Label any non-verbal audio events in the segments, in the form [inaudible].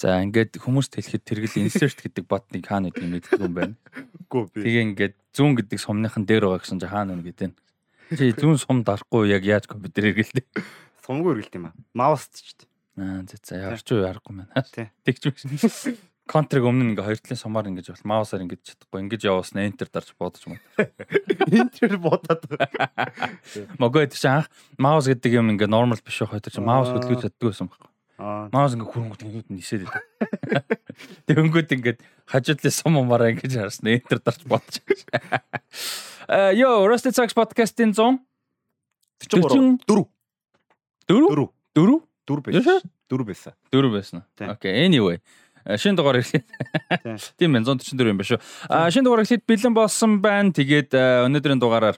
За ингээд хүмүүст хэлэхэд тэргэл insert гэдэг ботныг хаана гэдэг юм мэддэг юм байна. Үгүй би. Тэгээ ингээд зүүн гэдэг сумныхан дээр байгаа гэсэн чинь хаана нүг гэдэг. Чи зүүн сум дарахгүй яг яаж компьютер эргэлдэ. Сумгүй өргөлт юм аа. Маус ч ч. Аа за за ярч уу ярахгүй байна. Тэгч биш. Контриг өмнө ингээ хоёр талын сумаар ингэж бол маусаар ингэж чадахгүй ингэж явуулсан enter дарж бодож мод. Интер бодоод. Могоо чинь анх маус гэдэг юм ингээ нормал биш байх тэр чинь маус хөдөлгөж чаддгүй байсан байхгүй. Аа. Маус ингээ хөрөнгөд ингээд нисээд байдаг. Тэнгүүд ингээд хажуудлын сум умаараа ингэж харсан enter дарж бодож. Э ёо Rusty Socks podcast-ийн 100 43 4 4 4 4 4 Яшаа? байсан. 4 байсан. 4 байсан. Окей, anyway. Э, Шинэ дугаар ирлээ. Тийм байна 144 юм ба шүү. А шинэ дугаар ихэд бэлэн болсон байна. Тэгээд э, өнөөдрийн дугаараар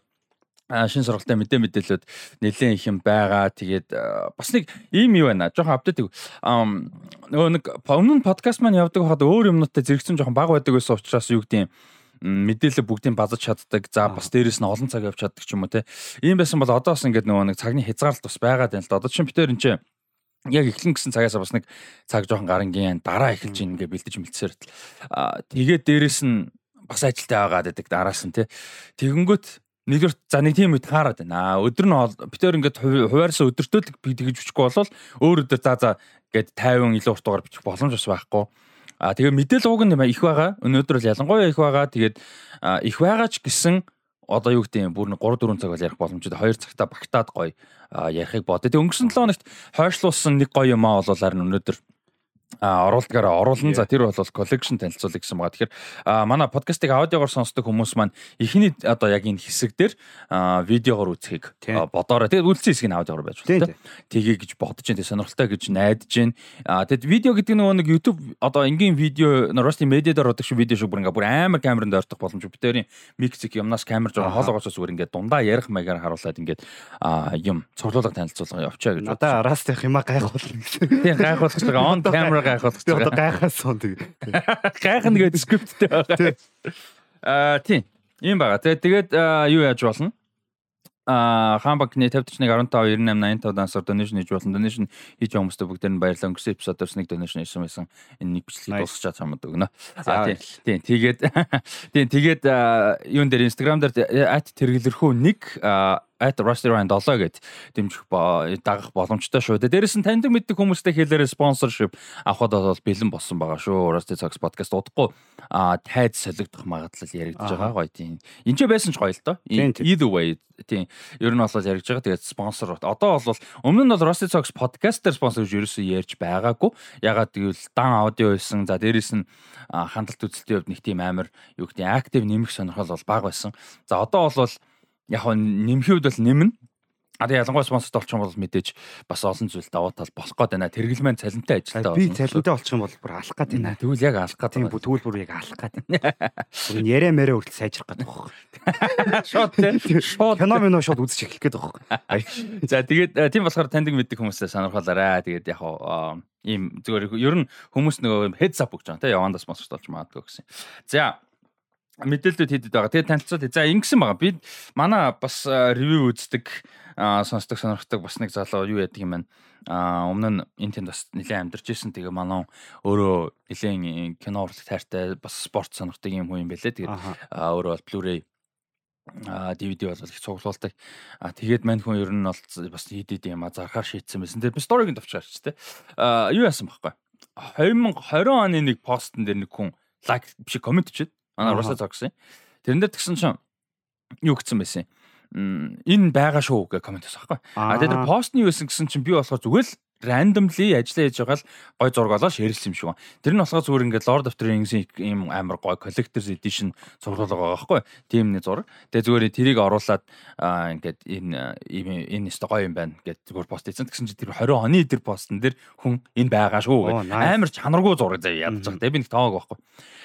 а, шинэ сургалтын мэдээ мэдээлэлүүд нэлээд их юм байгаа. Тэгээд бас нэг ийм юу байна. Жохон апдейт. Нөгөө нэг өмнө нь подкаст маань явдаг хахад өөр юмнуудтай зэрэгцэн жохон баг байдаг байсан учраас юу гэдэг юм м, мэдээлэл бүгдийг базаж чаддаг. За бас дээрэс нь олон цаг явж чаддаг ч юм уу те. Ийм байсан бол одоо бас ингээд нөгөө нэг цагны хязгаарлалт бас байгаад байна л да. Одоо чинь битээр энэ чинь яг эхлэн гэсэн цагаас бас нэг цаг жоохон гарангийн дараа эхэлж ийн ингээ бэлдэж мэлцээр. Тэгээд дээрэс нь бас ажилтай байгаад байдаг дараас нь тий. Тэгэнгүүт нэгдүгээр за нэг тийм үед таарад байна. Өдөр нь бол- битээр ингээд хуваарсан өдөртөө л би тэгж бичихгүй болвол өөр өдөр за за гээд 50 илүү урт дугаар бичих боломж бас байхгүй. А тэгээ мэдээлэл уг нь их байгаа. Өнөөдөр бол ялангуяа их байгаа. Тэгээд их байгаа ч гэсэн одоо юу гэдэг юм бүр нэг 3 4 цаг бол ярих боломжтой 2 цагта багтаад гоё ярихыг бодё. Тэгээ өнгөрсөн 7 хоногт хойшлуулсан нэг гоё юм аа бол харин өнөөдөр а оруулдгаараа оруулан за тэр бол коллекшн танилцуулъя гэсэн байгаа. Тэгэхээр манай подкастыг аудиогоор сонсдог хүмүүс маань эхний одоо яг энэ хэсэг дээр видеогоор үзхийг бодоорой. Тэгээд үлдсэн хэсгийг аудиогоор байж болно. Тгий гэж бодож дээ сонирхолтой гэж найдаж байна. Тэгэд видео гэдэг нь нэг YouTube одоо энгийн видео Rusty Media дээр ордог шиг видео шиг бүр ингээ бүр амар камеранд ойртох боломж бүтээрийн миксик юмнаас камер жоо хоолоогоос зүгээр ингээ дундаа ярих маягаар харуулад ингээ юм цуглуулга танилцуулга явчаа гэж. Надаа Rusty-х юм а гайхуулна гэсэн. Тийм гайхуулж байгаа on [laughs] camera гайхуулах гэж Би одоо гайхаас сон тэг. Гайхна гэдэг скрипттэй байгаа. Аа тийм. Ийм байгаа. Тэгээд юу яаж болно? Аа хаан банкны 5041 15 98 85 дансаар donation хийж болно. Donation хийж байгаа хүмүүстээ бүгдээр нь баярлалаа. Өнгөрсөн эпизодоос нэг donation ирсэн байсан. Энэ нэг Nice. дуусгачаад чамд өгнө. Аа тийм. Тийм. Тэгээд [laughs] тийм тэгээд юун дээр Instagram дээр at тэргэлэрхүү нэг at Rusty Ryan 7 гэд дэмжих дагах боломжтой шүү. Дээрэс нь таньдаг мэддэг хүмүүстэй хэлээрээ sponsorship авахд бол бэлэн болсон байгаа шүү. Rusty Talks podcast удахгүй а тайз солигдох магадлал яригдж байгаа гоё тийм. Энд ч байсан ч гоё л доо. Тийм. Either way тийм. Ер нь бол яригдж байгаа. Тэгээд спонсор одоо бол өмнө нь бол Rusty Talks podcast дээр спонсор гэж ерөөсөө ярьж байгаагүй. Ягаад гэвэл дан аудио байсан. За дээрэс нь хандлт үзэлтийн хувьд нэг тийм амар юу гэдэг актив нэмэх сонирхол бол бага байсан. За одоо бол яг нэмэх үед бол нэмнэ. А тэгээ ялангуяа спонсорт олчих юм бол мэдээж бас олон зүйл даваа тал болох гээд байна. Тэргэлмэн цалинтай ажилтаа. Би цалинтай болчих юм бол бүр алах гад байна. Тэгвэл яг алах гээд байна. тэгвэл бүр яг алах гад байна. [laughs] Бүр яриа мэрэ үргэлж сайжрах гад байна. Шот те. Шот. Кино минь шууд үзэж эхлэх гээд байна. [laughs] За тэгээд э, тийм болохоор таньдаг мэддэг хүмүүсээ сонирхолоорой. Тэгээд яг ийм зүгээр ер нь хүмүүс нөгөө heads up өгч байгаа те явандаа спонсорт болж магадгүй гэсэн. За мэдээлэлүүд хийдэд байгаа. Тэгээд танилцуулъя. За ингэсэн байгаа. Би манай бас ревю үздэг сонсдог сонирхдаг бас нэг залуу юу яадаг юм байна. Аа өмнө нь энэ тэнд бас нэлээд амьдарч ирсэн. Тэгээ манай өөрөө нэлээд кино урлаг тайртай бас спорт сонирхдаг юм хүн юм байлээ. Тэгээд а өөрөө бол Blu-ray а DVD бол их цуглуулдаг. А тэгээд мань хүн ер нь бол бас хийдэд юм а зархаар шийдсэн байсан. Тэгээд би сториг давчаарч тэ. А юу яасан бэхгүй. 2020 оны нэг постн дээр нэг хүн лайк биш комент хийгээд манай. Руса зогсон. Тэрэн дээр тэгсэн чинь юу гэсэн байсан. М, Энэ байгаа шүү гэх комент байсан байхгүй. А тэгээд тэр постны юу байсан гэсэн чинь би болохоор зүгээр л randomly ажиллаа хийж байгаа л гой зураг олоо ширэлсэн юм шиг байна. Тэр нь болохоор зүгээр ингээд Lord of the Rings-ийн ийм амар гой collector's edition зурлал байгаа байхгүй. Тийм нэг зураг. Тэгээ зүгээр тэрийг оруулаад аа, ингээд энэ энэ өстө гоё юм байна гэд зүгээр пост хийсэн. Тэгсэн чинь тэр 20 оны тэр постн дээр хүн энэ байгаа шүү nice. Амар чанаргүй зураг заяа ядаж байгаа. Тэгээ би нэг тааг байхгүй.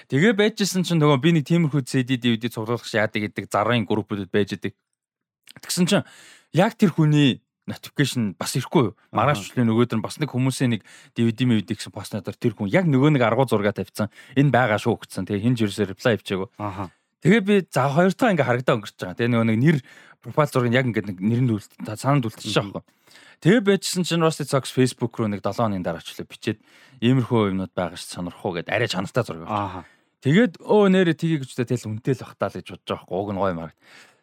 Тэгээ байжсэн чинь нөгөө би нэг тиймэрхүү CD DVD цуглуулах яадаг гэдэг зарын группүүдэд байж идэг. Тэгсэн чинь яг тэр хүний notification бас ирэхгүй юу? Маргааш өчлийн нөгөөдөр нь бас нэг хүмүүсийн нэг DVD мэд гэсэн постноор тэр хүн яг нөгөө нэг аргуу зураг тавьсан. Энэ байгаа шүү гэсэн. Тэгээ хинж ерөөсөө reply хийчихээгөө. Аха. Тэгээ би за хоёр дахь ингээ харагдаа өнгөрч байгаа. Тэгээ нөгөө нэг нэр профайл зургийг яг ингээд нэг нэрэнд үлд санаанд үлдчихэж байгаа байхгүй. Тэгээ байжсэн чинь Rusty Socks Facebook руу нэг 7 хоногийн дараа ч лээ бичээд иймэрхүү юмнууд байгаа ш сонирхох уу гэд арай чанартай зураг. Аа. Тэгээд өө нэрэ тгий гэж тэгэл үнтэй л бахтаа л гэж бодож байгаа хгүй уг нь гоё маа.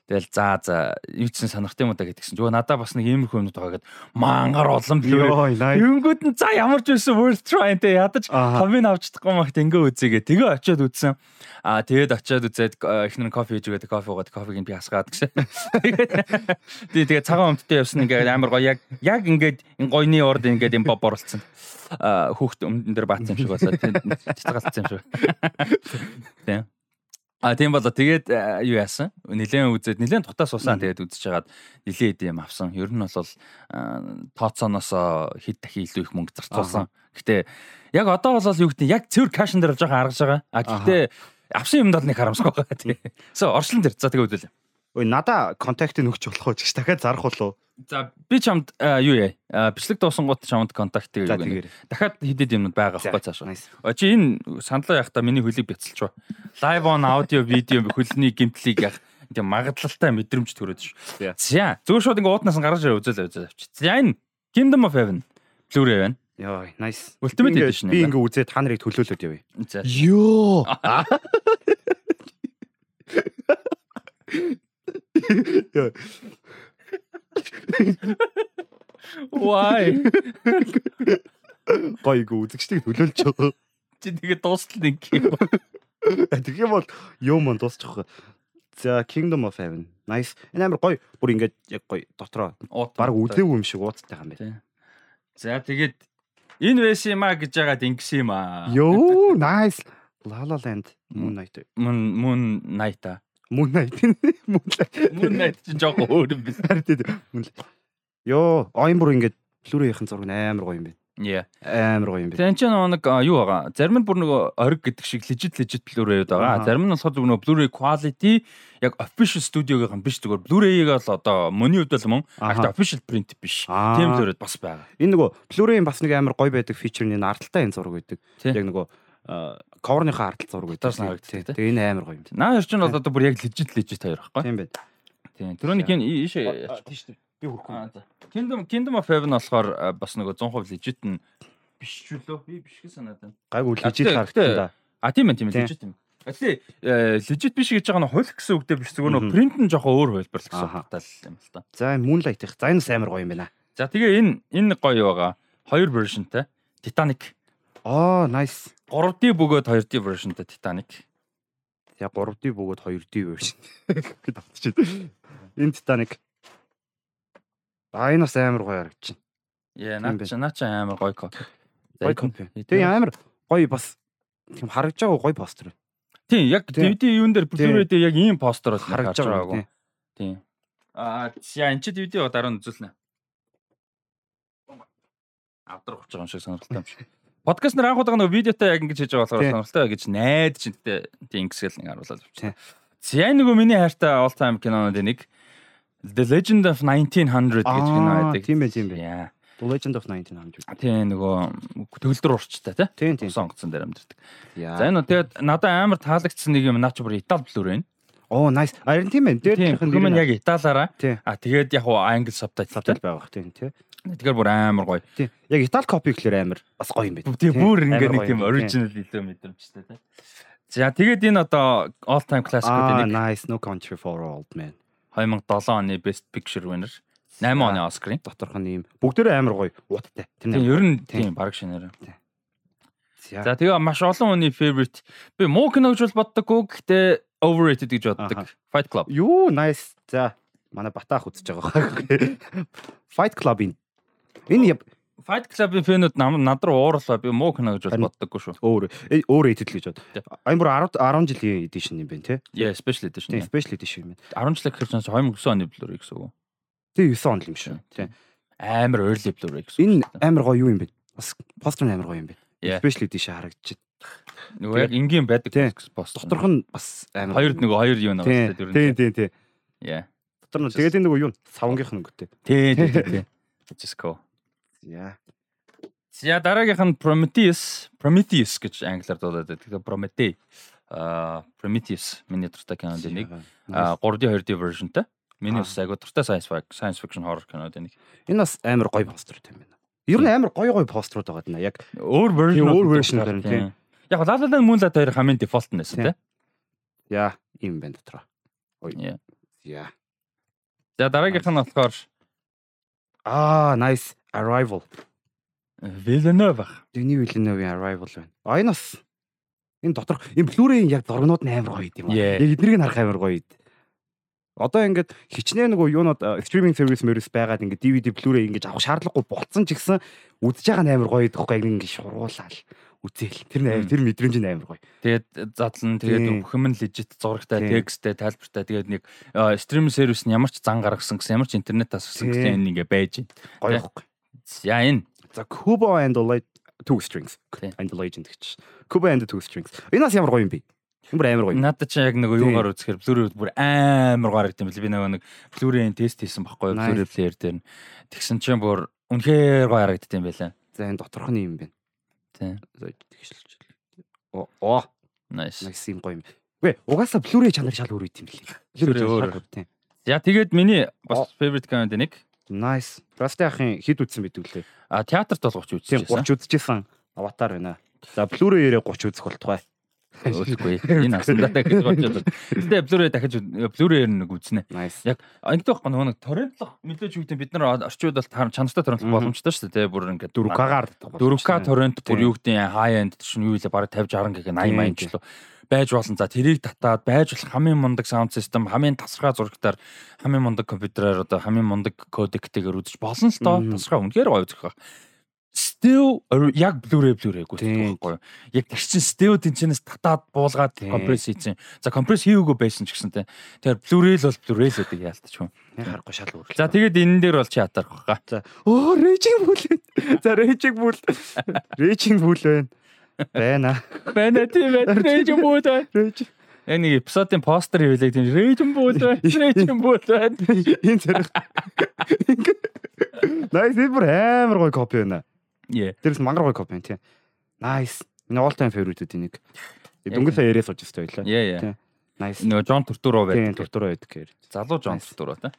Тэгэл за за юу ч санахт юм да гэдгсэн. Жоо надаа бас нэг иймэрхүү юмнууд байгаа гэд мангар олон nice. Юнгууд нь за ямар ч байсан worth trying те ядаж хомын авч чадахгүй махт ингээ үзээгээ. Тэгээ очиод үзсэн. Аа тэгээд очиод үзээд эхнэр нь кофе хийж өгөөд кофе уугаад кофег нь би хасгаад гэсэн. [laughs] Тэгээд тэгээд цагаан өмдтэй явсан ингээ амар гоё яг яг ингээд гойны урд ингээд юм оруулсан. Аа хүүхд өмдөн дээр баацсан юм шиг болоод цэцгэлцсэн юм шиг. [laughs] Тийм. А тийм болоо тэгээд э, юу яасан? Нилээн үзээд нилээн тутаас усаа тэгээд үзэж хагаад нилээ идэм авсан. Ер нь бол тооцооноос хэд дахин илүү их мөнгө зарцуулсан. Гэтэ яг одоо бол юу гэдэг яг цэвэр кашн дээр жоохон харгаж байгаа. А гэтээ авсан юмд бол нэг харамсгүй байгаа тий. So [laughs] орчлон дээр за тэгээд үзүүлээ. Ой надаа контактыг өгч болох уу гэж дахиад зарах болов. За би чамд юу яа? Бичлэг дуусан гут чамд контактыг За өгнө. тэгэр. Дахиад хидэд юмнууд байгаа байхгүй цаашаа. Очи энэ саналаа явахдаа миний хөлийг бяцалч ба. Live on audio видео хөлний гимтлийг яг тийм магадлалтай мэдрэмж төрөөд ш. За. Зүгээр шууд ингээ уутнаас гаргаж ирээ үзэл үзэл авчи. За энэ Kingdom of Heaven Blu-ray байна. Йоо, nice. Ultimate edition Би ингээ үзээд та нарыг төлөөлөд явъя. За. Йоо. [laughs] Why? Ингээ үзэгчдийг төлөөлж байгаа. Чи тэгээ дуустал нэг юм. Тэгэх юм бол юу мөн дуусчих. За Kingdom of Heaven. Nice. Энэ амар гоё. Бүр ингээд яг гоё дотроо баг үлээгүй юм шиг ууцтай юм байна. За тэгээд энэ байсан юм а гэж яагаад ингэсэн юм аа. Йоо, nice. La La Land, Moon Knight. Мөн мөн найта. [laughs] Moon Knight. Moon Knight. Мөн найт чинь жоохон өөр юм биш. Харин тийм. Moon Knight. Йоо, оин бүр ингээд Blu-ray-ийн зураг амар гоё юм байна. Яа. Амар гоё юм байна. Тэн чинь нэг юу байгаа. Зарим нь бүр нэг ориг гэдэг шиг legit legit Blu-ray байгаа. Зарим нь болохоор зүгээр нэг Blu-ray quality яг official studio-гийн биш зүгээр Blu-ray-ийг л одоо мөний хувьд л мөн ахт official print биш. Тийм л өрөөд бас байгаа. Энэ нөгөө Blu-ray-ийн бас нэг амар гоё байдаг энэ ардталтай энэ зураг байдаг. Яг нөгөө cover-ныхаа ардтал зураг байдаг. Таас нь харагддаг. Тэгээ энэ амар гоё юм. Наа ер чинь бол одоо бүр яг legit legit хоёр байхгүй. Тийм байна. Тийм. Тэрөнийг энэ ийшээ Тийш. Би хүрхгүй. Аа за. Kingdom Kingdom of Heaven болохоор бас нөгөө 100% legit нь биш ч үлээ. Би биш гэж санаад байна. Гайгүй лежит харагдсан да. А тийм ээ тийм legit юм. Гэтэ legit биш гэж байгаа нь хуль гэсэн үгтэй биш зүгээр нөгөө print нь жоохон өөр хөлбөрлөх гэсэн Аха. утгатай л юм л та. За энэ Moonlight их. За энэ амар гоё юм байна. За тэгээ энэ энэ гоё байгаа. Хоёр versionтэй. Titanic. Аа, nice. 3D бөгөөд 2D versionтэй Titanic. За 3D бөгөөд 2D version. Гэт автчихад. Энэ Titanic. А энэ бас амар гоё харагдчихна. Яа, Тийм наа байна. чи наа чи амар гоё копи. За, Гоё энэ- копи. Тэгээ амар гоё бас тийм харагдж байгаа гоё постэр. Тийм, яг. DVD юун дээр. Blu-ray дээр яг ийм постэр бол Харагдж байгаа. тий. Тийм. Аа, яа эн чи DVD ба дараа нь үзүүлнэ. Авдар хувч байгаа юм шиг сонирхолтой юм шиг. Подкаст нар анх удаа нэг видеотой яг ингэж хийж байгаа болохоор сонирхолтой гэж найд чинь тийм ингэсгэл нэг харуулаад авчихсан. За нөгөө миний хайртай all time кинонууд нэг The Legend of 1900 гэж кино байдаг. тийм ээ, тийм. Яа. The Legend of 1900. Тийм нөгөө төгөлдөр урчтай тий. Усан онгоцон дээр амьдэрдэг. За энэ тэгээд надад амар таалагдсан нэг юм наач бүр Итали Blu-ray нь. Оо, nice. Харин тийм ээ. Дээр Тийм, тэрхэн хүмүүс нь яг Италиараа. А тэгээд яг сабтайтл. байгаа бах тийм тий. Тэгэхээр бүр амар гоё. Тийм. Яг Итали копи гэхэлэр амар бас гоё юм байна. Тийм бүр ингээ нэг тийм оригинал илүү мэдрэмжтэй тий. За тэгээд энэ одоо all time classic гэдэг нэг nice. No country for old men. 2007 оны best picture winner. 8 оны Оскарын. Доторх нь ийм бүгдээрээ амар гоё ууттай. Тэр Тийм ер нь Тийм. тийм баг шинээр. За. Тэгээ маш олон хүний favorite. Би муу кино гэж бол боддоггүй гэхдээ overrated гэж боддог. Fight Club. Юу, nice. За. Манай батаах үзэж байгаа. [laughs] Fight Club-ийн. Энэ Fight Club-ийн фэнүүд над руу уурлаа. Би муу кино гэж боддоггүй шүү. өөр өөр эдэл гэж бод. Тийм. Айн бүр 10 10 жилийн edition юм байна тий. Yeah, special edition. Тийм, special edition юм байна. 10 жил гэхэр чинь 2009 оны Blu-ray гэсэн үг. Тэгээ 9 он л юм шүү. Тийм. Амар early Blu-ray гэсэн. Энэ амар гоё юу юм бэ? Бас постэр нь амар гоё юм. Yeah. Special edition харагдчих. Нөгөө яг энгийн байдаг Тийм. пост. Доторх нь бас амар хоёр нөгөө хоёр юу нэг Тийм, байна. тийм, тийм, тийм. Yeah. Дотор нь тэгээд энэ нөгөө юу савнгийнх нь өнгөтэй. Тийм тийм тийм. [laughs] Just go. Яа. За дараагийнх нь Prometheus, Prometheus гэж англиар дуудаад байдаг. Тэгээ Promethe. Аа Prometheus миний дуртай кинонд нэг. Аа 3D 2D versionтэй. Миний бас айгуу дуртай science fiction science fiction horror кинод нэг. Энэ бас амар гоё постерууд юм байна. Ер нь амар гоё гоё постерууд байгаа даа. Яг өөр version өөр version байна тийм. Яг La La Land Moonlight хоёр хамгийн default нэсэн тийм. Яа, ийм байна дотроо. Ой. Яа. За дараагийнх нь болохоор аа, nice arrival. Villeneuve. Denis Villeneuve-ийн arrival байна. А энэ бас энэ дотор энэ Blu-ray-ийн яг зургнууд амар гоё юм аа. Яг эднийг харах амар гоё. Одоо ингээд хичнээн нөгөө юунод стриминг сервис мөрөс байгаад ингээд DVD Blu-ray ингэж авах шаардлагагүй болцсон ч гэсэн үзэж байгаа нь амар гоё гэхгүй ингээд шуруулаад үзээл. Тэр нь тэр мэдрэмж нь амар гоё. Тэгээд задлан тэгээд бүхэн нь лежит зурагтай, тексттэй, тайлбартай тэгээд нэг стриминг сервис нь ямар ч зан гаргасан гэсэн ямар ч интернетээс авсан гэсэн энэ ингээ байж байна. Гоё ихгүй. За энэ. За Kubo and the Light two strings and the legend гэж. Kubo and the two strings. Энэ бас ямар гоё юм бэ? Бүр амар гоё. Надад чи яг нөгөө юугаар үзэхээр Blu-ray бүр амар гоё харагдсан бэл би нэг Blu-ray-ийн тест хийсэн байхгүй Blu-ray player дээр. Тэгсэн чинь бүр үнэхээр гоё харагдсан байлаа. За энэ доторх нь юм байна. Тийм. Тэгшэлж. Оо. Nice. Nice юм гоё юм. Үгүй угаасаа Blu-ray чанар шал өөр үт юм лээ. Blu-ray өөр. За тэгээд миний бас favorite comment нэг. Nice. Растай ахын хид үтсэн бид үлээ. А театрт бол 30 үзчихсэн. 30 үзчихсэн. Аватар байна. За Blu-ray-ээрээ 30 үзэх болтугай. Өөхгүй. Энэ асандаа дахиж бодож байна. Гэтэ Blu-ray дахиж Blu-ray-ээр нэг үзнэ. Яг ингэдэг байхгүй нөгөө нэг торрентлох мэдээж гэдэг бид нар орчууд бол чанартай торрентлох боломжтой шүү дээ. Бүр ингээд 4K-гаар 4K торрент бүр юу гэдэг high end чинь юу вэ бараг 50 60 гэх 80 80 ч л байж болно. За тэрийг татаад байж болох хамгийн мундаг саунд систем, хамгийн тасархай зурагтаар хамгийн мундаг компьютераар одоо хамгийн мундаг кодектэйгээр үзэж болно л доо. Тасархай үнэхээр гоё үзэх байх still яг Blu-ray Blu-ray гүйцэтгэх байхгүй юу. Яг тэр чин still тэнчнээс татаад буулгаад компресс хийсэн. За компресс хийгээгүй байсан ч гэсэн те. Тэгэхээр Blu-ray л бол Blu-ray л гэдэг яалтч юм. Яг харахгүй шал өөр. За тэгээд энэ дээр бол чи ятарх баха. За оо raging bull. За raging bull. Raging bull байна. Байна. Байна тийм ээ. Raging bull. Raging Яг нэг эпизодын постэр хийлээ тийм Raging Bull байна. Raging Bull байна. Энэ зэрэг. Найс бүр амар гоё копи байна. Дээрээс мангар гоё копи тийм. Nice. Миний all time favorite-үүдийн нэг. Дөнгөж сая яриа сууж өстэй байлаа. Тийм. Nice. Нөгөө Джон Туртуроо байдаг. Тийм, Туртуроо байдаг гэхээр. Залуу Джон Туртуроо та.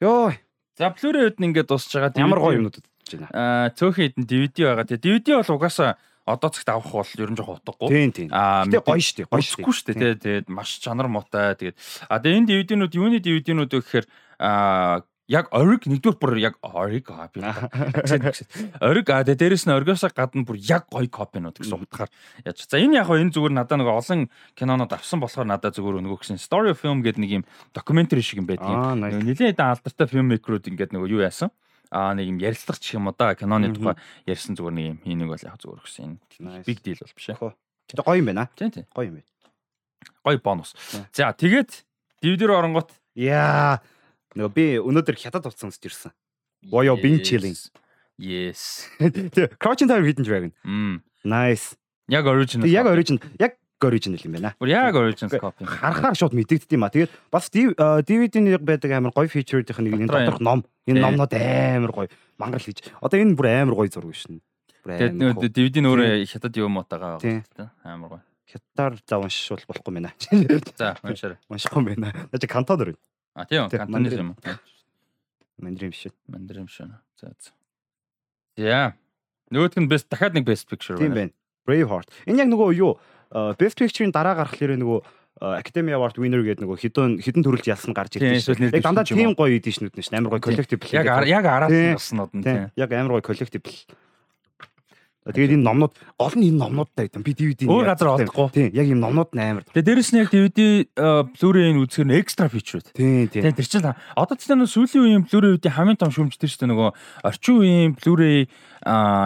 Йоо. За Blu-ray-үүд нь ингээд дуусж байгаа. Ямар гоё юмнууд удаж байна. Аа, цөөхөн хэдэн DVD байгаа. Тэгээ DVD бол угаасаа одоо цагт авах бол ер нь жоохон утгагүй. Тийм тийм. Аа, тэгээ гоё шүү дээ. Гоё шүү дээ. Тэгээ тэгээд маш чанар муутай. Тэгээд а тэгээ энэ DVD-нүүд юуны DVD-нүүд вэ гэхээр аа яг ориг нэгдүгээр бүр яг ориг копи. [laughs] Ориг а дээрээс нь оригоос гадна бүр яг гоё копинууд гэсэн утгаар яаж. За энэ яг энэ зүгээр надад нэг олон кинонод авсан болохоор надад зүгээр өнгө гэсэн story film гэдэг нэг юм докюментари шиг юм байдаг. Нилээд алдартай фильммейкерүүд ингээд нэг юу яасан? Аа нэг юм ярилцлага ч юм уу да киноны тухай ярьсан зүгээр нэг юм энийг бол яг зүгээр өгсөн. Энэ big deal бол биш ээ. Тэгээ гоё юм байна. Тийм тийм. Гоё юм байна. Гоё бонус. За тэгээд руу оронгот яа Нөгөө би өнөөдөр хятад утсан үзэж ирсэн. Боё Bing Chilling. Yes. [laughs] Crouching Tiger Hidden Dragon. Мм. Nice. Яг original. Яг original. Яг original юм байна. Бүр яг original copy. Харахаар шууд мэдэгддэг юм а. Тэгээд бас DVD-ний байдаг амар гоё фичерүүдийнх нэг энэ доторх ном. Энэ номнууд амар гоё. Мангал хийж. Одоо энэ бүр амар гоё зураг шин. Тэгээд DVD нөөрэ хятад юм уутагаа байгаа. Амар гоё. Хятадаар за уншвал болохгүй мэнэ. За уншаарай. Уншихгүй мэнэ. Наа чи кантонор. А тийм кантонез юм. Мандрин биш. Мандрин биш. За за. За. Нөгөөх нь best дахиад нэг best picture байна. Тийм байна. Braveheart. Энэ яг нөгөө юу best picture-ийн дараа гарах лэрээ нөгөө Academy Award winner гэдэг нөгөө хідэн хідэн төрөлж ялсан гарч ирсэн. Яг дандаа тийм гоё эдишнүүд нь ш. Амар гоё collectible. Яг яг араас нь болснууд нь тийм. Яг амар гоё collectible Тэгээд энэ номнууд гол нь энэ номнуудтай гэдэг. Би DVD өөр газар олдохгүй. Тийм, яг энэ номнууд амар. Тэгээд дээрэс нь яг DVD Blu-ray-ийн үзэхэр нь экстра фичрүүд. Тийм, тийм. Тэгээд тэр чинь одоо ч нэг сүүлийн үеийн Blu-ray-үүдийн хамгийн том шүүмжтэй шүү дээ нөгөө орчин үеийн Blu-ray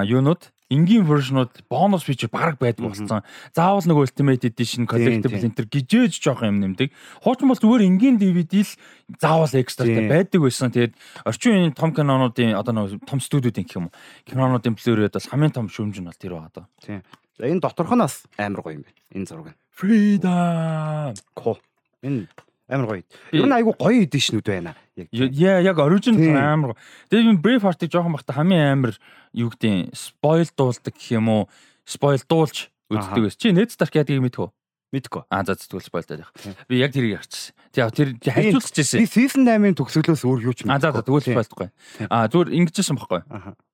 юунууд энгийн вершнууд бонус фичер баг байдаг болсон. Заавал нэг Ultimate Edition, Collectible Enter гижээж жоох юм нэмдэг. Хуучин бол зүгээр энгийн DVD л заавал экстратай байдаг байсан. Тэгээд орчин үеийн том кинонуудын одоо нэг том студиудын гэх юм уу. Кинонуудын Blu-ray-д бас хамгийн том шүүмж нь бол тэр байгаа даа. Тийм. За энэ доторх нь бас амар гоё юм байна. Энэ зураг. Freedom. Ко. Энэ амар гоё. Ер нь айгу гоё эдишнүүд байна. Яа яг оригинал амар. Тэгээд би Braveheart-ыг жоохон бахта хамгийн амар юу гэдэг spoil дуулдаг гэх юм уу? Spoil дуулж үздэг байсан. Чи Stark яадаг юм мэдхүү? Мэдгүй. Аа за зүтгэл спойлдаад яг. Би яг тэрийг харчихсан. Тэгээ тэр хайцуулж ирсэн. Би season 8-ын төгсгөлөөс өөр юу ч мэдгүй. Аа за тэгвэл спойлдохгүй. Аа зүгээр ингэжсэн байхгүй.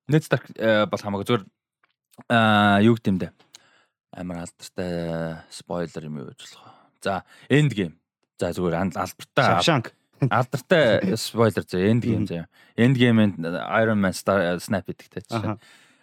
Net Stark бол хамаагүй зүгээр аа юу гэдэм дэ. Амар алдартай спойлер юм юу гэж болох. За end game. За зүгээр алдартай. Шавшанк. [laughs] Алдартай спойлер за end game заяа. End game-д Iron Man snap гэдэг те.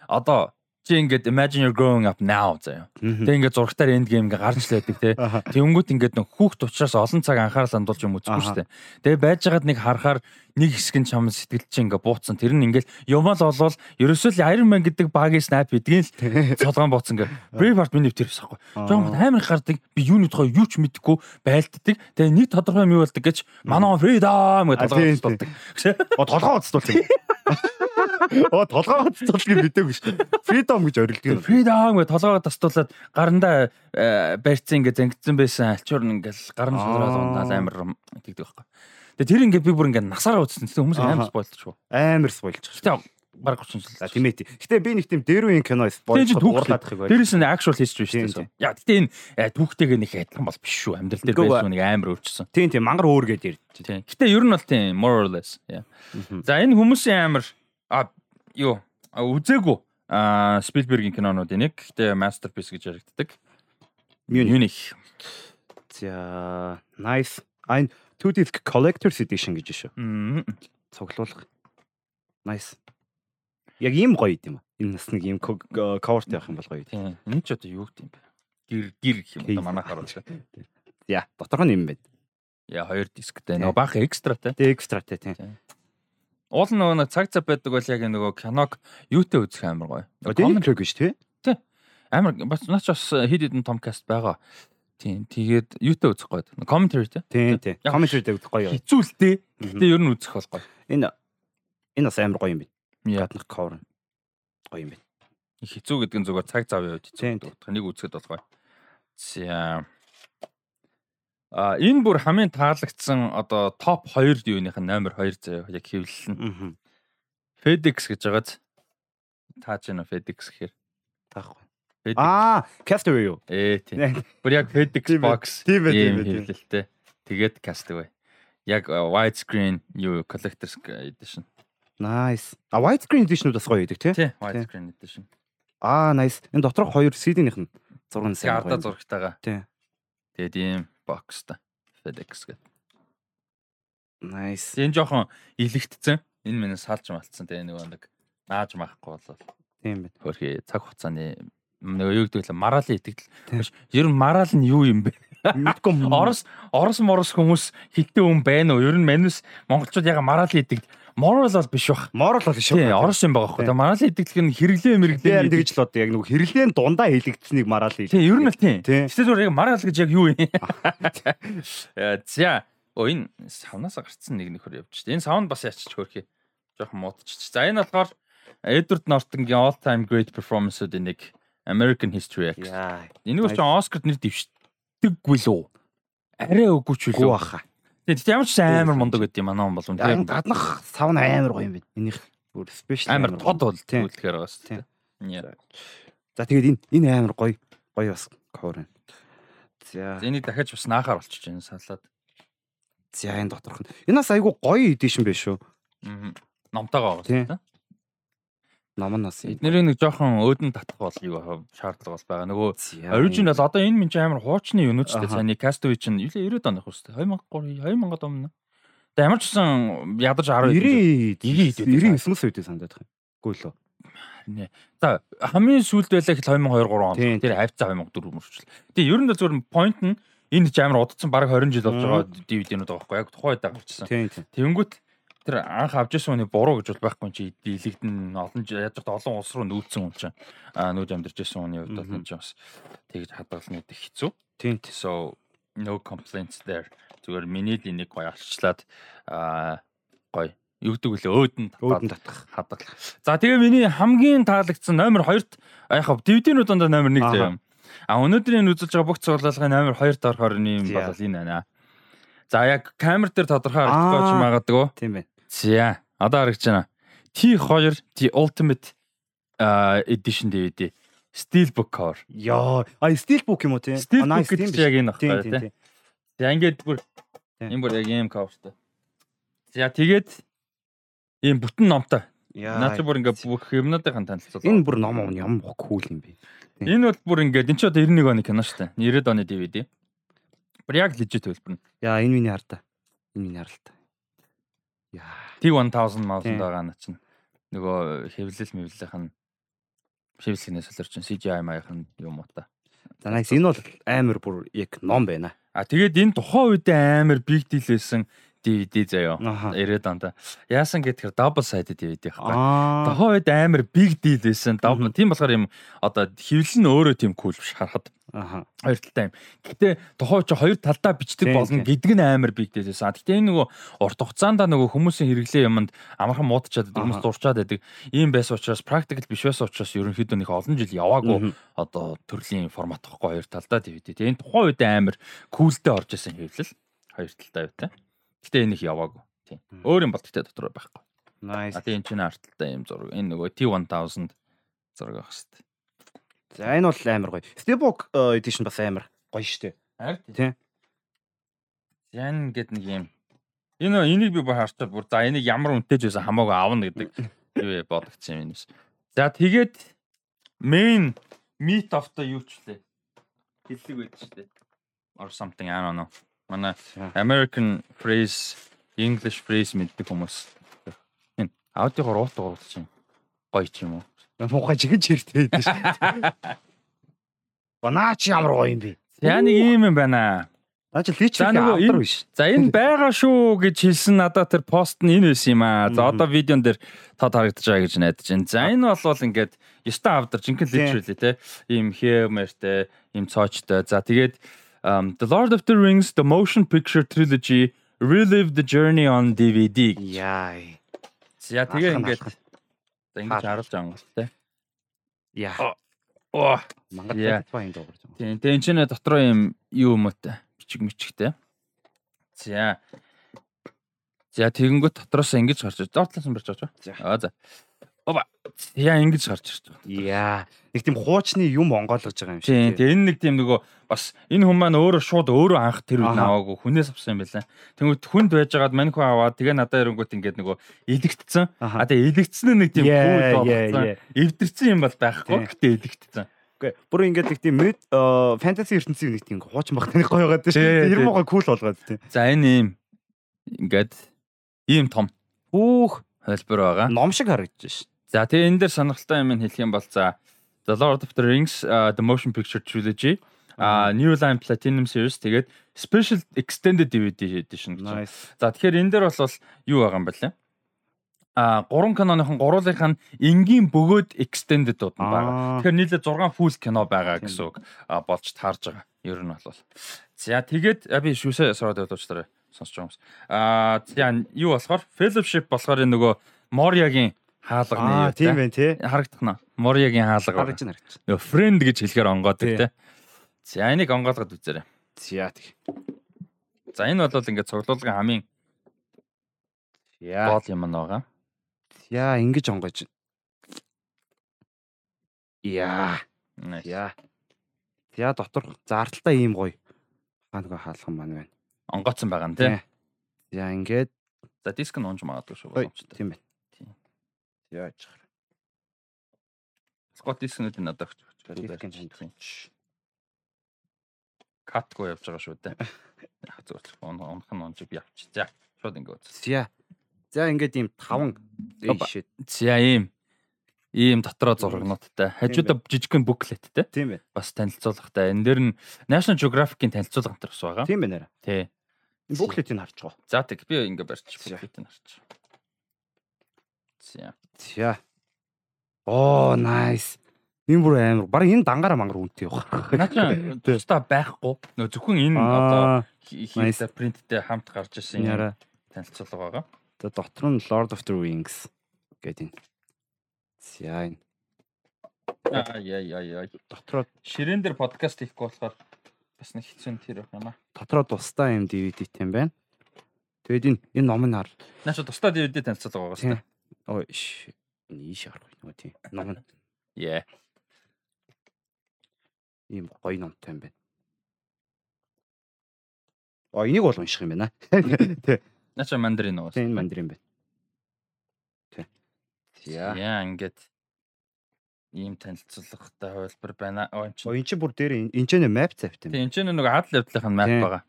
Одоо чи ингээд imagine you're growing up now заяа. Тэг ингээд зургатаар end game ингээ гарч лээдэг те. Тэнгүүт ингээд нэг хүүхд учраас олон цаг анхаарал хандуулж юм үзэхгүй шүү дээ. Тэгээ байж байгаад нэг харахаар нэг хэсэг нь чам сэтгэл чи ингээ бууцсан. Тэр нь ингээл юмал болвол ерөөсөө л Iron Man гэдэг багийн snap гэдгийг л цолгоон бууцсан ингээ. Braveheart миний тэр хэсэхгүй. Жон амар их гардаг. Би юуны тухай юу ч мэдэхгүй байлддаг. Тэгээ нэг тодорхой юм юу болдог гэж манай freedom гэдэг толгой уцтуулдаг. О толгой уцтуулсан юм. [laughs] Оо толгоо цоцлыг мэдээгүй шүү. Freedom гэж орилдог. Freedom гэж толгоо тастуулаад гарандаа э, барьцсан ингээ зангидсан байсан альчуур ингээл гарам шудраад ундаа амар тэгдэг байхгүй. Тэгээ тэр ингээ би бүр ингээ насаараа үзсэн. Тэгээ хүмүүс амар спойлж шүү. Амар спойлж. Гэтэ баг 30 жил. Тийм ээ. Гэтэ би нэг тийм дэрүүийн кино спойлж уурлаад их байл. Дээрээс нь actual history шүү дээ. Яа гэтэ энэ э, түүхтэйгээ нэг адилхан бол биш шүү. Амьдрал дээр байсан нэг амар өөрчсөн. Тийм тийм мангар өөр гэж ярьж. Тийм. Гэтэ ер нь бол тийм more or less. За энэ хүмүүсийн амар а юу үзээгүй а Спилбергийн кинонуудын нэг гэхдээ masterpiece гэж яригддаг. Munich. За nice. Ein two disc collector's edition гэж шүү. Цуглуулга. Nice. Яг ийм гоё юм. Энэ бас нэг ийм coverтэй байх юм бол гоё. Тийм. Энэ ч одоо юу гэдэм бэ? Гэр гэр гэх юм да манайхаар бол. Яа, доторх нь юм байна. Яа, хоёр дисктэй. Нөгөө баах экстратай. Тэг экстратай тийм. Уул нөгөө цаг цаг байдаг бол яг нөгөө киног юутэй үзэх амар гоё. Commentary гэж тий? Тий. Амар бас наач бас хэд хэдэн том каст байгаа. Тийм. Тэгээд юутэй үзэх гоё. Commentary тий? Тий, тий. Commentary дээр үзэх гоё. Хизүүлтэй. Гэтэ ер нь үзэх бол гоё. Энэ энэ бас амар гоё юм байна. Яднах cover гоё юм байна. Хизүү гэдэг нь зүгээр цаг зав яваад хэцүү. Нэг үзэхэд бол гоё. За А энэ бүр хамгийн таалагдсан одоо топ 2 юуных нь номер 2 заяа яг хэвлэл нь. FedEx гэж байгааз тааж байна FedEx гэхээр таахгүй. Аа, Castaway юу? Ээ тийм. Бүр яг FedEx box тийм тийм хэвлэлтэй. Тэгээд Castaway. Яг widescreen юу collector's edition. Nice. А widescreen edition-ууд бас гоё байдаг тий? Тий, widescreen edition. Аа, nice. Энэ доторх хоёр CD-ийнх нь зураг нь сайн. Ардаа зурагтайгаа. Тий. Тэгээд ийм бокстай FedEx гэдэг. Nice. Энэ жоохон илэгдсэн. Энэ минь салж малтсан тэгээ нөгөө нэг нааж маахгүй болол. Тийм байна. Хөрхи цаг хугацааны нөгөө юу гэдэг вэ? Мараалын итгэл. Ер нь мараал нь юу юм бэ? Мэдгүй. Орос Орос морос хүмүүс хитэн хүн байна уу? Ер нь манус монголчууд яга мараалын итгэл moral бол биш бах. Moral бол биш? Тийм, орос юм байгаа байхгүй. Мараалын итгэх нь хэрлээ мэрэгдээ тэгж л одоо яг нэг хэрлээн дундаа хийлэгдсэнийг мараалын. Тийм, ер нь л тийм. Гэтэ зүгээр яг мараал гэж яг юу юм? За, оо энэ савнасаа гарцсан нэг нөхөр явж штэ. Энэ саунд бас ячиж хөөрхий. Жохон муудчих. За энэ болохоор Эдвард Нортонгийн all time great performance-уудын нэг American History X. Энийг ч Оскарт нэр дэвшдэггүй лөө. Арай үгүй ч үлээ. Баха. Тэгээд ямар ч амар мундаг гэдэг юм аа ном болов. Тэгээд гаднах савн амар гоё юм байна. Энийх бүр спешиал амар тод бол түүлэхээр байгаас тийм. За тэгээд энэ энэ амар гоё гоё бас cover байна. За энийг дахиж бас наахаар болчих чинь салаад. За энэ доторх нь. Энэ бас айгүй гоё эдишн биш үү? Аа. Номтойгоо байгаа. Ном нь бас эднэрийн нэг жоохон өөдөн татах бол юу шаардлага бол байгаа. Нөгөө оригинал одоо энэ минь амар хуучны юм уу ч гэсэн саний Castaway чинь юу л 90-ад оных үстэй 2003 2000-ад өмнө. Тэгээ ямар ч гэсэн ядаж 10 90 99-өөс үедээ сандаад байгаа. Үгүй лөө. За хамгийн сүүлд байлаа гэхэл 2022 3 он. Тэр хавцаа 2004 мөрчл. Тэгээ ер нь л зөвхөн point нь энэ ч амар удацсан баг 20 жил болж байгаа DVD-нүүд байгаа байхгүй яг тухайн үед гарчсан. Тэнгүүт тэр анх авч ирсэн хүний буруу гэж бол байхгүй чи дийлэгдэн олон ч олон улс руу нүүдсэн хүн чинь а нүүд амьдарч ирсэн хүний хувьд бол энэ ч бас тэгж хадгална гэдэг хэцүү. Тийм. So no complaints there. Зүгээр миний л энийг гоё алчлаад а гоё юу гэдэг үлээ өөдөн өөдөн татах хадгалах. За тэгээ миний хамгийн таалагдсан номер 2-т яг DVD-нүүд дондоо номер 1 заяа. А өнөөдрийн үзүүлж байгаа бүх цуглаалгын номер 2-т орохоор юм бол энэ байна. За яг камер дээр тодорхой харагдахгүй ч магадгүй. Тийм байна. За одоо харагдаж байна. T2 The Ultimate edition DVD. Steelbook cover. Яа, а Steelbook юм уу тий? Steelbook гэж яг энэ багтаа тий. За ингээд бүр энэ бүр яг ийм coverтай. За тэгээд ийм бүтэн номтой. Наад чи бүр ингээд бүх юмнуудын танилцуулга. Энэ бүр ном юм ямар кул юм бэ? Энэ бол бүр ингээд энэ ч одоо 91 оны кино шүү дээ. 90 оны DVD. Бүр яг лежит хэлбэр нь. Яа энэ миний хар та. Энэ миний хар л та. Яа. T1000 маусанд байгаа наа чинь. Нөгөө хэвлэл мэвлэлийнх нь шивсгнээс солирч CGI маяхан юм уу та. За nice энэ бол амар бүр яг ном байна. А тэгээд энэ тухайн үед амар big deal байсан DVD заяо. 90-ад онд. Яасан гэхээр double sided DVD байхгүй. Тухайн үед амар big deal байсан. Тийм болохоор юм одоо хэвлэл нь өөрөө тийм cool биш харахад. Аха. Хоёр талтай юм. Гэхдээ тухайн ч хоёр талдаа бичдэг болно гэдэг нь амар бигдээс. А гэхдээ энэ нөгөө урт хугацаанд нөгөө хүмүүсийн хэрэглээ юмд амархан муудчихад хүмүүс дурчаад байдаг. Ийм байсан учраас практикл биш байсан учраас ерөнхийдөө нэг олон жил яваагүй одоо төрлийн формат واخгүй хоёр талдаа DVD. Тэгээ энэ тухайн үед амар күүлдээ орж исэн хэвлэл. Хоёр талдаа үүтэй. Гэхдээ энэ их яваагүй. Тийм. Өөр юм бол тэгтээ дотор байхгүй. Nice. А тийм ч энэ арт талтай юм зураг. Энэ нөгөө T1000 зураг ах хэвээр. За энэ бол амар гоё. Steelbook э, edition бас амар гоё штэ. Харин тийм. Ян гэд нэг юм. Энэ энийг би харчаад бүр за энийг ямар үнэтэйж байсан хамаагүй авна гэдэг [laughs] юу бодогдсон юм юм. За тэгээд main meat of the юу ч лээ. Хэллэг байд штэ. Or something I don't know. Манай American phrase, English phrase мэддэг хүмүүс. Энэ аудиогоор уут уурлж юм. Гоё ч юм уу. Муухай чигэж хэртэй байдаг шүү. Банаач ямар гоё юм бэ? Яа нэг юм юм байна. Наа чи фичер авдар биш. За энэ байгаа шүү гэж хэлсэн надад тэр пост нь энэ байсан юм аа. За одоо видеон дээр тод харагдаж байгаа гэж найдаж байна. За энэ бол ингээд ёстой авдар жинхэнэ literally те. Ийм хэмэртэй, ийм цоочтой. За тэгээд The Lord of the Rings The Motion Picture Trilogy Relive the Journey on DVD. Яа. За тэгээ ингээд За ингэж харуулж те. Яа. Оо. Мангад байна дуугарч байгаа. Тийм. Тэгээ энэ ч нэ дотроо юм юу юм уу те. Бичиг мичигтэй. За. За тэгэнгүүт дотроос ингэж гарч ирж. Дортлон барьж байгаа ч. Аа за. Яа ингэж гарч ирж байгаа. Яа. Нэг тийм хуучны юм онгойлгож байгаа юм шиг. Тийм. Энэ нэг тийм нөгөө бас энэ хүн маань өөрөө шууд өөрөө анх тэр үед аваагүй хүнээс авсан юм байна. Тэнгүүт хүнд байжгаад мань хүн аваад тэгээ надад ирэнгүүт ингээд нөгөө илэгдсэн. А тэгээ илэгдсэн нь нэг тийм кул болсон. Эвдэрсэн юм бол байхгүй. Гэтэ илэгдсэн. Үгүй бүр ингээд нэг тийм мэд фэнтези ертөнцийн нэг тийм хуучин баг таны гоё байгаад тийм. Могоо кул болгоод тийм. За энэ юм ингээд ийм том. Хүүх хэлбэр байгаа. Ном шиг харагдаж шин. За тэгээ энэ дээр сонирхолтой юм хэлэх юм бол за The Lord of the Rings uh, The Motion Picture Trilogy а New Line Platinum Series тэгээд Special Extended DVD Edition гэж. За тэгэхээр энэ дээр бол юу байгаа юм бэ лээ? а 3 киноныхон гуруулынх нь энгийн бөгөөд extended-ууд нь байгаа. Тэгэхээр нийлээ 6 full кино байгаа гэсэн үг болж таарж байгаа. Ер нь бол. За тэгээд би шүүсээ сороод явуулчихлаа сонсож байгаа юм. Аа за юу болохоор fellowship болохоор нөгөө Морьягийн хаалганы тийм байх тий. Харагдах нь. Морьягийн хаалга. Харагдаж байна. Нөгөө friend гэж хэлэхээр онгоодаг тий. За энийг онгоолгоод үзээрэй. За тэг. За энэ бол ингээд цуглуулгын хамгийн Яа. Гол юм байгаа. Яа, ингэж онгойж. Яа. Яа. Яа дотор заарталтай ийм гоё. Хаа нэг хаалхан маань байна. Онгооцсон байгаа нь тий. Яа, ингээд за диск нь унж магадгүй шүү. Тийм байна. Яаж чахаар. Скот дискнүүд нь надад өгч өгч. Катгүй явж байгаа шүү дээ. Яг зөвхөн унах нь унжиг явчих. За шууд ингээд. За. За ингээд ийм таван ийшээ. За ийм ийм дотроо зурагнуудтай. Хажуудаа жижигхэн буклеттэй. Тийм байна. Бас танилцуулгатай. Энэ дээр нь National Geographic-ийн танилцуулга энэ бас байгаа. Тийм байна. Тий. Энэ буклетийг харж байгаа. За тэг би ингээд барьчих буклетийг харж. За. За. Оо, nice. Энэ бүр амар. Бараг энэ дангаараа мангар үнэтэй явах. Наа тусдаа байхгүй. Нөө зөвхөн энэ одоо хийсэн принттэй хамт гарч ирсэн юм танилцуулга байгаа. Тэгээ дотор нь Lord of the Rings гэдэг энэ. За энэ. Аа яа яа яа. Дотроо ширээн дээр подкаст хийхгүй болохоор бас нэг хэцүү тэр юм аа. Дотроо тусдаа юм DVD-тэй юм байна. Тэгээд энэ энэ номыг хар. Наа чи тусдаа DVD танилцуулга байгаа шүү дээ. Ой ийш харах нөгөө тийм ном. Яа. ийм гоё номтой юм байна. А энийг бол унших юм байна. Тэ. Нача мандарин уу. Тэ энэ мандарин байна. Тэ. Яа. Яа ингээд ийм танилцуулгатай хөлбөр байна. Оо энэ чинь. Бүр дээр энэ чинь map завт юм. Тэ энэ чинь нэг хадл явдлынх нь map байгаа.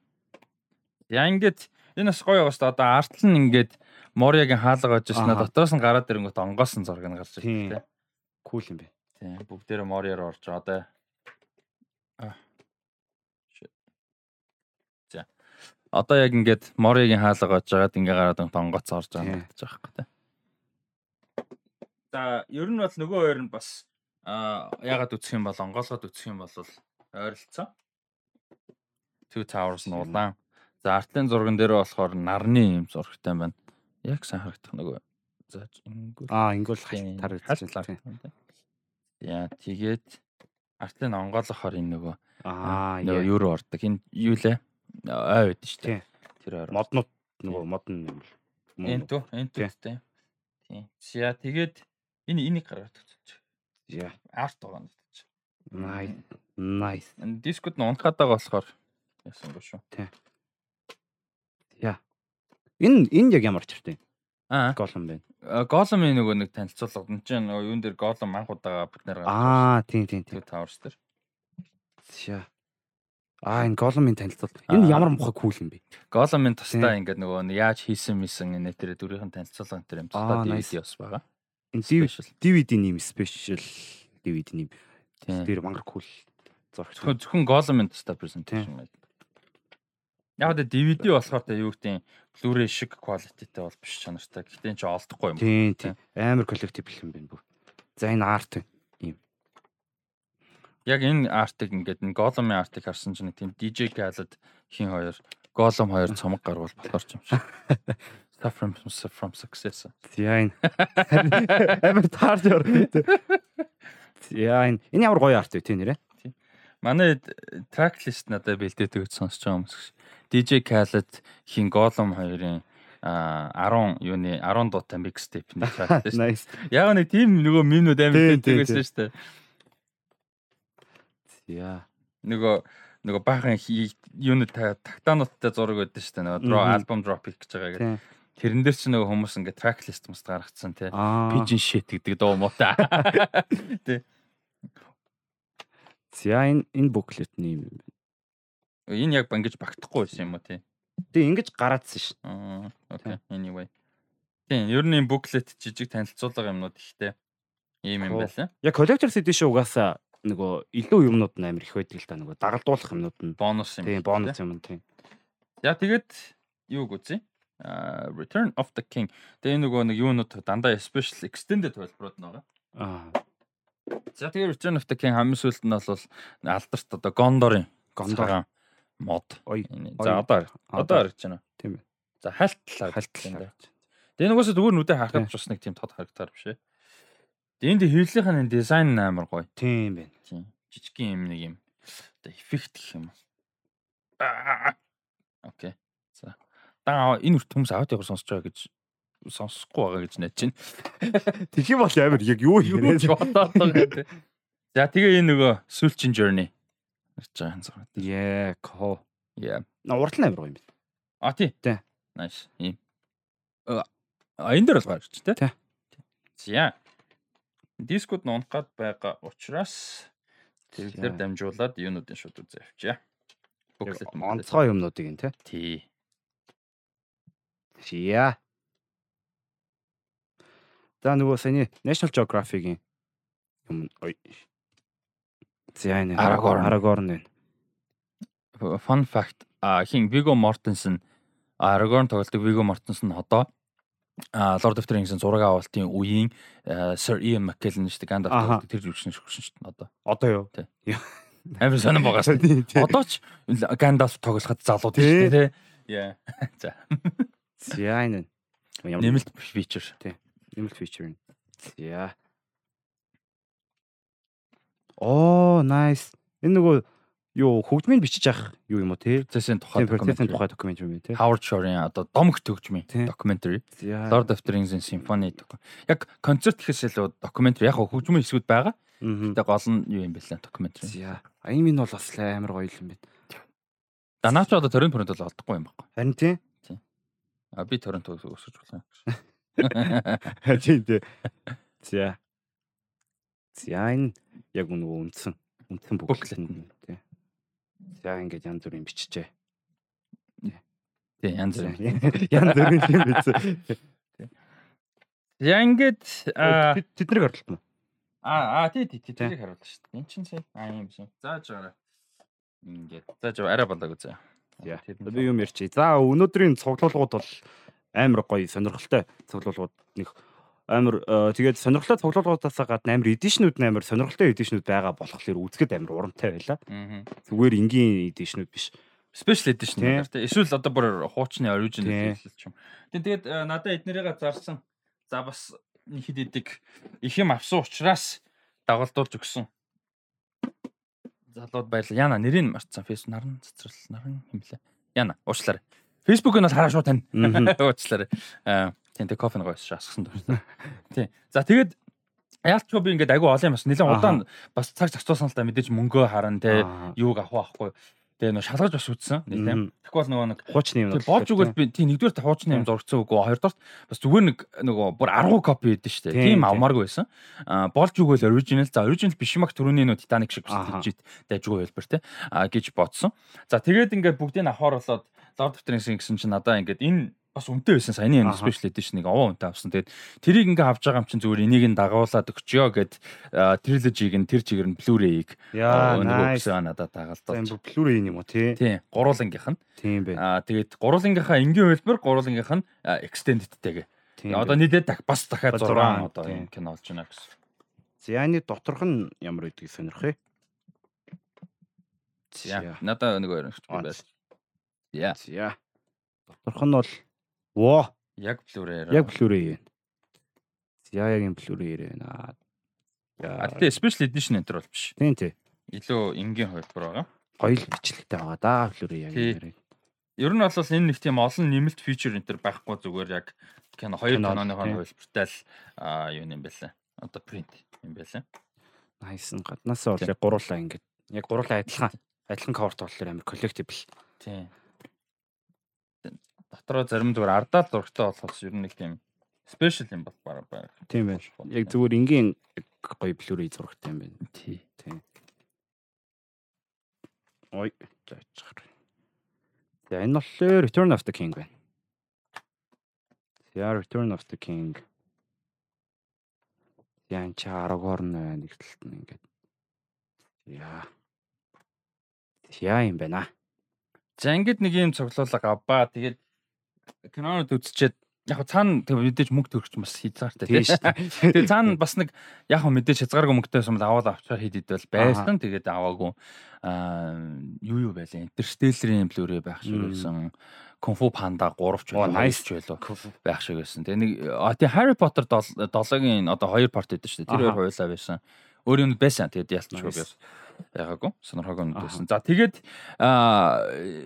Яа ингээд энэ бас гоё байгаа шүү дээ. Одоо артл нь ингээд Мориагийн хаалга ажижснаа дотроос нь гараад ирэнгүүт онгоосон зураг нь гарч ирж байна. Кул юм бэ. Тийм бүгдээрээ Мориар орж одоо За. Одоо яг ингээд Мориагийн хаалга очиж байгаад ингээ гараад онгооц орж байгаа гэж байгаа байхгүй тий. За ер нь бол нөгөө хоёр нь бас а ягаад үсэх юм бол онгоолгоод үсэх юм бол ойролцоо. Two Towers нь улаан. За артлын зурган дээр болохоор нарны юм зурагтай байна. Яг сайн харагдах нөгөө. За ингүүл. Аа ингүүл харагдчихлаа. Яа тэгээд артлын онгоолгохоор энэ нөгөө аа нөгөө юу руу ордог. Энэ юу лээ? Ой байд шүү дээ. Тэр моднууд нөгөө модн юм. Энэ түү, энэ түүтэй. Тийм. За тэгээд энэ энийг гаргаад үзчих. Яа. Арт байгаа нь. Nice. Nice. Энэ дискуд нь унтгаад байгаа болохоор ясангүй шүү. Тийм. Энэ энэ яг ямар чиртэй? Аа. Голом байна. Голомын нөгөө нэг танилцуулга. Энд чинь нөгөө юун дээр голом анх удаа бид нэр Аа, тийм тийм тийм. Towers дээр. За. Аа, энэ голомын танилцуулга. Энэ ямар мухай кул юм бэ? Голомын тусдаа ингээд нөгөө яаж хийсэн мэсэн энэ тэр дүрийнхэн танилцуулга энэ тэр юм тусдаа DVD бас байгаа. Энэ DVD нэм special DVD нэм. Тэр мангар кул зурагч. Зөвхөн голомын тусдаа презентацийн байл. Яг л DVD болохоор та юу гэдэг Blu-ray шиг quality-тэй бол биш чанартай. Гэхдээ энэ ч олдохгүй юм. Тийм тийм. Амар collectible юм байна бүр. За энэ art юм. Яг энэ art-ыг ингээд энэ Gollum-ын art-ыг харсан чинь тийм DJ Khaled хин хоёр Gollum хоёр [laughs] цомог гарвал болохоор ч юм шиг. Stuff from from success. Тийм. Амар таарч ор. Яа энэ энэ ямар гоё арт вэ тий нэрэ? Манай track list надад бэлдээдэг гэж сонсож байгаа юм шиг. DJ Khaled хин Gollum хоёрын а 10 юуны 10 дуутай нэг track шүү дээ. Яг нэг тийм нөгөө минууд амар байсан шүү дээ. Яа. Нөгөө нөгөө баахан юуны тактануудтай зураг байдаг шүү дээ. Нөгөө draw album drop гэж байгаа гэдэг. Тэрэн дээр ч нөгөө хүмүүс ингээ track list мус гаргацсан тий. Pigeon shit гэдэг дуу муутай. [laughs] Тий. За энэ энэ буклетны юм байна. Энэ яг ингэж багтахгүй байсан юм уу тий? Тэг ингэж гараадсан ш. Аа окей. Anyway. Тийм, ер нь юм буклет жижиг танилцуулга юмнууд ихтэй. Ийм юм байлаа. Яг collector's edition угаасаа нөгөө илүү юмнууд нь амар их байдаг л та нөгөө дагалдуулах юмнууд нь бонус юм. Тийм, бонус юм тийм. За тэгээд юуг үзье? А Return of the King. Тэгээ нөгөө нэг юунууд дандаа special extended хэлбэрүүд нь байгаа. Аа. За тэгээ Return of the King хамгийн сүүлд нь бол алдарт одоо Gondor-ын Gondor мод. За одоо одоо харагдаж байна. Тийм ээ. За хальт талаар хальт талаар. Тэгээ нугасаа зүгээр нүдэ харахад ч бас нэг тийм тод харагдаар биш ээ. Энд хэвлэлийнхэн дизайн амар гоё. Тийм байна. Тийм. Жижигхэн юм нэг юм. Одоо эффект гэх юм. Окей. За. Даа энэ үрт хүмүүс аудиогоор сонсож байгаа гэж сонсохгүй байгаа гэж найж байна. Тэгэх юм бол амар яг юу? Бодоод байгаа. За тэгээ энэ нөгөө сүүлчин journey гарч байгаа юм зураг. Yeah, ко. Yeah. На нь амар гоё юм байна. А тий. Тий. Nice. Ийм. А энэ дээр бол гарч тий. Тий. За. Дискуд нунгаад байгаа учраас тэрээр дамжуулаад юунуудын шууд үзээ авчия. Буклет онцгой юмнуудыг ин тий. Тий. Шия. За нөгөө саяны National Geographic-ийн юм ой За энэ Aragorn Aragorn байна. Fun fact хин Viggo Mortensen Aragorn тоглодог Viggo Mortensen одоо а Lord of the Rings-ийн зураг авалтын үеийн Sir Ian McKellen шүү дээ Gandalf тоглодог тэр жүжигчин шүрхэн шүү дээ одоо. Одоо юу? Амар сонирн байгаа шүү дээ. Одоо ч Gandalf тоглоход залууд шүү дээ тий. Яа. [laughs] За. За энэ. Нэмэлт фичер тий. Нэмэлт фичер. За. Оо, nice. Энэ нөгөө юу хөгжмийг бичиж авах юу юм уу те? Процессын тухай документ тухай документ юм те. Howard Shore-ийн одоо домог төгжмийн documentary. Lord of the Rings-ийн symphony яг концерт гэхээс илүү documentary яг хөгжмийн хэсгүүд байгаа. Гэтэ гол нь юу юм бэ лээ documentary. Аян минь бол бас амар гоё юм байна. Данаач одоо Торонто Торонто бол олдохгүй юм байна. Харин тийм. А би Торонто өсөж юм. Тийм тийм. За. За энэ яг нөгөө үндсэн үндсэн бүглэл нь тий. За ингээд янз бүрийн биччихэ. Тий янз бүр. [laughs] Янз бүрийн юм биз. За ингээд тэднийг орлоо. Аа аа тий тий тэднийг харуулсан шүү дээ. Энд чинь сая аа юм шиг. Зааж байгаарай. Ингээд зааж арай болоог үзье. Би юм ярьчих. За өнөөдрийн цуглуулгууд бол амар гоё сонирхолтой цуглуулгууд нэг амар тэгээд сонирхолтой цуглуулгуудаас гадна амар эдишнүүд амар сонирхолтой эдишнүүд байгаа болохоор үзэхэд амар урамтай байлаа. Зүгээр энгийн эдишнүүд биш. Special edition гэдэг тийм. Эсвэл одоо бүр хуучны original хэлэлч юм. Тэгээд надад эднэрийгээ зарсан. За бас хэд идэг их юм авсан учраас дагалдуулж өгсөн. Залууд баярлаа. Яна нэрийг марцсан. Facebook наран цэцэрлэл наран хэмлээ. Яна уучлаарай. Facebook нь бол хараа шууд тань. [laughs] Уучлаарай. Аа тийм тэг кофе гоёс шаасгсан дуртай. Тийм. За тэгээд Яалч би ингээд агүй олон юм бас нэлээд удаан бас цаг зохицуулсан л да мэдээж мөнгөө харан те юуг авах байхгүй Тэгээ нөө шалгаж бас үзсэн нэлээ. Тэгвэл нөгөө нэг хуучны юм. Болж өгвөл би тийм нэгдүгээр хуучны юм зургцсан үгүй. Хоёрдоорт бас зүгээр нэг нөгөө бүр 10 копи шүү дээ. Тийм авмааргүй байсан. Аа болж өгвөл оригинал. За оригинал биш юм ах түрүүний нөө Титаник шиг бичиж дайжгүй хэлбэр те. Аа гэж бодсон. За тэгээд ингээд бүгдийг авахар болоод Lord of the Rings гэсэн чинь надаа ингээд энэ бас үнэтэй байсан саяны энэ special edition-ыг овоо үнэтэй авсан. Тэгээд тэрийг ингээ авч байгаа юм чинь зүгээр энийг нь дагуулад өгчё гэд trilogy-г нь тэр чигээр нь Blu-ray-г нөгөө надад дагалдаад. Тийм Blu-ray юм уу тий? Тийм. Гуруулангийнх нь. Тийм бэ. Аа тэгээд гуруулангийнхаа энгийн хэлбэр гуруулангийнх нь extended-тэйг. Одоо нийлээд бас дахиад 6 одоо юм кино болж байна гэсэн. Зяны доторх нь ямар гэдгийг сонирхъя. За надаа нэг өөр юм байна. За. За. Доторх нь бол Во. Яг Blu-ray. Яг Blu-ray. За яг юм Blu-ray байна. А тэгээ special edition энэ төр бол биш. Тийм тий. Илүү энгийн хувилбар байгаа. Хоёул бичлэгтэй байгаа да Blu-ray яг юм. Ер нь бол энэ нэг тийм олон нэмэлт фичер энэ төр байхгүй зүгээр яг кино хоёр киноны хувилбартай л юу юм бэлээ. Одоо принт юм бэлээ. Найсан гаднаас бол яг гуруулаа ингээд яг гуруулаа адилхан адилхан каверт болохоор амар коллектибл. Тийм дотроо зарим зүгээр ардаа л зургтай болохоос ер нь нэг тийм спешиал юм бол баг байх. Тийм байна. Яг зүгээр энгийн гоё блүрий зургтай юм байна. Тий. Тийм. Ой, заачих. За энэ бол Return of the King байна. За Return of the King. Ян чи 10-оор нь байна нэг талд нь ингээд. Яа. Яа юм байна. За ингээд нэг юм цуглуулга авбаа. Тэгээд кинонод үзчихэд яг цаана тэг мэдээж мөнгө төрч бас хязгаартай тийм шүү дээ. Тэгээ цаана бас нэг яг мэдээж хязгааргүй мөнгөтэй байсан бол аваад авчаар хийдэд бол байсан. Тэгээд аваагүй аа юу юу байлаа. Интерстеллерийн Blu-ray байх шиг байсан. Кунфу панда 3 ч nice ч байлоо байх шиг байсан. Тэгээ нэг а тий Harry Potter 7-гийн одоо 2 part гэдэг шүү дээ. Тэр хоёр хуйлаа байсан. Өөр юм байсан. Тэгээд ялцчихгүй би ягаагүй сонирхоогүй нүдсэн. За тэгээд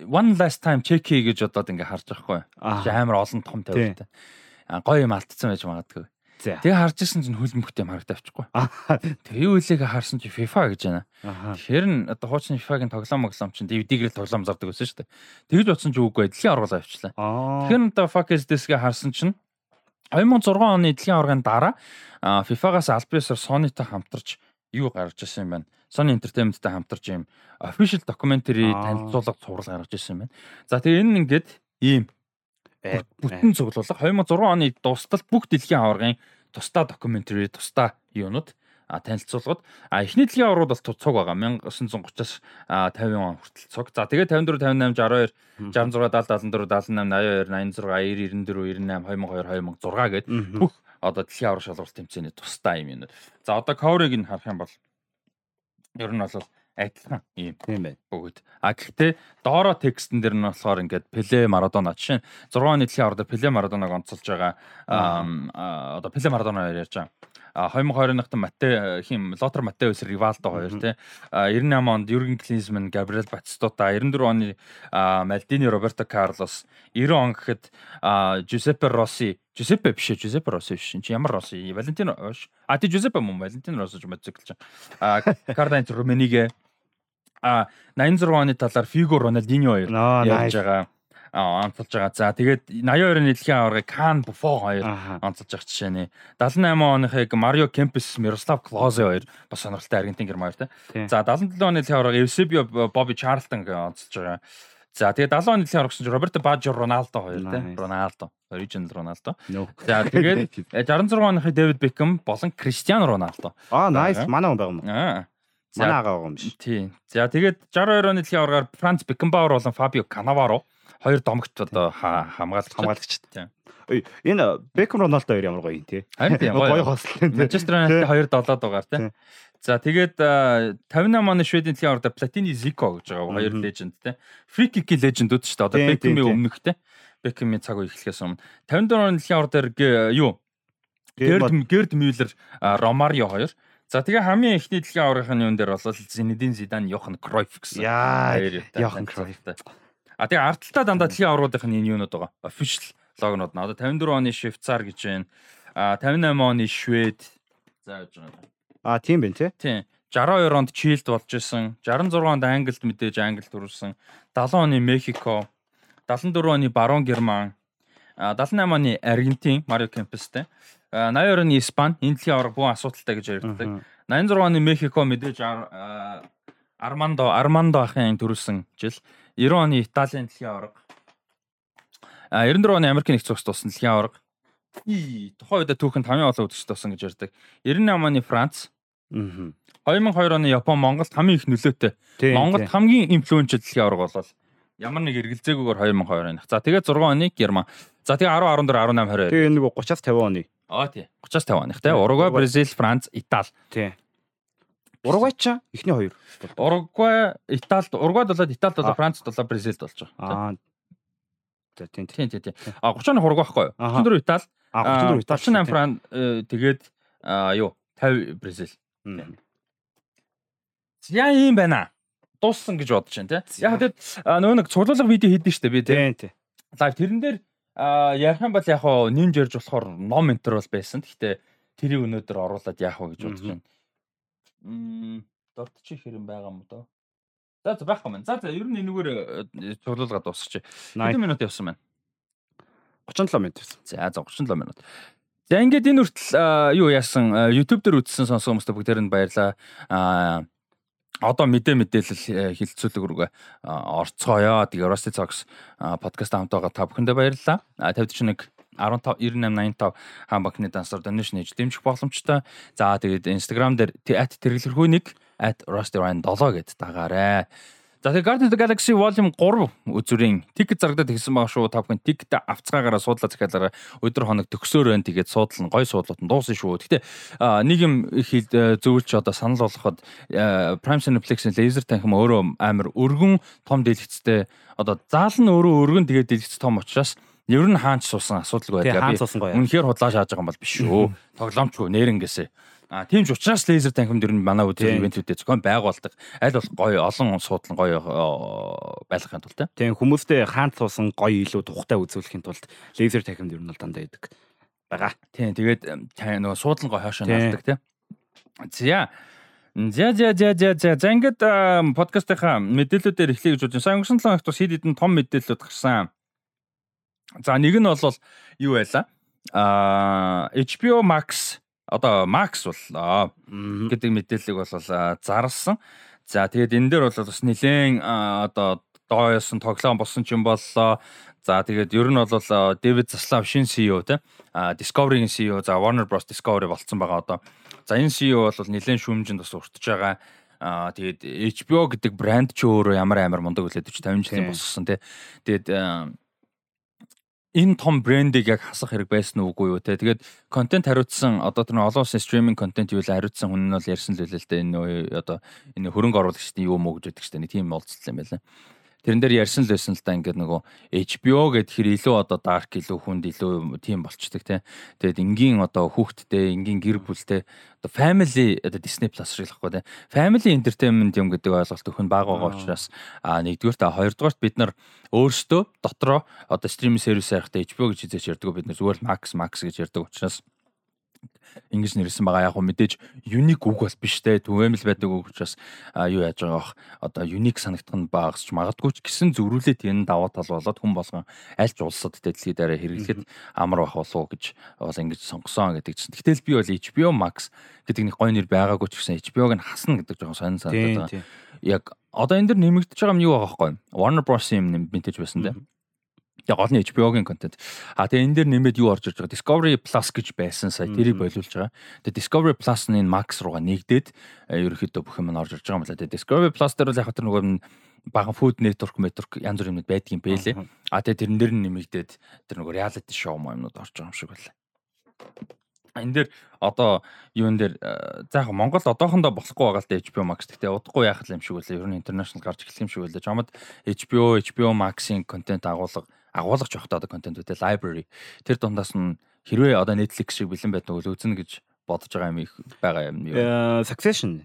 one last time check гэж бодоод ингээ харж байхгүй. Амар олон том тавилтаа. Гоё юм алдсан байж магадгүй. Тэгээ харж исэн чинь хөл мөхтэй харагдав авчихгүй. Тэгээ үлээг харсан чи FIFA гэж байна. Тэгэхээр н одоо хуучны FIFA-гийн тоглоом моглоом чинь DVD-гээр л тоглоом зардаг байсан шүү дээ. Тэгж бодсон чи үгүй дэлхийн аврал авчлаа. Тэгэхээр н одоо fuck is this-гээ харсан чинь 2006 оны дэлхийн аваргын дараа FIFA-гаас аль биесээр Sony-тай хамтарч юу гаргаж ирсэн юм байна. Sony Entertainment-тай хамтарч ийм official documentary танилцуулга цуврал гаргаж ирсэн юм байна. За тэгээ энэ ингээд ийм бүтэн цуглуулга 2006 оны дуустал бүх дэлхийн аваргын тусдаа documentary, тусдаа юунууд а танилцуулгад а эхний дэлхийн аваргууд бол цуг байгаа 1930-аас 50 он хүртэл цуг. За тэгээ 54 58 62 66 70 74 82 86 92 98 2002 2002 2006 гээд бүх одоо дэлхийн аврах шалгуулт тэмцээний тусдаа юм юм. За одоо cover-ыг нь харах юм бол Ер нь бол адилхан юм. Тийм байна. Бүгд. А гэхдээ доороо текстэн дээр нь болохоор ингээд Пеле Марадона жишээ 6 оны дэлхийн аварга Пеле Марадонаг онцолж байгаа одоо Пеле Марадона ярьж байгаа. 2020 онд Матте хим Лотер Маттеус Ривалдо хоёр тий 98 онд Юрген Клинсман Габриэл Батистута 94 оны Мальдини Роберто Карлос 90 он гэхэд Жусеппе Росси Жусеппе биш ээ Жусеппе Росси биш чи ямар Росси Валентино а тий Жусеппе мөн Валентино Росси ч мотоциклч а Кардайн Румениге а 86 оны талаар Фиго Роналдиньо хоёр ярьж байгаа онцолж байгаа. За тэгээд 82-ын нийтлэгийн аваргыг Кан Буфо хоёр онцолж байгаа жишээ нэ. 78 оныхыг Марио Кемпес, Мирослав Клозе хоёр бас сонирхолтой Аргентин герман хоёр те. За 77 оны нийтлэгийн аваргыг Эвсебио Бобби Чарлтон онцолж байгаа. За тэгээд 70 оны аварга гэсэн чинь Роберто Бажо Роналдо хоёр те. Роналдо, original Роналдо. За тэгээд 66 оныхыг Дэвид Бекхэм болон Криштиано Роналдо. Аа, nice. Манай хүн байгаа юм. Аа. Манай агаа байгаа юм биш. Тийм. За тэгээд 62 оны нийтлэгийн аваргаар Франц Бекенбауэр болон Фабио Канаваро хоёр домогт одоо хамгаалагч хамгаалагч тийм. Энэ Бекхэм Роналдо хоёр ямар гоё юм тий. Харин [laughs] тийм гоё хослол. Манчестер Юнайтед 2 7 дугаар тий. За тэгээд 58 оны Шведийн дэлхийн аварга Платини Зико гэж байгаа хоёр леженд тий. Фри кик лежендүүд шүү дээ. Одоо Бекхэмийн өмнөх тий. Бекхэмийн цаг үе эхлэхээс өмнө 54 оны дэлхийн аварга юу? Герд Герд Мюллер Ромарио хоёр За тэгээ хамгийн эхний дэлхийн аваргын юун дээр бол Зинедин Зидан Йохан Кройф гэсэн. Яа, Йохан Кройф. А тэгээ ардталтаа дандаа дэлхийн аврагуудын энэ юунод байгаа. Official логонууд нь. Одоо 54 оны Швейцар гэж байна. А 58 оны Швед зааж байгаа. А тийм байна тий. Тийм. 62 онд Чилд болж исэн. 66 онд Англид мэдээж Англид төрүүлсэн. 70 оны Мехико. 74 оны Барон Герман. 78 оны Аргентин Марио Кемпестэй. 82 оны Испани энэ дэлхийн авраг бүх асуудалтай гэж ярьдаг. 86 оны Мехико мэдээж Армандо Армандо ахын төрүүлсэн жил. 90 оны Италийн дэлхийн аварга. А 94 оны Америк нэгдсэн улс туссан дэлхийн аварга. Тухайн үед түүхэнд 5 олон үзэгч туссан гэж ярьдаг. 98 оны Франц. Аа. 2002 оны Япон Монголд хамгийн их нөлөөтэй. Монголд хамгийн инфлюеншл дэлхийн аварга болол ямар нэг эргэлзээгүйгээр 2002 оных. За тэгээд 6 оны Герман. За тэгээд 10 14 18 20. Тэгээ нэг 30-аас 50 оны. Аа тий. 30-аас 50 оных тий. Уругвай, Бразил, Франц, Итали. Тий. Уругвай ч эхний хоёр. Уругвай, Италид, Уругвайд болоод Италид болоо Францд болоо Бразилд болж байгаа. Аа. За тийм тийм тийм. А 30 Уругвай байхгүй юу? 34 Итали. А 34 Итали. 38 Франц тэгээд юу 50 Бразил. Яа юм байна. Дууссан гэж бодож байна тий. Яг тэгээд нөгөө нэг цуглуулга видео хийдэн штэ би тий. Лайв тэрэн дээр ярих юм бол яг хоо нэмж ярьж болохоор ном энтер бол байсан. Гэхдээ тэрийг өнөөдөр оруулаад яах вэ гэж бодож байна. Мм дордчих хэрэм байгаа юм доо. За за байхгүй маань. За за ер нь энэгээр цуглуулга дуусчих. Хэдэн минут явсан байна? 37 минут явсан. За за 37 минут. За ингээд энэ хүртэл юу яасан YouTube дээр үзсэн сонссон хүмүүстээ бүгдээр нь баярлаа. Аа одоо мэдээ мэдээлэл хилцүүлэг рүүгээ орцгоё. Тэгээ Rusty Talks подкаст хамтаага та бүхэндээ баярлалаа. 5041 15 9885 хаан банкны дансаар donation хийж дэмжих боломжтой. За тэгээд Instagram дээр @тэргэлэрхүү нэг @rostyryan7 гэд дагаарай. За тэгээд Guardians of the Galaxy Volume 3 үзүрийн тикет зарагдаад ирсэн байгаа шүү. Та бүхэн тикет авцгаагаараа суудлаа захиалаараа өдөр хоног төгсөөр байна. Тэгээд суудлан гой суудлууд нь дуусна шүү. Гэтэ нэг юм хэл зөвлөж одоо санал болгоход Prime Cineplex-ийн laser танхим өөрөө амар өргөн том дэлгэцтэй одоо заал нь өөрөө өргөн тэгээд дэлгэц том учраас Ер нь хаанч суусан асуудалгүй байлаа. Би үнэхээр худлаа шааж байгаа юм бол биш шүү. Тоглоомчгүй нэрнгээсээ. А тийм ч учраас лазер танхимд ер нь манай үдээр ивентүүдэд зохион байгуулдаг. Аль болох гоё олон суудлан гоё байлгахын тулд тийм хүмүүстэй хаанч суусан гоё илүү тухтай үзүүлэхийн тулд лазер танхимд ер нь бол дандаа идэг байгаа. Тийм тэгээд нөгөө суудлан гоё хоошоо наалдаг тийм. За За за за за за за ингээд подкастынхаа мэдээллүүдээр эхлэе гэж бодсон. Сайн өнгөрсөн 7 хоногт бас хэд хэдэн том мэдээлэлүүд гарсан. За нэг нь бол юу байла? Аа HBO Max одоо Max боллоо гэдэг мэдээллийг бол зарлсан. За тэгээд энэ дээр бол бас нэлээд одоо дооёсон тоглоом болсон ч юм боллоо. За тэгээд ер нь бол Дэвид Заслав шин CEO те Discovery-ийн CEO за Warner Bros Discovery болцсон байгаа одоо. За энэ CEO бол нэлээд шүүмжинд бас уртж байгаа. Аа тэгээд HBO гэдэг брэнд ч өөрөө ямар амар мундаг үлээд 50 жилийн боссон те. Тэгээд энэ том брендийг яг хасах хэрэг байсан уугүй юу те. Тэгээд контент хариуцсан одоо тэр олон улсын стриминг контент юу л хариуцсан хүн нь бол ярьсан л үлээ л дээ. Энэ одоо энэ хөрөнгө оруулагчдын юу муу гэж яддаг штэ. Тийм уулзсан юм байлаа тэрэн дээр ярьсан л байсан л да ингээд нөгөө HBO гэхээр илүү одоо dark илүү хүнд илүү тийм болчдөг те. Тэгээд энгийн одоо хүүхдтэй, энгийн гэр бүлтэй одоо family одоо Disney Plus шиг л хэвгүй те. Family entertainment юм гэдэг ойлголт өхөн бага байгаа учраас а нэгдүгээр та хоёрдугаарт бид нар өөрсдөө дотроо одоо стриминг сервис харихтаа HBO гэж хизээч ярьдаг бид нар зүгээр Max Max гэж ярьдаг учраас ингэж нэрсэн байгаа. Яг хөө мэдээж unique үг бас биш те. Түгээмэл байдаг үг учраас юу яаж байгаа бах одоо unique санагдах нь багасч магадгүй ч гэсэн зөрүүлээд энэ даваа тал болоод хүн болгон аль ч улсад те дэлхий дээр хэрэглэхэд амар бах болов уу гэж бол ингэж сонгосон гэдэг чинь. Гэтэл би бол HBO Max гэдэг нэг гоё нэр байгаагүй ч гэсэн HBO-г нь хасна гэдэг жоохон сонир санагдаад байгаа. Яг одоо энэ дэр нэмэгдэж байгаа юм юу байгаа байхгүй Warner Bros юм нэмэгдэж байсан те яг гол нь HBO-гийн контент. А тэгээ энэ дээр нэмээд юу орж ирж байгаа Discovery Plus гэж байсан сая тэрийг болиулж байгаа. Тэгээ Discovery Plus нь энэ Max руугаа нэгдээд э, ерөөхдөө бүх юм нь орж ирж байгаа юм байна. Тэгээ Discovery Plus дээр бол яг тэр нөгөө баган food network network янз бүрийн юмуд байдаг юм бэлээ. А тэгээ тэрэн дээр нь нэмэгдээд тэр нөгөө reality show юмнууд орж байгаа юм шиг байлаа. Энэ дээр одоо юун дээр за яг Монгол одоохондоо болохгүй байгаа л да HBO Max гэхдээ удахгүй яах юм шиг байлаа. Ер нь international гарч эхлэх юм шиг байлаа. Жомод HBO HBO Max-ийн контент агуулга агуулгач явахдаа одоо контентүүдээ library тэр дундаас нь хэрвээ одоо Netflix шиг бэлэн байдаг бол үзнэ гэж бодож байгаа юм их байгаа юм юу. Succession.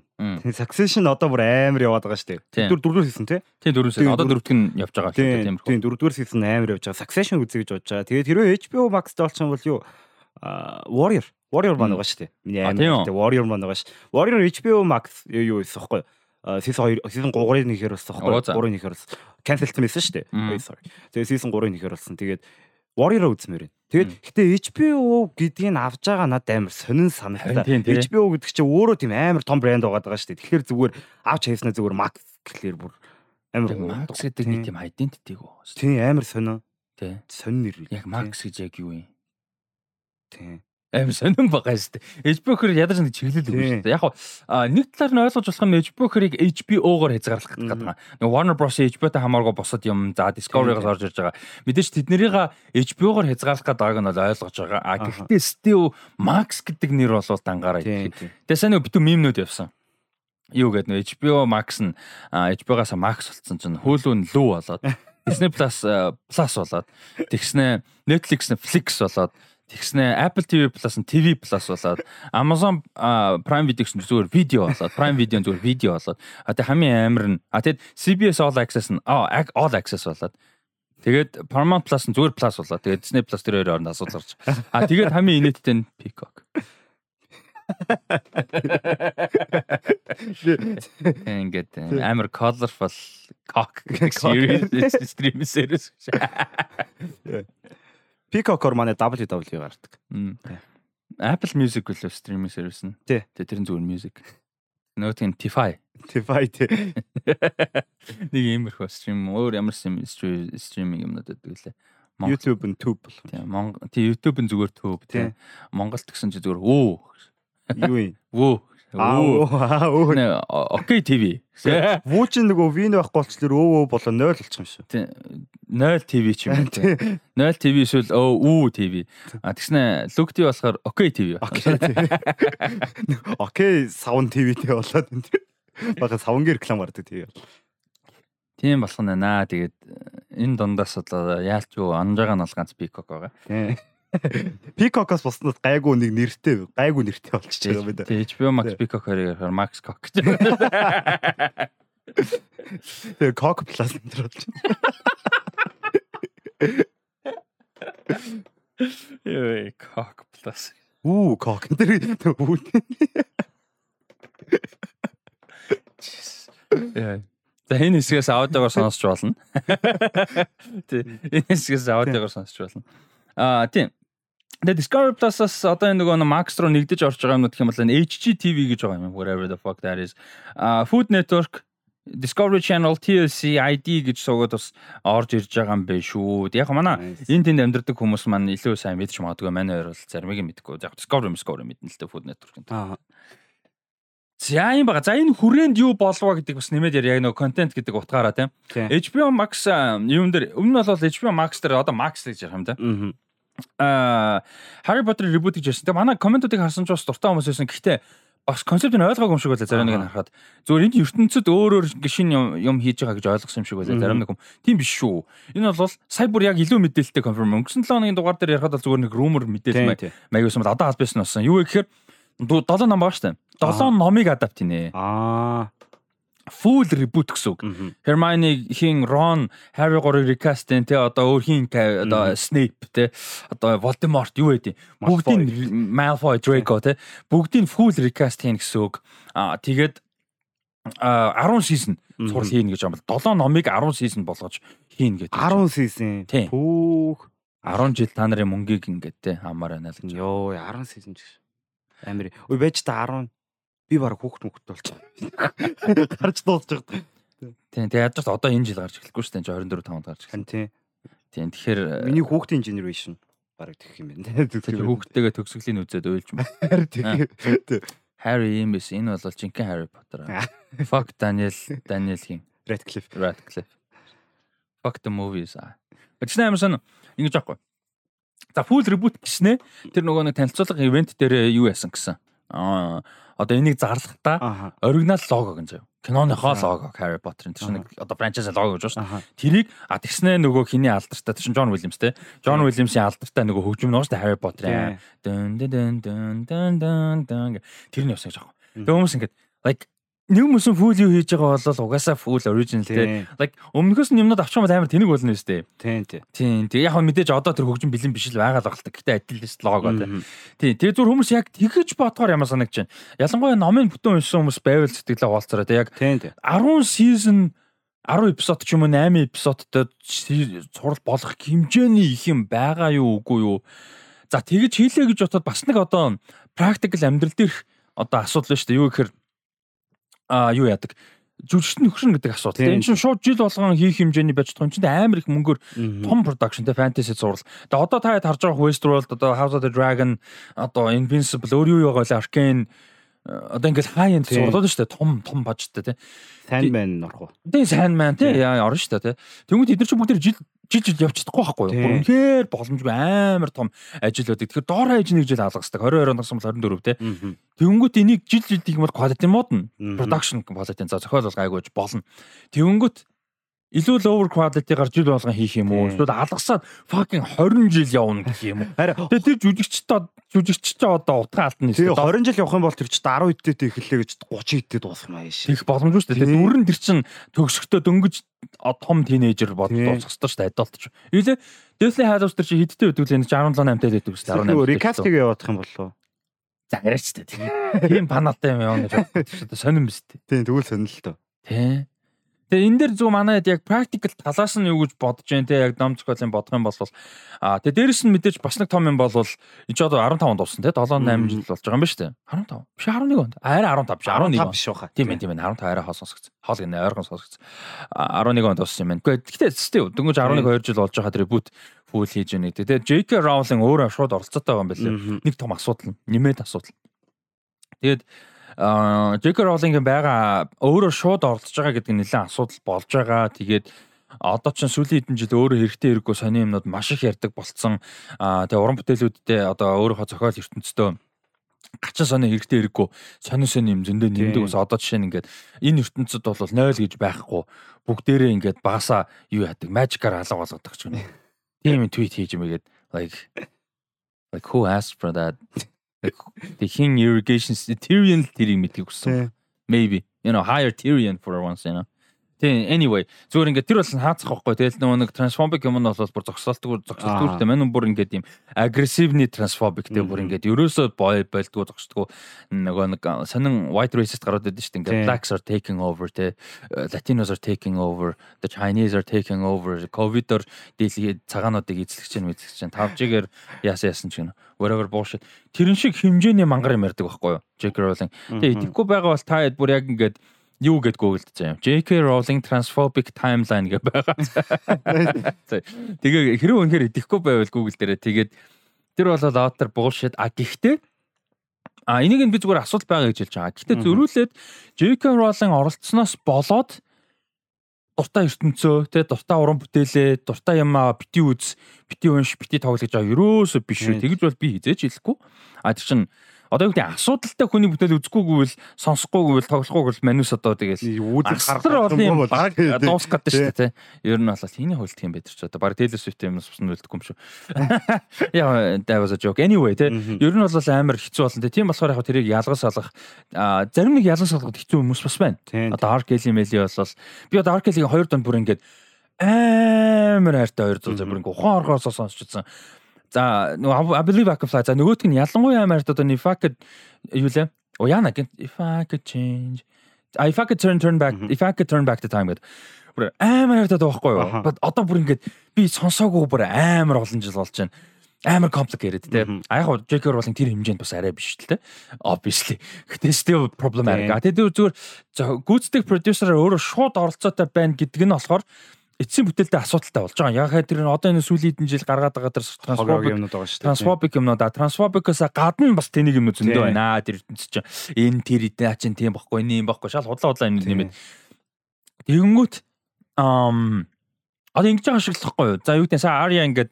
Succession одоо бүр амар яваад байгаа шүү дээ. Дөрөв дөрөвдүгээр season тий? Тийм дөрөв season. Одоо дөрөвдөг нь явж байгаа шүү дээ. Тийм дөрөвдүгээр season амар явж байгаа. Succession үзье гэж бодож байгаа. Тэгээд хэрвээ HBO Max доолчихсон бол юу Warrior Warrior маань байгаа шүү дээ. Миний амар Warrior маань байгаа шүү. Warrior HBO Max юу юу хэвхэв season 2 season 3-ыг нэхэр болсон байхгүй 3-ыг нэхэр болсон. Cancel байсан шүү дээ. Sorry. Тэгээ season 3-ыг нэхэр болсон. Тэгээд Warrior үзмээр байна. Тэгээд гэтээ HBO гэдгийг авж байгаа надад амар сонин санагдаа. HBO гэдэг чинь өөрөө тийм амар том брэнд байгаа даа шүү дээ. Тэгэхээр зүгээр авч хайснаа зүгээр Max гэхлээр бүр амар Max гэдэг нэг тийм identity гоо. Тийм амар сонио. Тий. Сонин нэр. Яг Max гэж яг юу юм? Тийм аим сонирн байгаа шүү дээ. HBO хэр ядарч нэг чиглэл үг шүү дээ. Яг хаа нэг талаар нь ойлгож болох нь HBO хэрийг HBO-гоор хязгаарлах гэдэг байгаа. Нэг Warner Bros HBO-тай хамааргүй босод юм за Discovery-гаас орж ирж байгаа. Мэдээж тэднэрийг HBO-гоор хязгаарлах гэдэг байгааг нь ойлгож байгаа. А гэхдээ Steve Max гэдэг нэр бол дангаараа. Тэгээ сайн нэг битүү мемнүүд явсан юу гэдэг нэ HBO Max нь HBO-гаас Max болсон чинь Hulu нь Lu болоод [laughs] Disney Plus Plus болоод тэгснэ Netflix нь Flix болоод Тэгснэ Apple TV Plus нь TV Plus болоод Amazon Prime Video гэсэн зүгээр видео болоод Prime Video зүгээр видео болоод а тэг хамгийн амар нь а тэгэд CBS All Access нь All Access болоод тэгээд Paramount Plus нь зүгээр Plus болоод тэгээд Disney Plus тэр хоёроор нь асуудал гарч. А тэгээд хамгийн инээдтэй нь Peacock. Ингээд амар colorful cock [laughs] series streaming series. Peacock-оор манай WW гардаг. Apple Music үлээ стриминг сервис нь. Тэ. Тэр нь зүгээр music. Нөгөөх нь Tify. Tify тий. Нэг иймэрхүү стрим өөр ямар стриминг юмнууд байдаг лээ. YouTube нь Tube болов. Тий. Монгол тий YouTube нь зүгээр Tube тий. Монголд гэсэн чи зүгээр өө. Юу юм? [laughs] Өө Аа өө. Нэ окей ТV. Вүү чи нөгөө вин байхгүй болчлоор өө өө болоо 0 болчих юм шүү. Тийм. 0 ТV ч юм уу. 0 ТV эсвэл өө үү ТV. А тэгснэ лүгти болохоор окей ТV. Окей ТV. [laughs] Окей савн ТV-тэй болоод энэ. Бага савнгийн реклам гардаг ТV. Тийм болох нь наа. Тэгээд энэ дундаас одоо яалч юу анжаага нь бол ганц пикок байгаа. Тийм. [laughs] Peacock-оос боснод гайгүй нэг нэртэй гайгүй нэртэй болчихж байгаа юм байна. HBO Max Peacock хоёроор Max Cock. Тэгээ Cock Plus энэ болж байна. Яа, Cock Plus. Уу, Cock энэ үү. Яа. За энэ хэсгээс аудиогоор сонсч болно. Тэ энэ хэсгээс аудиогоор сонсч болно. Аа тийм. Тэгээ Discovery Plus-аас одоо энэ нөгөө Max руу нэгдэж орж байгаа юм гэх юм бол HGTV гэж байгаа юм. Whatever the fuck that is. А Food Network Discovery Channel TLC ID гэж суугаад бас орж ирж байгаа юм байна шүү. Яг манай энэ тэнд амьдардаг хүмүүс маань илүү сайн мэдчих магадгүй. Манай хоёр бол заримыг нь мэдэхгүй. Яг Discovery Discovery мэднэ л дээ Food Network. Аа. За юм бага. За энэ хүрээнд юу болов гэдэг бас нэмээд яг нөгөө контент гэдэг утгаараа тийм. HBO Max юм дээр өмнө нь бол HBO Max дээр одоо Max гэж ярих юм тийм. Аа Harry Potter reboot гэж ярьсан. Тэгээ манай комментуудыг харсан ч бас дуртай хүмүүс байсан. Гэхдээ бас концепт нь ойлгоогүй юм шиг байлаа зарим нэг нь харахад. Зөвөр энд ертөнцид өөр өөр гişin юм хийж байгаа гэж ойлгосон юм шиг байлаа зарим нэг юм. Тийм биш шүү. Энэ бол сая бүр яг илүү мэдээлэлтэй конферм. Өнгөрсөн 7 хоногийн дугаар дээр ярихад бол зүгээр нэг rumor мэдээлэл маягсан бол одоо албасан болсон. Юу вэ гэхээр 7 ном байгаа штэ. 7 номыг адапт хийнэ. Аа. Full reboot гэсэн үг. Hermione хин Ron, Harry горыг recast энэ те одоо өөр хин одоо Snape те одоо Voldemort юу гэдэг бүгдийн Malfoy, Draco те бүгдийн full recast хийн гэсэн үг. Аа тэгээд 10 season сурал хийн гэж юм бол 7 номыг 10 season болгож хийн гэдэг. 10 season. Пүүх 10 жил та нарын мөнгийг ингээд те хамаар байна л гэж. Йоо 10 season ч амир. Ой байж та 10 би баг хүүхд мөхт болчих. Гарч дуусчих. Тийм тэгээ яаж ч одоо энэ жил гарч эхлэхгүй шүү дээ 24 5-нд гарч эхэлсэн. Тийм. Тийм тэгэхээр миний хүүхдийн generation баг тэгэх юм байна. Тэгэхээр хүүхдтэйгээ төгсгөлийн үзээд уйлж юм байна. Harry юм биш энэ бол жинхэнэ Harry Potter. Fuck Daniel Daniel хин. Radcliffe. Radcliffe. Fuck the movies. Гэвч нэмсэн ингэж аахгүй. За full reboot гэснэ тэр нөгөө нэг танилцуулга ивент дээр юу яасан гэсэн. Одоо энийг зарлахтаа оригинал лого гэн заяа. Киноныхоо лого Harry Potter-ын тэр нэг одоо франчайз лого гэж байна шүү дээ. Тэрийг а тэгснэ нөгөө хиний алдартай тэр чинь John Williams те. John Williams-ийн алдартай нөгөө хөгжим шүү дээ Harry Potter-ын. Дэн дэн дэн дэн дэн дэн тэр нь явсан гэж аахгүй. Тэгээ хүмүүс ингэдэг like нэг мөсөн фул юу хийж байгаа бол угаасаа фул оригинал те. Like өмнөхөөс нь юмнууд авчих юм бол амар тэнэг болно шүү дээ. Тийм тийм. Тийм. Тэгээ яг мэдээж одоо тэр хөгжим бэлэн биш л байгаа л багтал. Гэтэ адилээс лого те. Тийм. Тэгээ зүр хүмүүс яг тэгэж бодохоор ямар санагч байна. Ялангуяа номын бүтэн уншсан хүмүүс байвал сэтгэлээ хуваалцараа те. Яг 10 season 10 эпизод ч юм уу 8 эпизодтой сурал болох хэмжээний их юм байгаа юу үгүй юу. За тэгэж хийлээ гэж бодоход бас нэг одоо практикал амьдрал дээрх одоо асуудал шүү дээ. Юу гэхээр юу яадаг жүжигчд нөхрөн гэдэг асуудал. Энэ чинь шууд жил болгон хийх хэмжээний байж байгаа юм чинь амар их мөнгөөр том production те fantasy зурвал. Тэгээ одоо та хэд харж байгаа Westworld одоо House of the Dragon одоо Invincible өөр юу байгаа вэ Arcane одоо ингээл хай энд зурлаад шүү дээ том том бажтай те. Sandman орох уу? Тэгээ Sandman те яа орно шүү дээ те. Тэнгүүд эдгээр чинь бүгд жил жил жил явж чадахгүй байхгүй юу? Үнэхээр боломжгүй амар том ажил байдаг. Тэгэхээр доор хаяж нэг жил алгасдаг. 22 оноос бол 24 те. Тэнгүүт энийг жил жил бол quality модно. Production quality за зохиол бол гайгүйж болно. Тэнгүүт илүү lower quality-гаар жил болгон хийх юм уу? Эсвэл алгасаад fucking 20 жил явна гэх юм уу? Тэгээ тэр жүжигчтэй жүжигчтэй одоо утга алдна. Тэгээ 20 жил явах юм бол тэр чинь 10 эдтэй эхэллээ гэж 30 эдтэй дуусах юм ааш. Тэгэх боломжгүй шүү дээ. Тэгээ дөрөн тэр чинь төгсөхдөө дөнгөж том тинейжер бод дуусах ёстой шүү дээ. Adult ч. Илээ Deathly Hallows тэр чинь хэдтэй байдаг л энэ 17 8 дээд байдаг шүү дээ. 18. Recast-ийг явуулах юм болов уу? За яриач та тийм. Тийм паналтай юм явна гэж бодсон. Сонирн биз дээ. Тийм тэгвэл сонирн л тоо. Тийм. Тэгээ энэ дээр зөв манайд яг practical талаас нь юу гэж бодож जैन те яг ном зохиолын бодох юм бол а тэгээ дээрэс нь мэдээж бас нэг том юм бол энэ ч одоо 15 онд дууссан те 7 8 жил болж байгаа юм ба дээ 15 биш 11 онд арай 15 биш 11 биш баха тийм ээ тийм ээ 15 арай хоол сонсгоцсон хоол гэнэ ойрхон сонсгоцсон 11 онд дууссан юм байна. Гэхдээ гэхдээ дөнгөж 11 2 жил болж байгаа reboot фул хийж яах нэг те JK Rowling өөрөө шууд оролцоотой байгаа юм байна лээ. Нэг том асуудал нэмээд асуудал. Тэгээд J.K. Rowling-ийн байгаа өөрөө шууд оролцож байгаа гэдэг нь нэлээд асуудал болж байгаа. Тэгээд одоо ч сүүлийн хэдэн жил өөрөө хэрэгтэй хэрэггүй сони юмнууд маш их ярддаг болцсон. Тэгээ уран бүтээлүүдтэй одоо өөрийнхөө зохиол ертөнцийн гачин сони хэрэгтэй хэрэггүй сони сони юм зөндөө нэмдэг ус одоо жишээ нь ингээд энэ ертөнцид бол 0 гэж байхгүй бүгдээрээ ингээд багасаа юу яадаг магикаар алга болгодог ч юм. [laughs] Тийм твит хийж юмгээд like like who asked for that [laughs] The king irrigation Tyrion тэрийг мэдгийг хүссэн. Maybe you know hire Tyrion for once you know. Тийм anyway зүгээр ингээд тэр бол хаацах байхгүй тэгэл нөгөө нэг трансфобик юм нь бол бүр зогсоолтгүй зогсолтгүйтэй мань бүр ингээд юм агрессивны трансфобик тэг бүр ингээд ерөөсөө бой болдгоо зогсдгоо нөгөө нэг сонин white racist гарууд байдаг шүү дээ. Ингээд blacks are taking over те latinos are taking over the chinese are taking over. Ковидор дийлхий цагаануудыг эзлэх чинь эзлэх чинь тавжигээр яасан яасан чинь whatever bullshit. Тэрэн шиг хэмжээний мангар юм ярьдаг байхгүй юу? J.K. Rowling. Тэгээ идэхгүй байгаа бол та бүр яг ингээд юу гэд гуглдж байгаа юм. JK Rowling transphobic timeline гэх байгаа. [laughs] Тэгээ хэрэг үнэхээр идэхгүй байвал Google дээрээ тэгээд тэр бол outer bullshit. А гэхдээ а энийг би зүгээр асуулт байгаа гэж хэлж байгаа. Гэхдээ зөрүүлээд JK Rowling оролцсноос болоод дуртай ертөнцөө тэ дуртай уран бүтээлээ дуртай юм бити үз бити унш бити тоглож байгаа. Ерөөсөө биш үү тэгж бол би хизээч хэлэхгүй. А тэр чин одоо юу гэдэг асуудалтай хүний бүтээл үзэхгүйгүй бол сонсохгүйгүй бол тоглохгүйгүй бол манус одоо тэгэл үүдэл юм баг дуусах гэдэг шүү дээ. Ер нь бол хийний хуйлдах юм байдаг ч одоо баг Taylor Swift юм сусна үлдэхгүй юм шүү. [laughs] Яа that was a joke anyway тий. Ер нь бол амар хэцүү болно тий. Тийм болохоор яг тэрийг ялгаж салгах зарим нэг ялгаж салгахад хэцүү хүмүүс бас байна. Одоо Dark Kelly Melly бол би одоо Dark Kelly-ийн 2 донд бүр ингээд амар хайртай 200 бүр ингээд ухаан оргоос сонсчихсан. За нөгөө I believe I can fly. За нөгөөтг нь ялангуяа амар одоо if I could юу лээ? О яна гэн if I could change if I could turn turn back if I could turn back the time гэдэг. Бүр амар хайртай байхгүй юу? Одоо бүр ингээд би сонсоогүй бүр амар олон жил болж байна амар complicated те. А яг J.K. Rowling тэр хэмжээнд бас арай биш л те. Obviously. Гэтэ still problematic. Тэгээ зүгээр гүйцэтгэх продюсераар өөрөө шууд оролцоотой байна гэдэг нь болохоор эцсийн бүтээлтэй асуудалтай болж байгаа. Яг тэр одоо энэ сүүлийн хэдэн жил гаргаад байгаа тэр трансфобик юмнууд байгаа шүү дээ. Трансфобик юмнууд а трансфобикоос гадна бас тэнийг юм зөндөө байна. Тэр ертөнц чинь энэ тэр идэ чин тийм бохгүй, энэ юм бохгүй. Шал худлаа худлаа юм нэмээд. Тэгэнгүүт ам Одоо ингэж байгаа шиг л тахгүй юу? За юу гэдэг сая Ария ингээд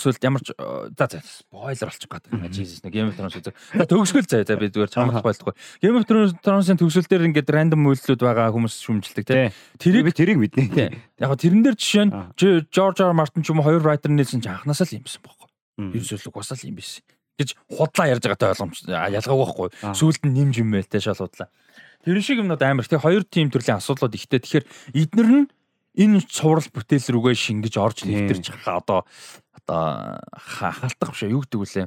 сүлд ямар ч за за спойлер болчих гээд байна. Jesus нэг Game of Thrones үзэг. За төгсгөл заяа за би зүгээр чамд спойлдохгүй. Game of Thrones-ын төгсгөл дээр ингээд рандом үйлдэлүүд байгаа хүмүүс шүмжилдэг тий. Тэрийг би тэрийг мэднэ. Яг тэрэн дээр жишээ нь George R. Martin ч юм уу хоёр writer нэлсэн ч анханасаа л юм байсан байхгүй. Ерөөсөө л угсаал юм биш гэж худлаа ярьж байгаатай ойлгомж ялгаагүй байхгүй. Сүүлд нь нэмж юм байл те шал худлаа. Тэр шиг юмнууд амар. Тэгээ хоёр тим төрлийн асуудлууд ихтэй. Тэгэхээр эднэр нь энэ цуврал бүтээл рүүгээ шингэж орж нэвтэрч одоо одоо хаалтах биш юу гэдэг вүлээ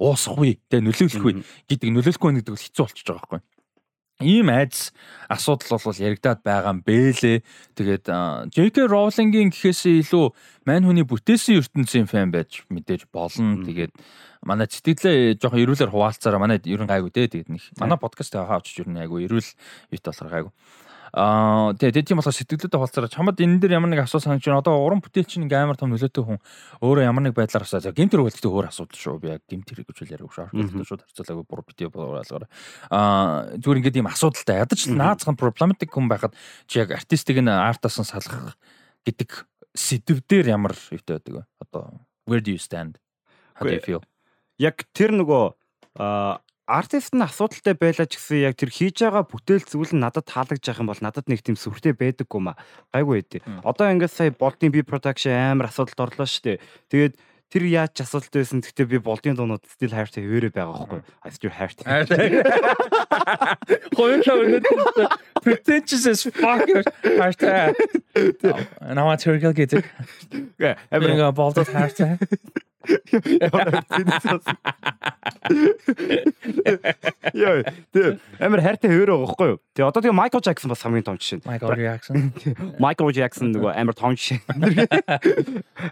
уусахгүй тэ нөлөөлөхгүй гэдэг нөлөөлөхгүй гэдэг бол хэцүү болчихж байгаа байхгүй ийм айдас асуудал бол яригадаад байгаа юм бэлээ. Тэгээд J.K. Rowling-ийн гэхээсээ илүү мань хүний бүтээсэн ертөнцийн фэн байж мэдээж болно. Тэгээд манай сэтгэлээ жоохон эрүүлэр хуваалцаараа манай ерөн гайгүй дээ. Тэгээд нэг манай подкаст аваач ер нь айгүй эрүүл вит болохоор гайгүй. Аа тэгээ тийм болохоор сэтгэлдээ холцоо чамд энэ дээр ямар нэг асуу санаж байна. Одоо уран бүтээлч нэг амар том нөлөөтэй хүн өөрөө ямар нэг байдлаар асаа. Гимтэр үлдэх өөр асуудал шүү. Би яг гимтэр гэж үл яриаг шүү. Архитектор шууд харьцуулаагүй бур битээ боолгоор. Аа зүгээр ингээд ийм асуудалтай. Ядаж наацхан проблематик хүн байхад чи яг артистыг нь артаас нь салгах гэдэг сэдв дээр ямар өвтэй байдаг вэ? Одоо where do you stand? How do you feel? Яг тэр нөгөө артист нь асуудалтай байлаа ч гэсэн яг тэр хийж байгаа бүтээл зүйл нь надад таалагдж байгаа юм бол надад нэг тийм сүртэй байдаггүй маа. Гайгүй ээ. Одоо ингээд сая болдын би production амар асуудалд орлоо шүү дээ. Тэгээд тэр яаж ч асуудалтай байсан. Гэхдээ би болдын дуунууд still хайртай хөвөрөө байгаа байхгүй. I still хайртай. Хоёулаа өнөдөө pretentious as fuck хайртай. Намаа тэргэл гэдэг. Амар болдод хайртай. Яа, тэг амар хайртай хөвөр байгаа байхгүй юу? Тэг одоо тэг Майкл Джексон бас хамгийн том жишээ. Майкл Джексон. Майкл Джексон нөгөө амар том жишээ.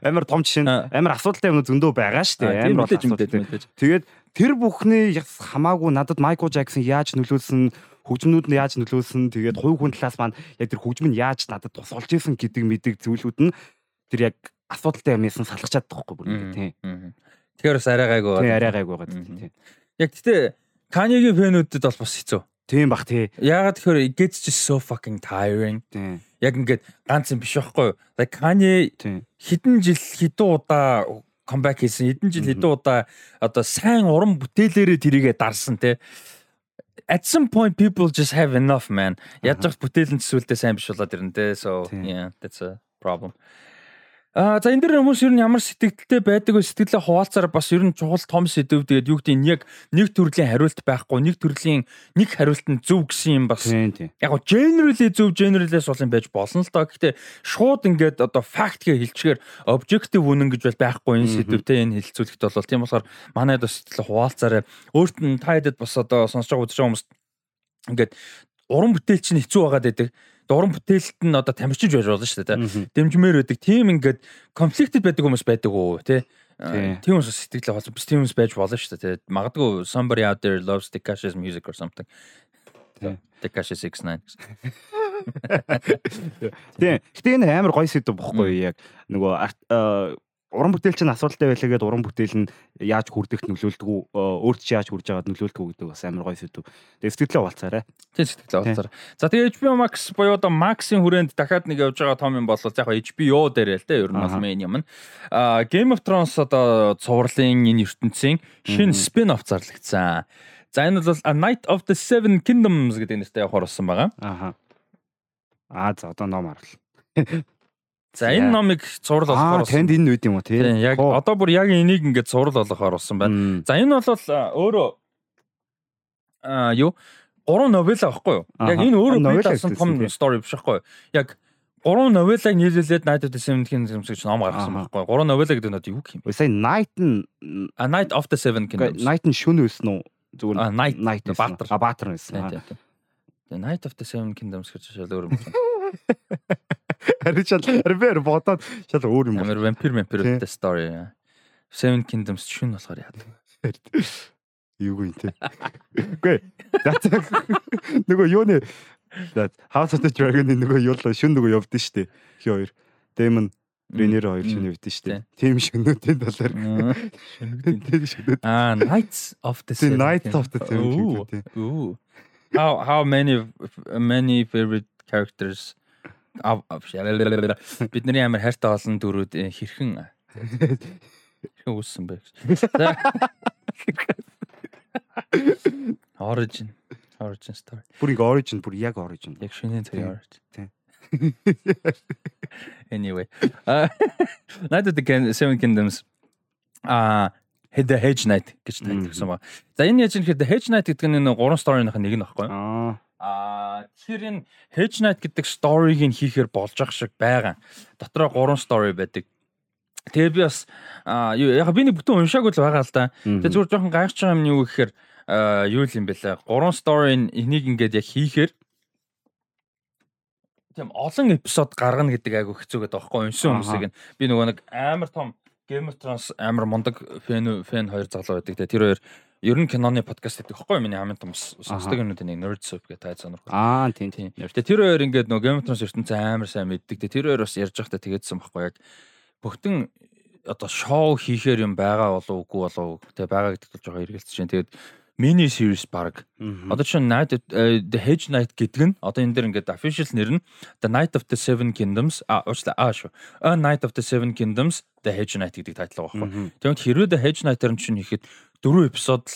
Амар том жишээ. Амар асуудалтай юм зөндөө байгаа шүү дээ. Амар асуудалтай. Тэгээд тэр бүхний хамаагүй надад Майкл Джексон яаж нөлөөлсөн хөгжмнүүд нь яаж нөлөөлсөн тэгээд хувь хүн талаас маань яг тэр хөгжим нь яаж надад тусалж исэн гэдэг мэдэг зүйлүүд нь тэр яг асуудалтай юм ясан салгах чадахгүй бүр ингэ тийм. Тэгэхээр бас арай гайгүй. Тийм арай гайгүй байгаа тийм. Яг гэтээ Канигийн фэнүүдэд бол бас хэцүү. Тийм бах тий. Ягаад тэгэхээр it gets just so fucking tiring. Тийм. Яг ингээд ганц юм биш байхгүй юу? Like Kanye хэдэн жил хэдэн удаа comeback хийсэн, хэдэн жил хэдэн удаа одоо сайн уран бүтээлээрээ тэрийгэ дарсан тий at some point people just have enough man. Яаж ч бүтээлэн төсвөлдөө сайн биш болоод ирнэ те. So yeah, that's a problem. Аа за энэ дэр хүмүүс ер нь ямар сэтгэлдтэй байдаг вэ? Сэтгэлээ хуваалцаар бас ер нь чухал том сэдв тэгээд юу гэдэг нь яг нэг төрлийн хариулт байхгүй, нэг төрлийн нэг хариулт нь зөв гэсэн юм бас. Яг го generally зөв generally-с бол юм байж болно л доо. Гэхдээ шууд ингээд одоо fact гэ хэлчихээр objective үнэн гэж бол байхгүй энэ сэдвтэй энэ хэлцүүлэгт бол тийм болохоор манайд бас сэтгэлээ хуваалцаараа өөрт нь та хэдэд бас одоо сонсож байгаа үзэж байгаа хүмүүс ингээд уран бүтээл чинь хэцүү байгаад байдаг уран бүтээлт нь одоо тамирчиж байж болно шүү дээ. Дэмжмээр байдаг. Тим ингээд конфликтэд байдаг хүмүүс байдаг уу тий. Тийм ус сэтгэлээ болсон. Бас тийм ус байж болно шүү дээ. Магадгүй somebody out there loves Tekashi's music or something. Tekashi 69. Тийм. Гэтэ энэ амар гоё сэдв бохгүй яг нөгөө уран бүтээлч нь асуудалтай байлаа гэдэг уран бүтээл нь яаж хүрдэгт нөлөөлдөг үү өөрт чи яаж хурж байгаад нөлөөлдөг үү гэдэг бас амар гоё сэдв. Тэгээ сэтгэлээ болцаарай. Тийм сэтгэлээ болцаарай. За тэгээ HBO Max буюу одоо Max-ийн хүрээнд дахиад нэг явж байгаа том юм бол яг HBO дээр л те ер нь бол main юм. А Game of Thrones одоо цувралын энэ ертөнцийн шинэ спин-офф зарлагдсан. За энэ бол A Night of the Seven Kingdoms гэдэг нэртэй явахаар болсон байгаа. Аха. Аа за одоо ном аргал. [laughs] За энэ номыг цуврал олохоор танд энэ үед юм уу тий. Яг одоо бүр яг энийг ингээд цуврал олохоор болсон байна. За энэ бол өөрөө аа юу гурван новелла байхгүй юу? Яг энэ өөрөө биелсэн том стори биш байхгүй юу? Яг гурван новеллаг нийлүүлээд Night of the Seven Kingdoms гэж ном гаргасан байхгүй юу? Гурван новелла гэдэг нь юу юм бэ? Сая Night нь A Night of the Seven Kingdoms. Night нь шүн байсан уу? Зүгээр Night Night Баатар. А Баатар байсан. The Night of the Seven Kingdoms гэж шал өөр юм байна. [laughs] Харин шал ревер бодоод шал өөр юм байна. Амар вампир вампиртэй story. Seven Kingdoms шүн болохоор яа. Юу юм те. Үгүй. Нөгөө юуны House of the Dragon-ы нөгөө юулаа шүн нөгөө явдсан шүү дээ. Хи хоёр. Дэмон Ренер хоёр шөнө өвдөн шүү дээ. Тим шөнөдийн талаар. Шөнөдийн шөнөд. Аа, Knights of the Seven. Knights of the Seven. How how many many favorite characters бидний амар хайртай олон дөрүүд хэрхэн хэрхэн үүссэн бэ гэж. Origin origin story. Бүр яг origin бүр яг origin. Яг шинэ цагийн origin. Тийм. Anyway. Uh, Night of the Seven Kingdoms а The Hedge Knight гэж тайлбарсан ба. За энэ яаж нэхэд Hedge Knight гэдэг нь гурван сторийн нэг нь баггүй. Аа. Аа тэгэхээр энэ Hedge Knight гэдэг сториг нь хийхээр болж ах шиг байгаа. Дотроо гурван стори байдаг. Тэгээ би бас яг би нэг бүтэн уншаагүй л байгаа л да. Тэгээ зүгээр жоохон гайхаж байгаа юм нь юу гэхээр юу юм бэ лээ. Гурван сторийн энийг ингээд яг хийхээр тийм олон эпизод гаргана гэдэг айгу хэцүү гэдэг байхгүй уншсан хүмүүсийг би нөгөө нэг амар том Game of Thrones амар мундаг фэн фэн хоёр залуу байдаг. Тэгээ тэр хоёр ер нь киноны подкаст гэдэг байхгүй миний хамгийн том сонсдог юмнуудын нэг Nerd Soup гэдэг тайз сонирхол. Аа тийм тийм. Тэгээ тэр хоёр ингээд нөгөө Game of Thrones ертөнцийн амар сайн мэддэг. Тэгээ тэр хоёр бас ярьж байхдаа тэгээдсэн байхгүй яг бүгдэн одоо шоу хийхээр юм байгаа болов үгүй болов тэгээ байгаа гэдэгт бол жоохон эргэлцэж байна. Тэгээд mini series баг. Одоо чинь Night the Hedge Knight гэдэг нь одоо энэ дэр ингээд official нэр нь The Night of the Seven Kingdoms а уучлаа аа шүү. A Night of the Seven Kingdoms the Hedge Knight гэдэг тайтлаг байхгүй. Тэгвэл хэрвээ the Hedge Knight-аар чинь ихэд дөрвөн эпизод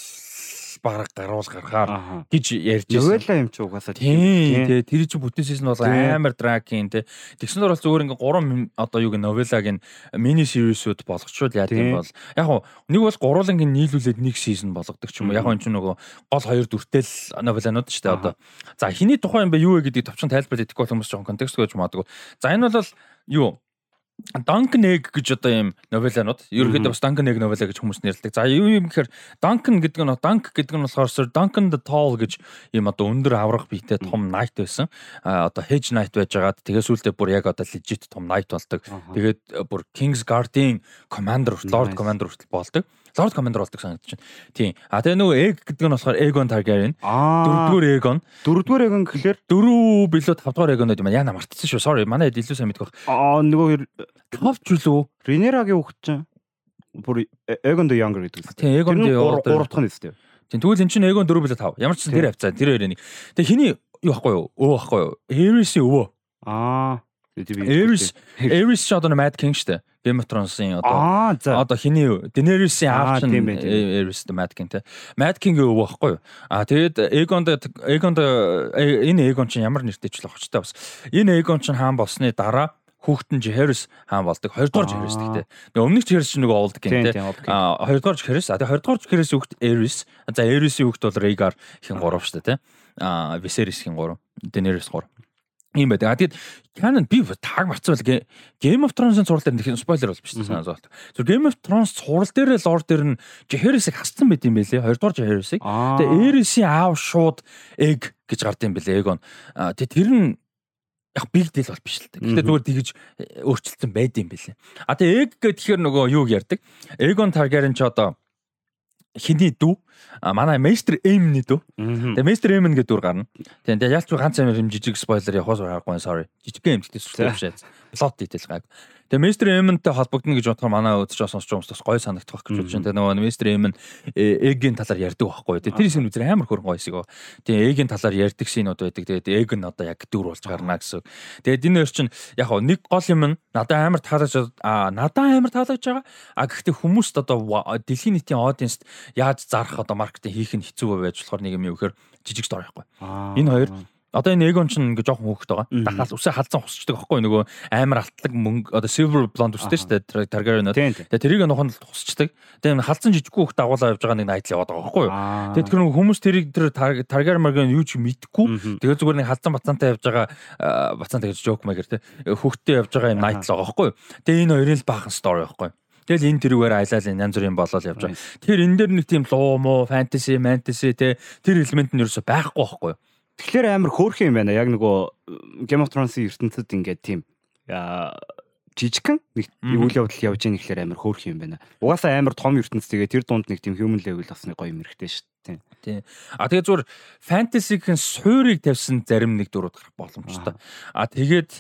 баг гаруул гарахаар гэж ярьж байсан. Новелла юм чи угаасаа тийм тий. Тэр чи бүтэн сизон бол амар дракин тий. Тэгснээр бол зүгээр ингээ 3 одоо юу гэ новеллаг нь мини сериусуд болгочвол яа гэм бол. Яг хуу нэг бол гурван ингээ нийлүүлээд нэг сизон болгодог ч юм уу. Яг энэ ч нөгөө гол хоёр дүртэл новелланууд шүү дээ одоо. За хиний тухай юм бэ? Юу вэ гэдгийг товчхон тайлбарлаж идэхгүй хүмүүс жоохон контекст гэж магадгүй за энэ бол юу Duncan Egg гэж одоо ийм новелланууд ерөнхийдөө бас Duncan Egg новелла гэж хүмүүс нэрлэдэг. За юу юм гэхээр Duncan гэдэг нь Dunk гэдэг нь болохоор Sir Duncan the Tall гэж ийм одоо өндөр аврах биетэй том knight байсан. А одоо Hedge Knight байжгаад тэгээ сүүлдээ бүр яг одоо legit том knight болдог. Тэгээд э, бүр King's Guard-ийн commander, Lord Commander хүртэл болдог. Lord Commander болдог санагдаж байна. Тийм. А тэгээ нөгөө Egg гэдэг нь болохоор Aegon Targaryen. Дөрөвдүгээр Aegon. Дөрөвдүгээр Aegon гэхэлэр дөрөв билүү тавдугаар Aegon гэдэг юм. Яна мартсан шүү. Sorry. Манай илүү сайн мэдэх байх. Аа нөгөө Товч үлөө. Ренерагийн хүүхэд чинь бүр Aegon the Younger гэдэг үстэй. Тийм Aegon the Younger. Гурав дахь нь үстэй. Тийм тэгвэл эн чинь Aegon дөрөв билүү тав. Ямар ч чинь тэр хавцаа тэр хоёрын нэг. Тэгээ хиний юу байхгүй юу? Өө байхгүй юу? Aerys-ийн өвөө. Аа. Aerys Aerys ч одоо Mad King штэ. Game of Thrones-ийн одоо одоо хиний Daenerys-ийн аав чинь Aerys the Mad King те. Mad King-ийн өвөө байхгүй юу? А тэгээд Aegon Aegon энэ Aegon чинь ямар нэртэй ч л очтой бас. Энэ Aegon чинь хаан болсны дараа хүүхэд нь Harris хаан болдог. Хоёрдугаар Harris гэхдээ. Тэгээ өмнөх Harris чинь нөгөө олдог юм те. А хоёрдугаар Harris. А тэгээ хоёрдугаар Harris хүүхэд Aerys. За Aerys-ийн хүүхэд бол Rhaegar хин 3 шүү дээ те. А Viserys хин 3. Daenerys 3 юм байдаг. А тэгэд canon би тааг марцсан байл Game of Thrones-ын цуврал дээр нэг спойлер бол биш санаа зовлт. Зөв Game of Thrones цуврал дээр л ор дээр нь Jaehaerys-ыг хасцсан байт юм байлээ. Хоёрдугаар Jaehaerys-ыг. Тэгээ Aerys-ийн аав шууд egg гэж гард юм байлээ Aegon. А тэгээ тэр нь яг big deal бол биш л дээ. Гэхдээ зүгээр тэгж өөрчлөлтсөн байд юм байлээ. А тэгээ egg гэхээр нөгөө юуг ярьдаг. Aegon Targaryen ч одоо хиний дүү манай Aim нэ дүү. Тэгээ Master Aim гэдэг дүр гарна. Тэгээ ялч ганц амир юм жижиг спойлер явахаас байгаагүй sorry. Жижиг юм гэдэг сүртэй биш. Plot detail гайг. Тэгээ Mr. Emin-тэй холбогдно гэж бодохоор манай үзэж сонсож байгаа хүмүүс бас гоё санагдах байх гэж бодож байна. Тэгээ нөгөө Mr. Emin Egg-ийн талаар ярьдаг байхгүй. Тэгээ тэр хэсэг үзэр амар хөргөн гоё хэсэг. Тэгээ Egg-ийн талаар ярьдаг шинүүд байдаг. Тэгээд Egg нь одоо яг дүр болж гарна гэсэн. Тэгээд энэ хоёр чинь яг хоо нэг гол юм нь надад амар таалагдж аа надад амар таалагдж байгаа. А гэхдээ хүмүүст одоо дэлхийн нийтийн аудиенст яаж зарах одоо маркетинг хийх нь хэцүү байж болохоор нэг юм юу гэхээр жижиг стори байхгүй. Энэ хоёр Одоо энэ Egon ч ингээ жоохон хөөхт байгаа. Дахаас үсээ халдсан хусчдаг байхгүй нөгөө амар алтлаг мөнгө одоо silver blonde үстэй шүү дээ Targaryen. Тэгээ тэрийг нуханд хусчдаг. Тэгээ халдсан жижиггүй хөөхт агуулаа явж байгаа нэг найдал яваад байгаа байхгүй юу. Тэгээ тэр нөгөө хүмүүс тэрийг тэр Targaryen маргийн юу ч мэдгүй. Тэгээ зүгээр нэг халдсан бацаантай явж байгаа бацаантай гэж joke maker те хөөхтэй явж байгаа юм найдал байгаа байхгүй юу. Тэгээ энэ хоёрын л баахан story байхгүй юу. Тэгэл энэ тэрүүгээр айлал янз бүрийн болол явж байгаа. Тэр энэ дээр нэг тийм луу мó, фэнтези, мэнтези те тэр элемент нь ерөөсөй байхгүй байхгүй юу. Тэгэхээр амар хөөрхөн юм байна. Яг нөгөө Game of Thrones-ийн ертөнцид ингээд тийм жижигхэн нэг үйл явдал явж байгаа нэхлээр амар хөөрхөн юм байна. Угаасаа амар том ертөнц тэгээ тэр дунд нэг тийм human level бас нэг гоё юм хэрэгтэй шүү дээ. Тийм. А тэгээ зүгээр фэнтезигийн суурийг тавьсан зарим нэг дөрүүд гарах боломжтой. А тэгээд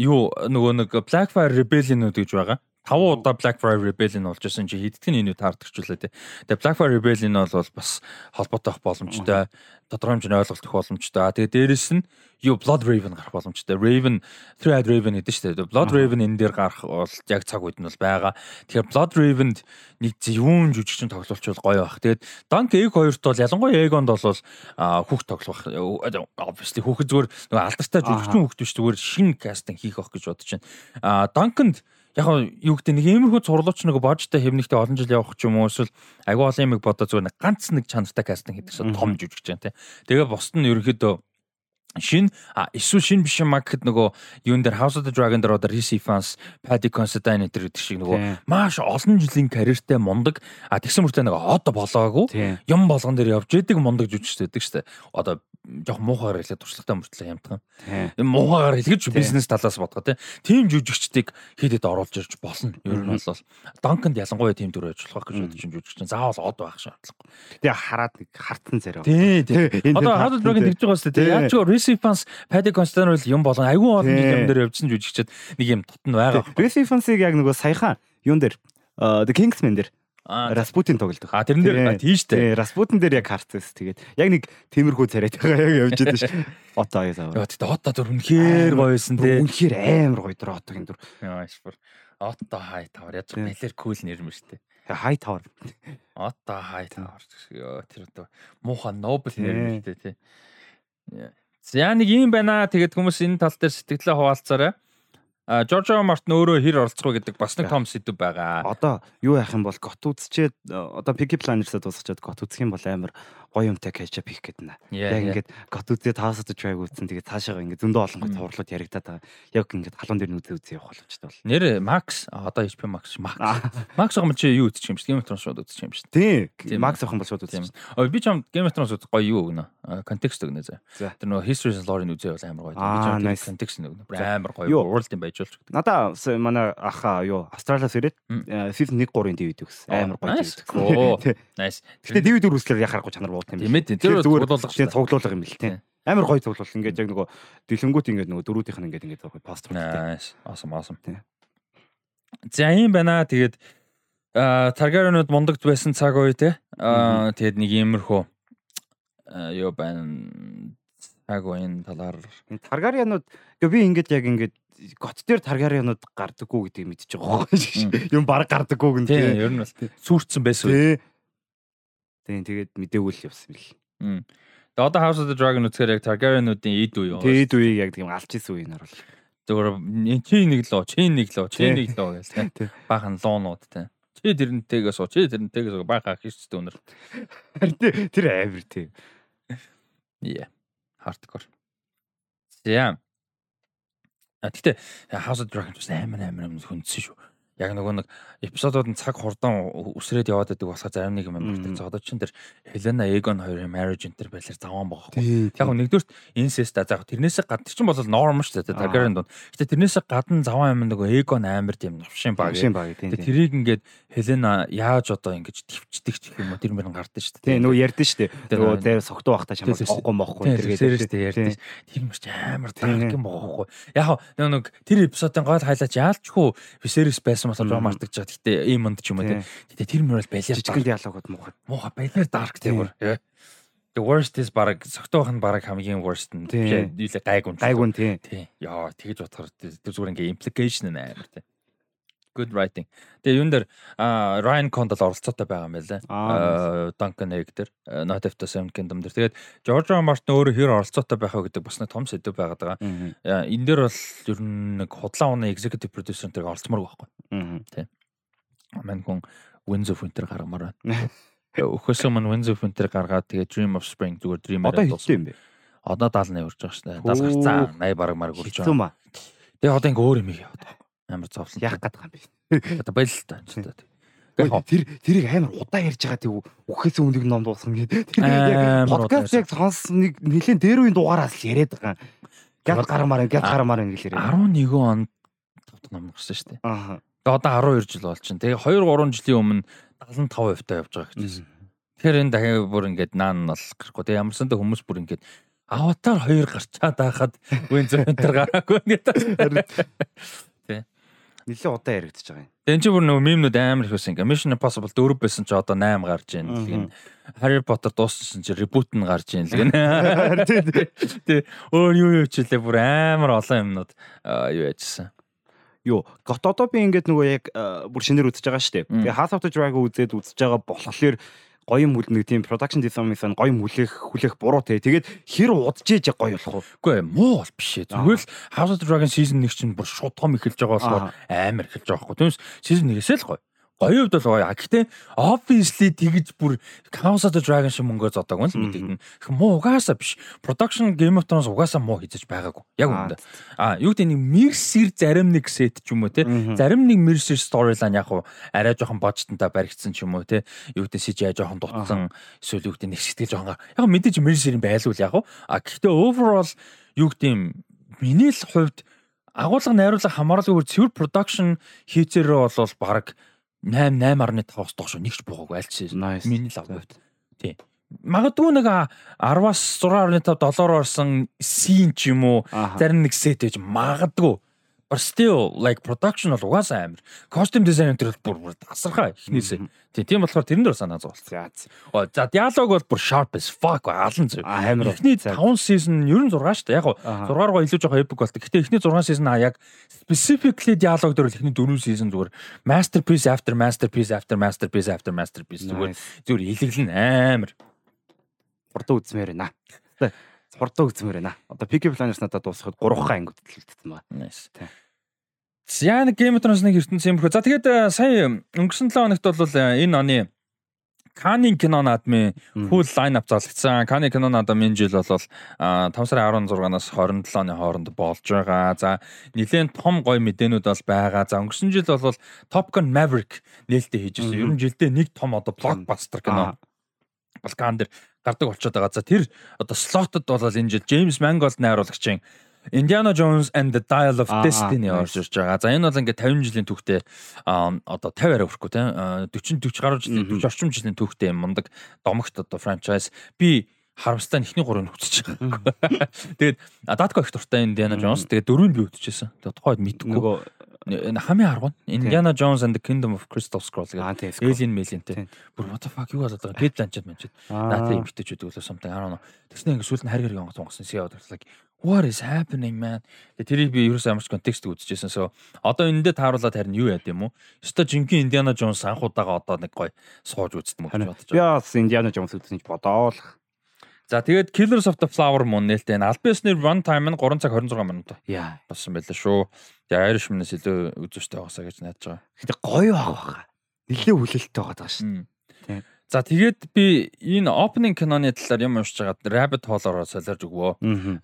юу нөгөө нэг Blackfire Rebellion гэж байгаа. 5 удаа Blackfire Rebellion болж байсан чи хэдтгэн энэ таардагчлаа тий. Тэгээ Blackfire Rebellion бол бас холбоотой байх боломжтой тодорхой хэмжээний ойлголт өгөх боломжтой. Тэгээ дээрэс нь юу Blood Raven гарах боломжтой. Raven Three-Eyed Raven гэдэг чинь тэгээ Blood Raven энэ дээр гарах бол яг цаг үед нь бол байгаа. Тэгэхээр Blood Raven-д нэг юун жүжигчин тоглолчвол гоё байх. Тэгээд Dunk Egg хоёрт бол ялангуяа Egon-д бол хүүхд тоглох. Obviously хүүхэд зүгээр нөгөө алдартай жүжигчин хүүхд биш зүгээр шинэ кастинг хийх байх гэж бодож байна. А Dunk-нд яг юу гэдэг нэг иймэрхүү цурлууч нэг божтой хэвнэгтэй олон жил явах ч юм уу эсвэл агүй олон юм бодоо зүгээр нэг ганц нэг чанартай кастинг хийдэг чинь том жүжигч जैन тий. Тэгээ босд нь ерөнхийдөө шин а эсвэл шин биш юм гэхэд нөгөө юун дээр House of the Dragon дээр одоо Reese Evans, Paddy Considine гэдэг гэдэг шиг нөгөө маш олон жилийн карьертэй мундаг а тэгсэн мөртөө нэг од болоогүй юм болгон дээр явж идэг мундаг жүжигчтэй байдаг штэ. Одоо жоох муухайгаар хэлээд туршлагатай мөртлөө ямтхан. Энэ муухайгаар хэлгэж бизнес талаас бодгоо те. Тим жүжигчдийг хийдэд оруулж ирж болно. Ер нь бол Данканд ялангуяа тим байж болох гэж бодож жүжигч заавал од байх шаардлагагүй. Тэгээ хараад нэг хартсан царай. Тий, тий. Одоо of Dragon тэгж байгаа шүү дээ. Яг ч Recipes Paddy Constantine юм болон айгүй олон юм дээр явжсан жүжигчд нэг юм тотн байгаа. Recipes-ийг яг нөгөө саяхан юун дээр The Kingsman дээр Распутин тоглодог. А тэрэн дээр дээ. Распутин дээр яг харцаас тэгээд яг нэг темирхүү царайтайгаа яг явж байдаг ш. [laughs] Ото аяа сав. Яа тэгээд ото дөр үнэхээр гоё байсан те. Үнэхээр амар гоё дөр отогийн дөр. Яа шпор. Ото хай тавар яаж нэлэр кул нэр юм шүү дээ. Хай тавар. Ото хай тавар. Тэр одоо мууха нобл нэр юм шүү дээ те. За нэг юм байна. Тэгээд хүмүүс энэ тал дээр сэтгэлээ хуваалцаарай. Жорж Мартин өөрөө хэр оролцох вэ гэдэг бас нэг том сэдв байгаа. Одоо юу яах юм бол гот үзчихэд одоо Piggy Planners-д дуусчаад гот үзэх юм бол амар гоё юмтай кетчап хийх гээд байна. Яг ингээд гот of the Dragon үзсэн. Тэгээд цаашаа ингээд зөндөө олон гот хурлууд яригадаад байгаа. Яг ингээд халуун дээр нь үзээ үзээ явах боломжтой бол. Нэр Max одоо HP Max Max. Max ах юм чи юу үзчих юм шиг Game of Thrones шууд үзчих юм шиг. Тийм. Max ах юм бол шууд үзчих. Ой би ч юм Game of Thrones гоё юу өгнө. Контекст өгнө зэ. Тэр нөгөө History and Lore-ыг үзээ бол амар гоё. Би ч контекст өгнө. Амар гоё. World юм байж болж. Надаа манай аха юу Австралиас ирээд season 1 3-ын DVD үзсэн. Амар гоё. Nice. Гэтэ DVD үзлээр яхахгүй чанар бууд юм. Тийм ээ. Тэр зүгээр цуглуулга цуглуулга юм бэл тийм. Амар гоё цуглуул. Ингээд яг нөгөө дэлгэнгүүт ингээд нөгөө дөрүүдийнх нь ингээд ингээд постэр. Nice. Awesome awesome. Тийм. За юм байна. Тэгээд Таргариенууд мундагд байсан цаг үе те. Аа тэгээд нэг иймэрхүү юу байна цаг үеийн талаар Таргариенууд би ингээд яг ингээд гот дээр Таргариенууд гардаггүй гэдгийг мэдчихэж байгаа байхгүй юм баг гардаггүй гэн тийм ер нь бол сүрцэн байсан тийм тэгээд мдээгүй л явсан бил. Тэгээд одоо House of the Dragon үзэхээр яг Targaryенуудын эд үе тийм эд үеийг яг тийм алж исэн үеийнээр бол. Зөвөр чи нэг лөө чи нэг лөө чи нэг лөө гэж тийм баахан луунууд тийм чи тэрнтэйгээ суу чи тэрнтэйгээ суу баахан хийчтэй өнөр. Тэр амир тийм Yeah. Hardcore. За. А тэгтээ House of Dragon бас амар амар хүндсэн шүү. Яг нөгөө нэг эпизодууд нь цаг хурдан үсрээд яваад байдаг болохоор зарим нэг юм мартаж байгаа. Одоо чин тэр Helena Egon хоёрын marriage enter байлаар заван байгаа байхгүй. Яг нэгдүгürt incest за тэрнээсээ гадна чин бол norm шүү дээ Targaryen дунд. Гэтэ тэрнээсээ гадна заван юм нөгөө Egon амар тийм новшин баг. Тийм. Тэрийг ингээд Helena яаж одоо ингэж твчдэг ч юм уу тэр мөрөн гардаг шүү дээ. Тийм нөгөө ярьдэн шүү дээ. Нөгөө тэр согтуу байхдаа чамд бохгүй мохгүй тэр гэдэг ярьдэн. Тэр мөрч амар тарах юм байгаа байхгүй. Яг нэг тэр эпизодын гол хайлаач яалчгүй Viserys байсан байсан болохоор жоо мартаж байгаа. Гэтэ ийм монд ч юм уу тий. Гэтэ тэр мөр бол балиар жижигэн диалогууд муухай. Муухай балиар dark тийм. The worst is баг согтоох нь баг хамгийн worst нь. Нийлээ гайгүй. Гайгүй тий. Тий. Яа тэгэж бодохоор тэр зүгээр ингээ implication нь амар тий good writing. Тэгээ юун дээр Ryan Condal оролцоотой байгаа юм байлаа. Duncan Egg дээр Not the Seven Kingdom дээр. Тэгээд George R. Martin өөрөө хэр оролцоотой байхаа гэдэг бас нэг том сэдв байгаад байгаа. Энэ дээр бол ер нь нэг худлаа уны executive producer тэр оролцмоор байхгүй. Тийм. Мэн хүн Winds of Winter гаргамаар байна. Өхөөсөө мань Winds of Winter гаргаад тэгээ Dream of Spring зүгээр Dream одоо хэлсэн юм бэ? Одоо 70 урж байгаа шнэ. 70 гарцаа 80 бараг марг урж байгаа. Тэгээ одоо ингээ өөр юм яваад байгаа. Амар зовлон. Яах гээд байгаа юм бэ? Одоо баял л та. Тэр тэрийг амар удаа ярьж байгаа тийм үхээс өмнөг ном дуусгах гэдэг. [laughs] Подкаст яг сонсон нэг нэлийн дээр үеийн дугаараас л яриад байгаа. Гяд гармаар гяд гармаар ингэ л яриад. 11 онд тавд ном гарсан шүү дээ. Аа. Одоо 12 жил бол чинь. Тэгээ 2 3 жилийн өмнө 75% таа явж байгаа гэжсэн. Тэгэхээр энэ дахиад бүр ингээд наан бол гарахгүй. Тэгээ ямарсан дэ хүмүүс бүр ингээд Аватар 2 гарчаад байхад үн зөвөнтөр гараагүй гэдэг. нэлээд удаа яригдчихэж байгаа юм. Тэн чи бүр нөгөө мемнүүд амар их байсан. Ингээ Mission Impossible 4 байсан чи одоо 8 гарч ийн. Тэгин Harry Potter дууссан чи reboot нь гарч ийн. Тэгин. [laughs] Тэ өөр юу юу чилээ бүр амар олон юмнууд юу яжсан. Юу, гот одоо би ингээд нөгөө яг бүр шинээр үзэж байгаа шүү дээ. Тэгээ House of the Dragon үзээд үзэж байгаа болохоор гоё юм хүлнэг тийм production design-ын гоё хүлээх хүлээх буруу те. Тэгээд хэр удаж ээж гоё болох вэ? Үгүй ээ, муу бол биш ээ. Зүгээр л House of the Dragon season 1 чинь бүр шууд том эхэлж байгаа болохоор амар эхэлж байгаа байхгүй. Түүнээс season 1-ээс л гоё гоё хувьд бол гоё. Гэхдээ obviously тэгж бүр House of the Dragon шиг мөнгөө зодоог нь л мэдэгдэн. Муу угаасаа биш. Production Game of Thrones угаасаа муу хийж байгаагүй. Яг үнэндээ. А юу гэдэг нэг Mercer зарим нэг set ч юм уу те. Зарим нэг Mercer storyline яг уу арай жоохон божтонтой баригдсан ч юм уу те. Юу гэдэг CGI жоохон дутсан эсвэл юу гэдэг нэг сэтгэл жоохон яг мэдээж Mercer-ийн байлгүй яг уу. А гэхдээ overall юу гэдэг миний л хувьд агуулга найруулга хамаарлаггүй цэвэр production хийцээрээ бол баг 8 8.5-аас доош нэгч буугаагүй аль ч миний л авд. Тий. Магадгүй нэг 10-аас 6.5 доллараар орсон син ч юм уу зарим нэг сет гэж магадгүй But still like production бол угаасаа амар. Costume design энэ бол бүр тасархаа эхнээсээ. Тийм болохоор тэрэн дээр санаа зовлоо. За. За диалог бол бүр sharp as fuck алан зөв. Амар. Эхний 5 season ер нь 6 шүү дээ. Яг гоо 6 руу илүү жоохон epic болтой. Гэтэ эхний 6 season а яг specifically диалог дээр бол эхний 4 season зүгээр masterpiece after masterpiece after masterpiece after masterpiece зүгээр зүгээр илэглэн амар. Хурдан үзмээр байна хурдан үзмээр байна. Одоо Peaky Blinders надад дуусахад 3 хаа ангид төлөвлөсөн байна. Nice. За нэг Game of Thrones-ыг ертөнцийн юмрхөө. За тэгээд э, сая өнгөрсөн 7 хоногт бол э, энэ оны Канин кино наадмын full line up залгцсан. Канин кино наадмын жил бол 5 сарын 16-наас 27 оны хооронд болж байгаа. За нэлээд том гоё мэдээнүүд бол байгаа. За өнгөрсөн жил бол Top Gun Maverick нээлттэй хийж ирсэн. Ер нь жилдээ нэг том одоо blockbuster кино Балкан дээр гардаг болчиход байгаа. За тэр одоо слотод бол энэ жил Джеймс Манголд найруулагчийн Indiana Jones and the Dial of Destiny орж ирж байгаа. За энэ бол ингээд 50 жилийн түүхтэй одоо 50 арай өрөхгүй тийм 40 40 гаруй жилийн 40 орчим жилийн түүхтэй юм мундаг домогт одоо франчайз. Би харамстай ихний гурыг байгаа. [laughs] Тэгээд Датко их дуртай Indiana Jones тэгээд дөрөв нь би үтчихсэн. Тэгээд тухайд мэдгүй. Нөгөө хамгийн аргуу Indiana Jones and the Kingdom of Crystal Scroll гэдэг Alien Melionтэй. Бүр what the fuck юу болоод байгаа. Гэд ланчаад мэнчээд. Наатай имптэйчүүд өглөө something I don't know. Тэснэ ингэ сүүлд нь харь хэрэг онгоц онгосон see like what is happening man. Тэрийг би ерөөсөө ямарч контекст үзчихсэн. So одоо энэ дээр тааруулаад харин юу яд юм уу? Өстой жинхэнэ Indiana Jones анх удаага одоо нэг гоё сууж үзтэн мөн гэж бодож байна. Би бас Indiana Jones үзсэн ч бодоол. За тэгээд Killers of the Flower Moon нээлттэй аль биесний run time нь 3 цаг 26 минут. Яа. Болсон байлаа шүү. Тэгээ Irishman-аас илүү үзүүштэй байгаасаа гэж найдаж байгаа. Гэтэ гоё байгаа. Нилээ хүлээлттэй байгаа шүү. Тийм. За тэгээд би энэ opening киноны талаар юм уншиж байгаа Rabbit Hole-ороо солиорж өгвөө.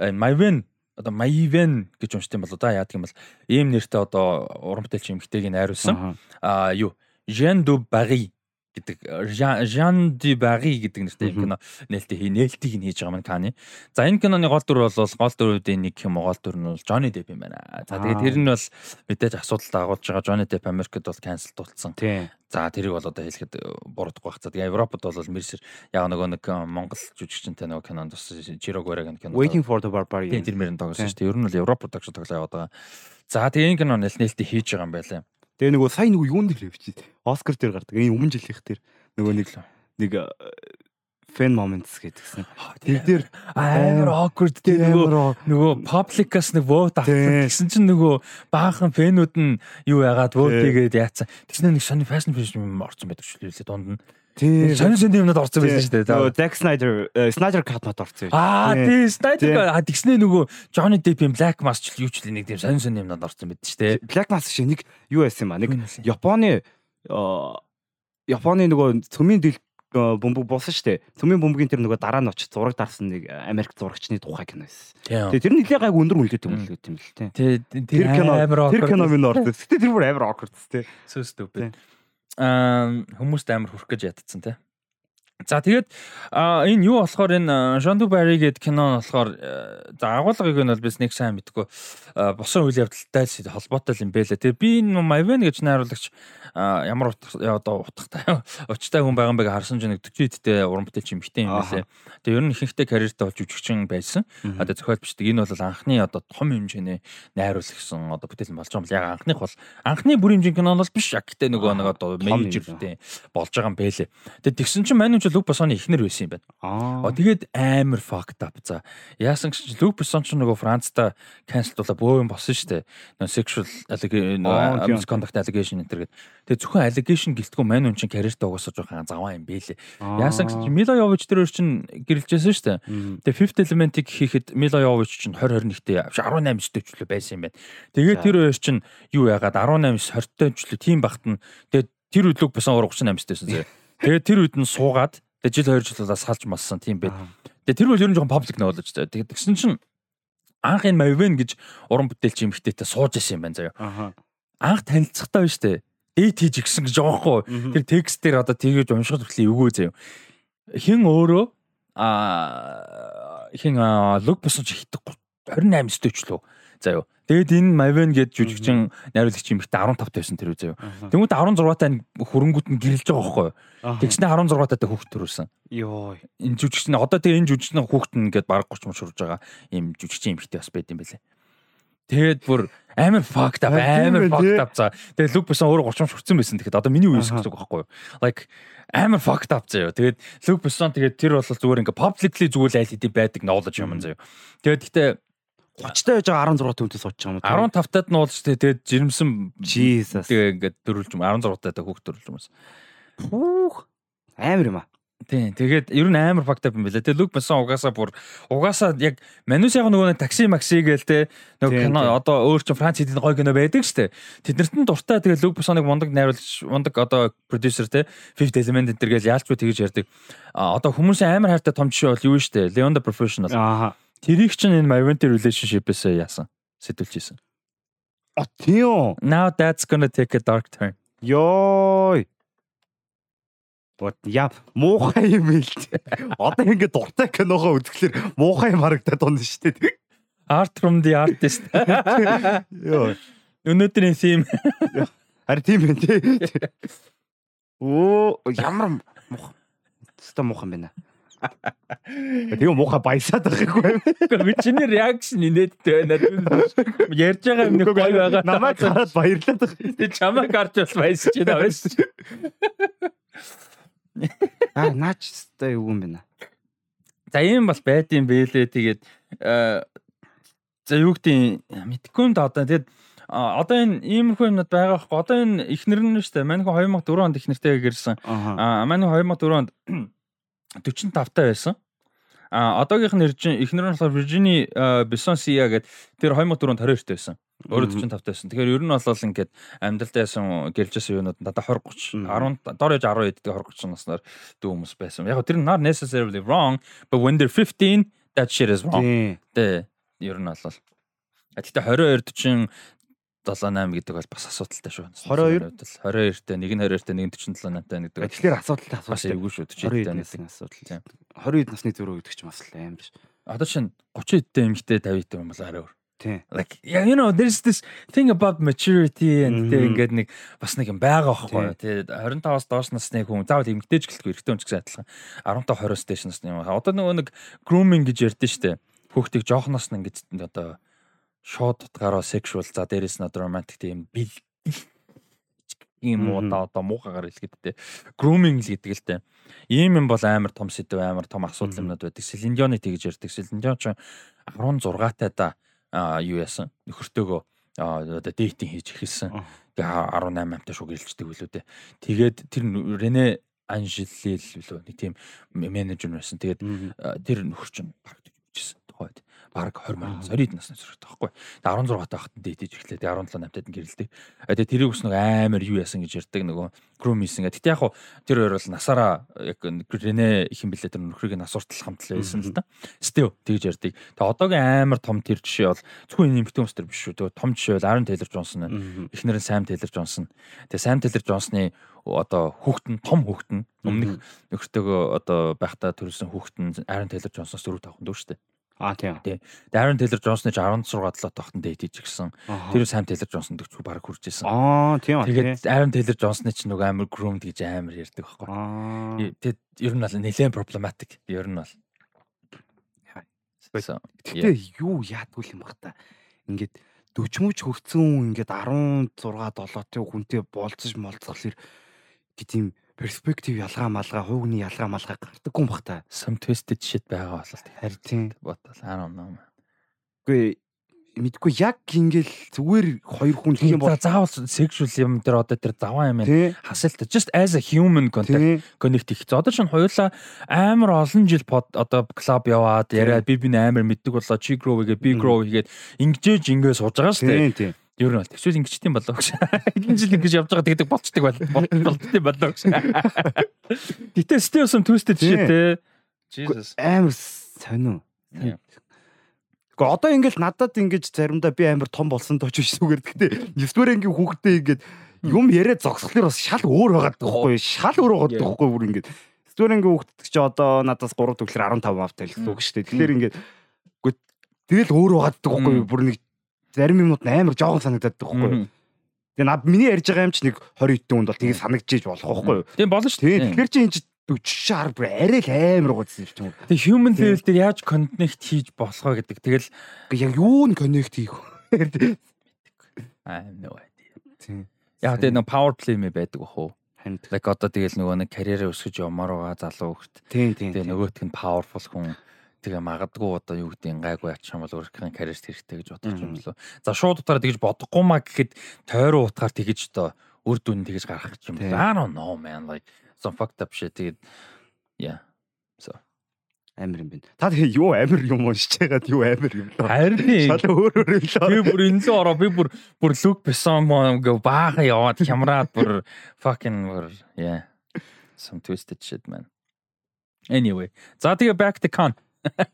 Win одоо Maven гэж уншдаг юм бол да яадаг юм бол ийм нэртэй одоо уран бүтээлч эмэгтэйг найруулсан. Аа юу Jean du Barry гэдэг Jean du Barry гэдэг нэртэй кино нээлттэй хий нээлтийг нь хийж байгаа маань Каны. За энэ киноны гол дүр бол гол дүрүүдийн нэг юм гол дүр нь бол Johnny Depp юм байна. За тэгээд тэр нь бол мэдээж асуудал дагуулж байгаа Johnny Depp Америкт бол cancel тулцсан. За тэрийг бол одоо хэлэхэд буруудахгүй байх. За тэгээ Европод бол Мерсер яг нөгөө нэг Монгол жүжигчтэй нөгөө кинонд бас Жирог Бараг кино. Waiting for the Barbarian. Тэр мөрөнд тоглосон шүү дээ. Ер нь бол Европ production тоглоо яваад байгаа. За тэгээ энэ кино нээлттэй хийж байгаа юм байлаа. Тэгээ нөгөө сая нөгөө юунд дээр явчих. Оскар дээр гардаг. Энэ өмнө жилийнх дээр нөгөө нэг нэг fan moments гэдгсэн. Тэр дээр амар awkward тэр нөгөө нөгөө public-аас нэг vote авсан. Тэгсэн чинь нөгөө баахан фэнүүд нь юу яагаад vote хийгээд яатсан. Тэгснэ нэг сони fashion fashion орсон байдаг шүү дээ дунд нь. Тийм. Сонин сонин юмнууд орсон байсан шүү дээ. Zack Snyder, Snyder Cut мод орсон. Аа, тийм Snyder а тэгснэ нөгөө Johnny Depp-ийн Black Mass ч юу ч нэг тийм сонин сонин юмнууд орсон байд шүү дээ. Black Mass шиг нэг юу байсан юм а. Нэг Японы Японы нөгөө цөмийн дэл бөмбөг буусан шүү дээ. Цөмийн бөмбөгийн тэр нөгөө дараа нь очиж зураг дарсан нэг Америк зурагчны тухай кино байсан. Тэгээ тэр нэлээ гайг өндөр үлдээт юм л юм л тий. Тэр кино тэр кино минь орсон. Гэтэ тэр бүр амар awkward тий. So stupid. Аа хүмүүст амар хүрх гэж ядцсан тий. За тэгээд энэ юу болохоор энэ Жанду Барри гэдэг кино болохоор за агуулгыг нь бол бид нэг сайн мэдгүй босон үйл явдалтай холбоотой юм бэлээ. Тэгээ би энэ Мавен гэж найруулагч ямар одоо утгатай [laughs] очтой хүн байгаа юм бэ харсан чинь 40 эдтэй уран бүтээлч юм хитэн юм байлээ. Тэгээ ер нь ихэнхдээ карьертай болж жүжигчин байсан. Одоо зохиол бичдэг. Энэ бол анхны одоо том хэмжээний найруулагсан одоо бүтээл болж байгаа юм. Яг анхных бол анхны бүр хэмжээний кино бол биш. Яг гэдэг нөгөө нэг одоо мейжертэй болж байгаа юм байлээ. Тэгээ тэгсэн чинь мань ч Люк Босоны ихнэр байсан юм байна. Аа. Тэгээд амар fucked up. За яасан гэж Люк Босон ч нөгөө Францта cancel дуулаа бөө юм болсон шүү дээ. Нөгөө sexual allegation misconduct allegation энэ төр гэдэг Тэгээ зөвхөн allegation гэлтгүй мань үн чин карьертаа угаасаа жоохон заваа юм бэлээ. Яасан гэж Мила Йович тэр чин гэрэлжсэн шүү дээ. Тэгээ Fifth Element-ийг хийхэд Мила Йович чин 2021-д 18 дэвчлээ байсан юм байна. Тэгээ тэр хоёр чин юу яагаад 18 20 дэвчлээ тийм багт нь тэгээ тэр үдлэг басан 38 дэвсэн зэрэг. Тэгээ тэр үед нь суугаад тэгээ жил 2 жил болоо салж массан тийм байд. Тэгээ тэр үл ер нь жоохон паблик нөлөөж байгаа. Тэгээ тэгсэн чин анх энэ Mavен гэж уран бүтээлч юм хтэйтэй сууж исэн юм байна заяа. Анх танилцахтаа биш үү? дээд хийж гисэн гэж байгаа хгүй. Тэр текст дээр одоо тэгэж уншихад хүртэл эвгүй заяа. Хин өөрөө а хин луг босон ч хитэг 28 сtöчлөө. Заяа. Тэгэд энэ Maven гээд жүжигчин найруулагч юм ихтэй 15 тавьсан тэр үү заяа. Тэнгүүд 16-таа хөрөнгөт нь гэрэлж байгаа хгүй. Тэгснэ 16-таа хүүхд төрүүлсэн. Йоо. Энэ жүжигчин одоо тэгээ энэ жүжигчин хүүхд нь гээд баг 30 мөр шурж байгаа юм жүжигчин юм ихтэй бас байд юм бэлээ. Тэгээд бүр амар fucked up амар fucked up за. Тэгээд Люк Бессон өөрөө 30 хүрсэн байсан. Тэгэхэд одоо миний үеэс гэж байхгүй юу? Like амар fucked up заяа. Тэгээд Люк Бессон тэгээд тэр бол зүгээр ингээ publicly зүгээр айл хэдий байдаг knowledge юм заяа. Тэгээд гэтээ 30 таа байж байгаа 16 хүнтэй сууж байгаа юм. 15 таад нь уулж тэгээд жирэмсэн Jesus. Тэгээ ингээд дөрүүлж юм 16 таа хүүхд дөрүүлж юмс. Пүүх амар юм аа. Тийм. Тэгээд ер нь амар факт юм билээ. Тэгээд Люк Бессон угаасаа бүр угаасаа яг Манус яг нөгөө такси макси гээл те нөгөө кино одоо өөр чинь Франц хэдийн гой кино байдаг штэ. Тэднэрт нь дуртай тэгээд Люк Бессоныг мундаг найруулагч мундаг одоо продюсер те Fifth Element энэ төр гээл яалч би тэгэж ярьдаг. А одоо хүмүүсийн амар хайртай том жишээ бол юу штэ. Leon the Professional. Аа. Тэрийг чинь энэ Romantic Relationship-ээс яасан. Сэтүүлж ийсэн. А тийм. Now that's gonna take a dark turn. Йой. Вот яа муухай юм л дээ. Одоо ингэ дуртай киногоо үзэхлээр муухай юм харагдаад байна шүү дээ. Art from the artist. Йоо. Өнөөдрийн theme. Харин тийм байх тий. Оо ямар муухай. Тэстэ муухай байна. Тэгээ муухай баясаад байгаа байхгүй. Би чиний реакшн инээдтэй байна. Ярьж байгаа юм нэг гоё байгаа. Намайг хараад баярлаад байгаа. Тэг чамайг гарч бас баясч байна. Аа наач өстой юу юм бэ? За ийм бас байд юм бэлээ. Тэгээд за юу гэдэг мэдгүй юм да одоо тэгээд одоо энэ иймэрхүү юмнууд байгаа байхгүй. Одоо энэ ихнэр нь шүү дээ. Манайхан 2004 онд ихнэртэйгээ гэрсэн. Аа манайхан 2004 онд 45 таа байсан. А одоогийнх нь ихнэр нь болохоор Virginie Besson-Sia гэдэг тэр 2004 онд 22 байсан. Өөрөө 45 тайсан. Тэгэхээр ер нь бол ингээд амьдралд яасан гэлжсэн юунууд надад 20 30 10 дор яж 10 эддэг 20 30 наснаар дүү хүмүүс байсан. Яг тэр not necessarily wrong but when they're 15 that shit is wrong. Тэ ер нь бол Гэтэ 22 40 78 гэдэг бол бас асуудалтай шүү. 22 22-тэй, нэг нь 22-тэй, нэг нь 47 8-тай гэдэг. Тэгэхээр асуудалтай асуудал. Бас эвгүй шүү. 40-тэй нэг асуудал. 20 насны зөрөө гэдэг чинь бас л амар шүү. Одоо чинь 30 эдтэй эмэгтэй 50 эдтэй юм бол арай өөр. Тийм. Like yeah, you know there's this thing about maturity and тэ ингээд нэг бас нэг юм байгаа байхгүй. Тэ 25-аас доош насны хүн заавал эмэгтэйч гэлтгүй эрэгтэй хүн ч гэсэн адилхан. 15 20-оос дээш насны юм. Одоо нөгөө нэг grooming гэж ярьдэн штэ. Хүүхдийг жоохноос нь ингээд одоо шууд утгаараа sexual за дээрэс нь romantic тийм бил ийм удаа одоо муухагаар хэлгээд тэ grooming л гэдэг л тэ. Ийм юм бол амар том сэдв амар том асуудал юмнууд байдаг. Селиндионы тэгж ярьдаг. Селиндион ч 16 таа да юу яасан нөхөртөөгөө одоо дейтинг хийж эхэлсэн. Тэгээ 18 амтай шуг гэлждэг билүү дээ. Тэгээд тэр Рене Анжелил билүү нэг тийм менежер байсан. Тэгээд тэр нөхөр чинь багтж бичсэн тухайд баг 20 морин сорид насны зэрэгтэй байхгүй. Тэгээ 16 таахад дээдэж эхлэв. Тэгээ 17 8-тад нь гэрэлдэг. Тэгээ тэрийг ус нэг амар юу яасан гэж ярьдаг нөгөө groom хийсэн. Гэтэ яг хуу тэр хоёр бол насаараа яг Рене их юм блэ тэр нөхрийг нас уртал хамтлаа байсан л да. Стив тэгж ярьдаг. Тэгээ одоогийн амар том тэр жишээ бол зөвхөн нэмэгдэн ус тэр биш шүү. Тэгээ том жишээ бол Aaron Taylor Johnson. Эхнэр нь Sam Taylor Johnson. Тэгээ Sam Taylor Johnson-ы одоо хүүхдэн том хүүхдэн өмнөх нөхөртөөгөө одоо байхдаа төрүүлсэн хүүхдэн Aaron Taylor Johnson-с дөрөв тавхан дүү штэ. Аа тийм. Тий. Darren Taylor Johnson ч 16 7 тохтон дээд хийж гисэн. Тэр Sam Taylor Johnson чүү баг хурж исэн. Аа тийм. Тэгээд Aaron Taylor Johnson ч нөгөө амар groomed гэж амар ярьдаг байхгүй. Аа. Тэгээд ер нь бол нэлээд problematic. Ер нь бол. Гэтэ юу яадгүй юм бах та. Ингээд 40 мөч хөгцсөн хүн ингээд 16 7-ийн хүнтэй болцож молцголэр гэт юм перспектив ялгаа малгаа, хуугны ялгаа малгаа гардаггүй юм бах та. Some twisted shit байгаа болол харин тийм бодвол don't know. Үгүй мэдгүй яг ингээл зүгээр хоёр хүн гэх юм бол заавал sexual юм дээр одоо тэр заваа юм хасалт just as a human contact connect их. Одоо чинь хоёулаа амар олон жил под одоо клуб яваад яриад би би амар мэддэг болоо чи grow хийгээд би grow хийгээд ингэжээж ингэ сууж байгаа шүү дээ. Ер нь бол тэгвэл ингэчтiin болоо гэж. Хэдэн [laughs] жил ингэж явж байгаа тэгдэг болцдог байл. Болттой болоо гэж. Гэтэ still some twisted shit те. Jesus. Амар сонин. Гэхдээ одоо ингэж надад ингэж заримдаа би амар том болсон дооч биш зүгээр. Гэтэ 9 дугаар ангийн хүүхдээ ингэж юм яриа зогсхолоор бас шал өөр байгаад байгаа байхгүй шал өөр байгаад байгаа байхгүй бүр ингэж 9 дугаар ангийн хүүхдээ чи одоо надаас 3 төгөлөр 15 автай л гэсэн үг шүү дээ. Тэгэхээр ингэж тэгэл өөр байгаад байгаа байхгүй бүр нэг зарим юмнууд амар жоохон санагдаад байхгүй. Тэгээ над миний ярьж байгаа юм чи нэг 20 хэдэн хүнд бол тийг санагдчихэж болох байхгүй юу. Тийм болно шүү дээ. Тэгэхээр чи энэ 40 шар бүр арай л амар гоцсон юм чинь. Тэгээ human level дээр яаж connect хийж болох вэ гэдэг. Тэгэл яг юу н connect хийх вэ? I have no idea. Тийм. Яг тэгээ нэг power play мэ байдаг бах уу? Like одоо тэгэл нөгөө нэг карьераа өсгөж явмаар байгаа залуу хөхт. Тийм тийм. Тэгээ нөгөөтг нь powerful хүн тэгээ магадгүй одоо юу гэдэг гайгүй ачих юм бол өөрийнхөө карьерт хэрэгтэй гэж бодож юм лөө. За шууд утгаараа тэгж бодохгүй маа гэхэд тойроо утгаар тэгж одоо үр дүн тэгж гаргах юм. I don't know man like some fucked up shit тэгээд yeah. So амир юм байна. Та тэгээ юу амир юм уншиж байгаад юу амир юм лөө. Харин шал өөр өөр юм лөө. Би бүр энэ лөө ороо би бүр бүр лүк бесон гэ баахан яваад хямраад бүр fucking бүр yeah. Some twisted shit man. Anyway. За тэгээ back to con.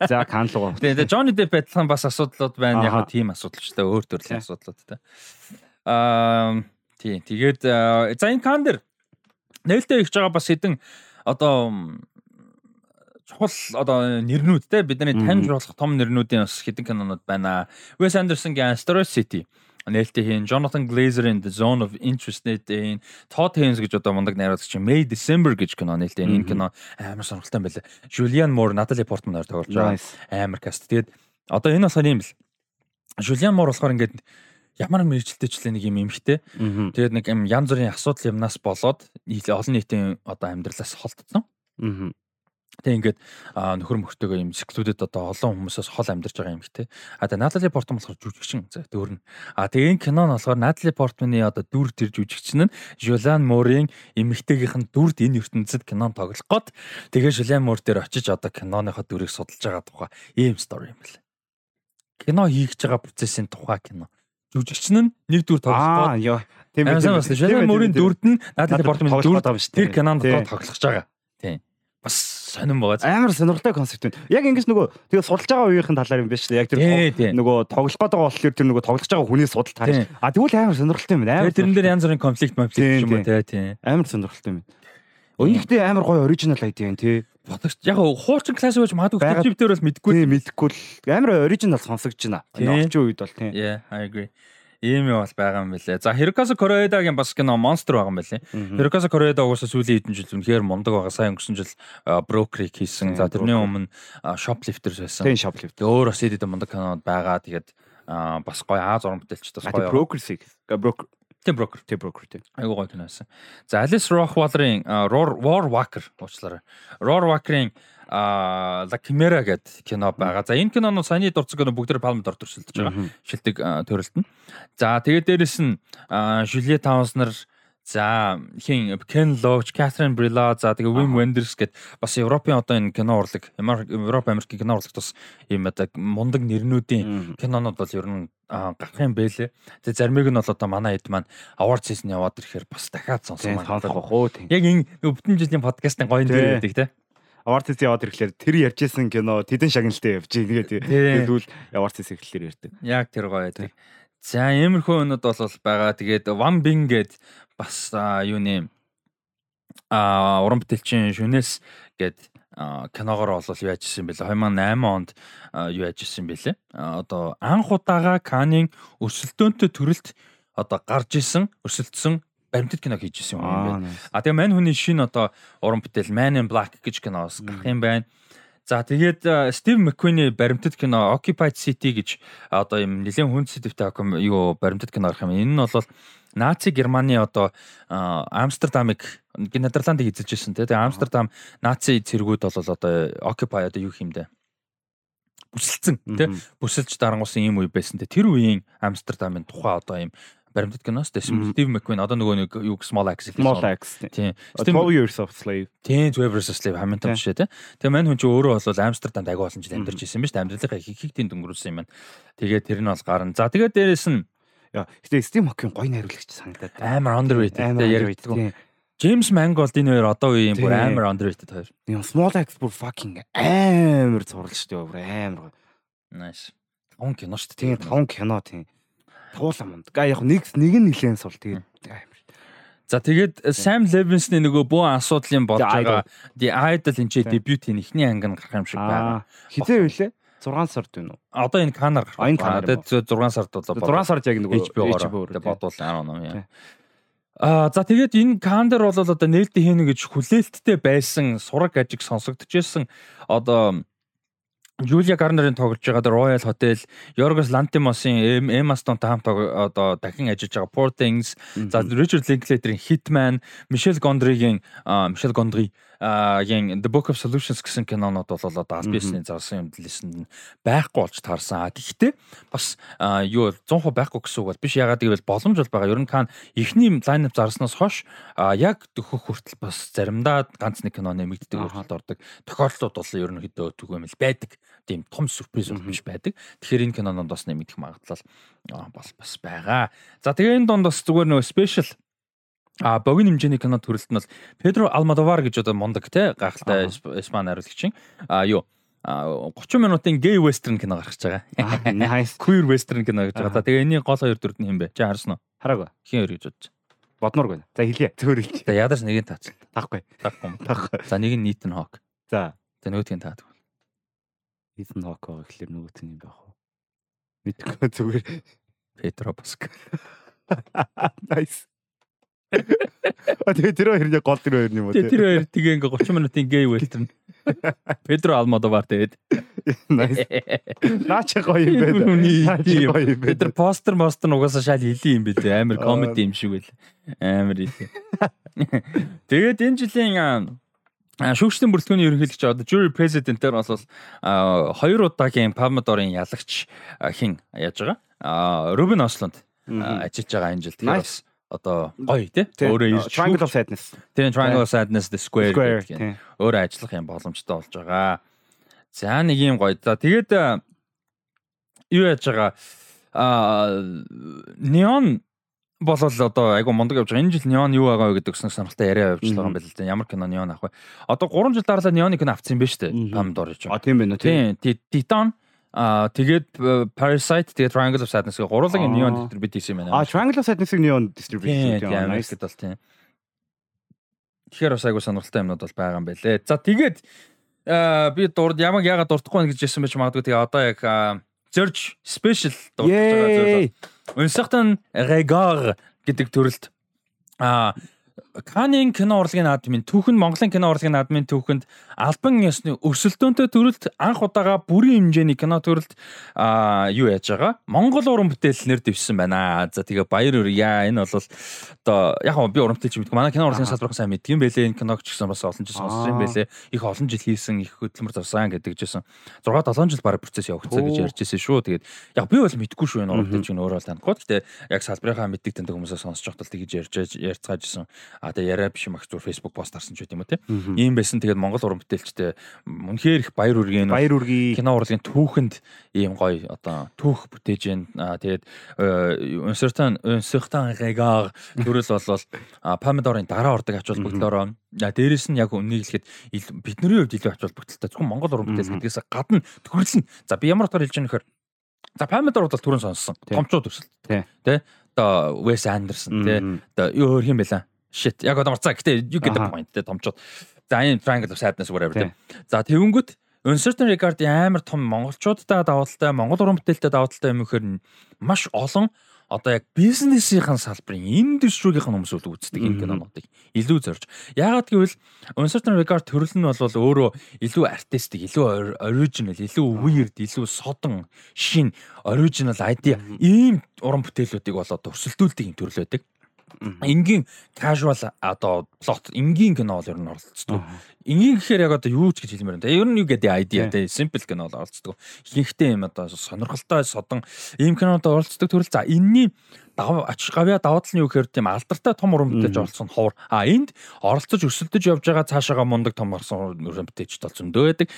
За Кан руу. Тэгээ Johnny Depp адилхан бас асуудлууд байна. Яг тийм асуудал ч та өөр төрлийн асуудлууд та. Аа тий. Тэгээд за энэ Кан дэр нээлттэй ихж байгаа бас хэдэн одоо чухал одоо нэрнүүд те бидний таньж болох том нэрнүүдийн бас хэдэн кинонууд байна. Wes Anderson-гийн Asteroid City нээлттэй хийн Jonathan Glazer in the Zone of Interest хийн Todd Haynes гэж одоо мундаг найруулагч May December гэж кино нээлттэй энэ кино амар сонирхолтой байлаа. Julianne Moore, Natalie Portman хоёр тоглож байгаа. Амар каст. Тэгээд одоо энэ болохоор юм бэл. Julianne Moore болохоор ингээд ямар мэрэгчлэлтэйчлээ нэг юм эмхтэй. Тэгээд нэг юм янз бүрийн асуудал юмнаас болоод олон нийтийн одоо амьдралаас холдсон. Тэг ингээд нөхөр мөхтэйгээ юм секлүүдэд одоо олон хүмүүсээс хол амьдарч байгаа юм хтэй. А тэгээ Натали Портман болохоор жүжигчин за дөөрн. А тэгээ энэ кино нь болохоор Натали Портманы одоо дүр тэр жүжигчин нь Жулан Морийн эмэгтэйгийнх нь дүрд энэ ертөнцид кинон тоглох гээд тэгээ Жулан Мор дээр очиж одоо киноныхоо дүрийг судалж байгаа тухай ийм стори юм бэл. Кино хийж байгаа процессын тухай кино. Жүжигчин нь нэг дүр тоглох гээд тийм үү. Жулан Морийн дүрд нь Натали Портманы дүр тэр кинонд тоглох гэж байгаа. Тийм. бас сонирн байгаа. Амар сонирхолтой концепт байна. Яг ингэж нөгөө тэгээ судалж байгаа үеийнхэн талаар юм биш үү? Яг тэр нөгөө тоглох гэдэг болохоор тэр нөгөө тоглож байгаа хүнээс судалж таарч. А тэгвэл амар сонирхолтой юм байна. Амар тэрэн дээр янз бүрийн конфликт конфликт юм уу тий. Амар сонирхолтой юм. Өнөختөө амар гоё оригинал ID байна тий. Бодогч яг хуучин класс байж магадгүй концептээр бол мэдгүй. Тий мэдгүй л амар оригинал сонсогч байна. Орчин үед бол тий. Yeah, I agree. Ийм юм бол байгаа юм билэ. За Hirokazu Koreedaгийн бас кино Monster байгаа юм билэ. Hirokazu Koreeda угаасаа сүүлийн хэдэн жил үнэхээр мундаг байгаа. Сайн өнгөрсөн жил Broker-ийг хийсэн. За тэрний өмнө Shoplifter байсан. Тийм Shoplifter. Өөр бас эдэд мундаг кинод байгаа. Тэгээд бас гоё Аз уран бүтээлч бас гоё. Broker-ийг Broker Тийм брокер. Тийм брокер тийм. Айгуу гоё киносэн. За Alice Rockwaller-ийн Roar Walker уучлаарай. Roar Walker-ийн а La Chimera гэдэг кино байгаа. За энэ кинонууд саяны дурцсан кино бүгдээр Palme d'Or төрсөлдөж байгаа. Шилдэг төрөлт нь. За тэгээд дээрэс нь Juliet Townsner За хин Ken Loach, Catherine Brilla, за тэгээ Wim Wenders гэд бас Европын одоо энэ кино урлаг, Европ Америкийн кино урлагт бас ийм одоо мундаг нэрнүүдийн кинонууд бол ер нь гарах юм бэлээ. Тэгээ заримыг нь бол одоо манай хэд маань award season яваад ирэхээр бас дахиад сонсон маань тийм. Яг энэ бүтэн жилийн подкастын гоё нэр байдаг те. Season яваад ирэхээр тэр ярьжсэн кино тэдэн шагналтай явж. Тэгээд тэгвэл season эхлэлээр ярьдаг. Яг тэр гоё байдаг. За иймэрхүү өнөд бол байгаа. Тэгээд One Bing гэд бас юуны а уран бүтээлчин шүнээс гээд киногоор бол юу яжсэн бэлээ 2008 онд юу яжсэн бэлээ одоо анх удаага Канийн өрсөлдөөнтэй төрөлт одоо гарч исэн өрсөлдсөн баримтат кино хийж исэн юм байна. А тэгээ мань хүний шинэ одоо уран бүтээл Man in Black гэж киноос гарах юм байна. За тэгээд Стив Маккуины баримтат кино Occupied City гэж одоо юм нэлээд хүн сэдвтэй юу баримтат кино гарах юм. Энэ нь бол Наци Германы одоо Амстердамыг Нидерландыг эзэлж ирсэн тийм Амстердам наци цэргүүд бол одоо occupy одоо юу юм бэ? бүсэлцэн тийм бүсэлж дарангуулсан ийм үе байсан тийм тэр үеийн Амстердамын тухай одоо ийм баримтат киноос тийм Стив Маквин одоо нөгөө нэг юу Small Axe Small Axe тийм 12 years of slave тийм 12 years of slave хамтан биш тийм тэгээ мань хүн чи өөрөө бол Амстердамд агүй олон жил амьдарч ирсэн биз амьдралынхаа их их тийм дөнгөрүүлсэн юм байна тэгээ тэр нь бол гарна за тэгээ дээрэс нь гэтээ Steam Hockey гоё найруулагч санагдаад. Амар underrated яригддаг. Джеймс Манголд энэ хоёр одоо үеийн бүр амар underrated хоёр. Юм Small Axe бүр fucking амар зурлж штэ бүр амар. Nice. Таван кино штэ. Тийм таван кино тийм. Туулаа мунд. Га яг нэг нэг нь нилээн сул тэгээд амар. За тэгээд Sam Levinson-ы нөгөө бүх асуудлын болж байгаа The Idol энэ дебют-ийн эхний анги нь гарах юм шиг байна. Хизээ үлээ? 6 сард байна уу? Одоо энэ канаар энэ канаар тэгээд 6 сард болоо. 6 сард яг нөгөө HBO-оор бодвол 10 ном. Аа за тэгээд энэ кан дээр бол одоо нээлттэй хийнэ гэж хүлээлттэй байсан сураг ажиг сонсогдож одоо Юлия Гарнерын тоглож байгаа The Royal Hotel, Yorgos Lanthimos-ын Emma Stone-тай хамт одоо дахин ажиллаж байгаа Poor Things, за Richard Linklater-ийн Hitman, Michel Gondry-гийн Michel Gondry гийн The Book of Solutions гэсэн кинонууд бол одоо аль биесний зарсан юм лисэн байхгүй болж таарсан. Гэхдээ бас юу 100% байхгүй гэсэн үг бол биш. Ягаад гэвэл боломж бол байгаа. Ер нь кан эхний лайнап зарснаас хойш яг дөхөх хүртэл бас заримдаа ганц нэг кино нэмэгддэг өөрчлөлт ордог. Тохиолдлууд бол ер нь хөдөө түгээмэл байдаг. Тийм том сюрприз бол биш байдаг. Тэгэхээр энэ кинонод бас нэмэгдэх магадлал бол бас байгаа. За тэгээ энэ донд бас зүгээр нөө спешиал А богино хэмжээний кино төрөлт нь бол Педро Алмадовар гэж одоо мундаг те гахалтай Испани хариулагч. А юу 30 минутын гей вестерн кино гарч байгаа. Nice. [laughs] Queer western кино гэж байгаа. Тэгээ энэний гол хоёр дүрд нь хэм бэ? Чи харсан уу? Хараагүй. Хин хоёр гэж бодож. Бодмоор байна. За хэлье. Зөвөр хэлье. За ядарч нэгийг таач. Таахгүй. Таахгүй. Таахгүй. За нэг нь Нийтэн Хок. За. За нөгөөдгийг таадаг. Нийтэн Хок байгаа гэхэлэр нөгөөт нь юм байх уу? Мэдгүй [laughs] зүгээр. Петро Баск. [laughs] Nice. А тэгээ тэр хоёр яг гол тэр хоёр юм уу. Тэр хоёр тэгээ ингээ 30 минутын гей вэлтэн. Педро Алмодовар [laughs] тэгээд. Наач гоё юм байна. Тэр постэр мостер угаасаа шал хилий юм бэлээ. Амар комеди юм шиг байл. Амар хилий. Тэгээд энэ жилийн шүүгчдийн бүрэлдэхүүний ерөнхийлөгч одоо jury president-ээр бол хоёр удаагийн Palmador-ын ялагч хин яаж байгаа? Рубин Ослонд ажиллаж байгаа энэ жил. Бас одоо гоё тий. Өөрөө Triangle of Sadness. Тийм Triangle of Sadness the Square гэх өөрөө ажиллах юм боломжтой болж байгаа. За нэг юм гоё. За тэгээд юу яаж байгаа а неон болол одоо айгу мундаг явж байгаа. Энэ жил неон юу байгаа вэ гэдэг гэсэн сонирхолтой яриа явж байгаа юм байна л да. Ямар кино неон авах вэ? Одоо 3 жил дараалал неоны кино авсан юм байна шүү дээ. Памдор гэж. А тийм байна тийм. Titan Аа тэгээд э, Parasite тэгээд Triangle of Sadness-ийг гурван neon distribute хийсэн юм байна. А Triangle of Sadness-ийг neon distribute хийсэн юм. Nice гэдэг бол тийм. Тэгэхээр бас айгу сонирхолтой юмнууд бол байгаа юм байлээ. За тэгээд аа би дурд ямаг ягаад дуртахгүй гэж хэлсэн байж магадгүй тэгээ одоо яг Search Special дурдж байгаа зүйл. Унсахтан Regard гэдэг төрөлд аа Канийн кино урлагийн наадмын түүхэнд Монголын кино урлагийн наадмын түүхэнд албан ёсны өрсөлдөөнтэй төрөлд анх удаага бүрийн хэмжээний кино төрөлд а юу яаж байгаа? Монгол уран бүтээл нэр дэвшсэн байна. За тэгээ баяр үрье. Энэ бол одоо яг хөө би уран бүтээлч мэдгүй. Манай кино урлагийн салбарх сайн мэддэг юм байлээ. Энэ киног ч гэсэн бас олон жил сонссон юм байлээ. Их олон жил хийсэн, их хөдөлмөр зарсан гэдэг жисэн. 6 7 жил бараг процесс явагдсан гэж ярьж ирсэн шүү. Тэгээд яг би бол мэдгүй шүү энэ уран бүтээлч нь өөрөө л танихгүй. Гэтэ яг салбарынхаа мэддэг таньдаг хүмүүсээ сонсож байхдаа тэгж ярьж ярьцгаажсэн. А тэгээ яриа биш ах зүгээр Facebook пост харсан ч гэдэм үү те. Ийм байсан. Тэгээд Монгол уран бүтээлчтэй үнэхээр их баяр үргийн баяр үргийн кино урлагийн түүхэнд ийм гоё одоо түүх бүтээж байна. Тэгээд унсертан унсертан регаар төрөл болвол Помидорын дараа ордог ач холбогдлороо дээрэс нь яг үнийг хэлэхэд бидний хувьд илүү ач холбогдолтой. Зөвхөн Монгол уран бүтээл гэдгээс гадна төрөл нь за би ямар утгаар хэлж байгаа нөхөр За Помидор бол түрүүн сонссон. Томчууд төсөл. Тэ. Одоо Wes Anderson тэ. Одоо юу өөр юм бэлээ shit. Яг одоо марцаа. Гэтээ you get the point. Те томчууд. За энэ triangle of sadness whatever те. За тэгэнгүүт Uncertain Regard амар том монголчуудтай даваа талтай монгол уран бүтээлтэй даваа талтай юм ихээр маш олон одоо яг бизнесийн салбарын индустрийн хүмүүс бол үздэг энэ кинонуудыг. Илүү зорж. Яагаад гэвэл Uncertain Regard төрөл нь бол өөрөө илүү артистик, илүү original, илүү weird, илүү содон, шин, original idea ийм уран бүтээлүүдийг бол одоо өрсөлдүүлдэг юм төрөл байдаг. Энгийн casual одоо plot энгийн кино бол ер нь оролцдог. Энгийн гэхээр яг одоо юу ч гэж хэлмээр байна. Ер нь юу гэдэг idea те simple кино бол оролцдог. Ихэнхдээ юм одоо сонирхолтой содон ийм кинод оролцдог төрөл. За энэний ач гавья даваа тал нь юу гэхээр тийм алдартай том уран бүтээж олсон ховор. А энд оролцож өсөлдөж явж байгаа цаашаага мундаг том орсон уран бүтээчд бол зөндөө байдаг.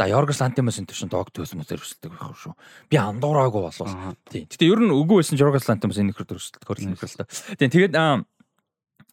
За Йоргос Лантимос энэ төршин дог төсмөсөр өсөлдөг байх шүү. Би андуураагүй болов. Тийм. Гэтэ ер нь үгүй байсан Йоргос Лантимос энэ хөрлөн нөхөр л та. Тийм. Тэгээд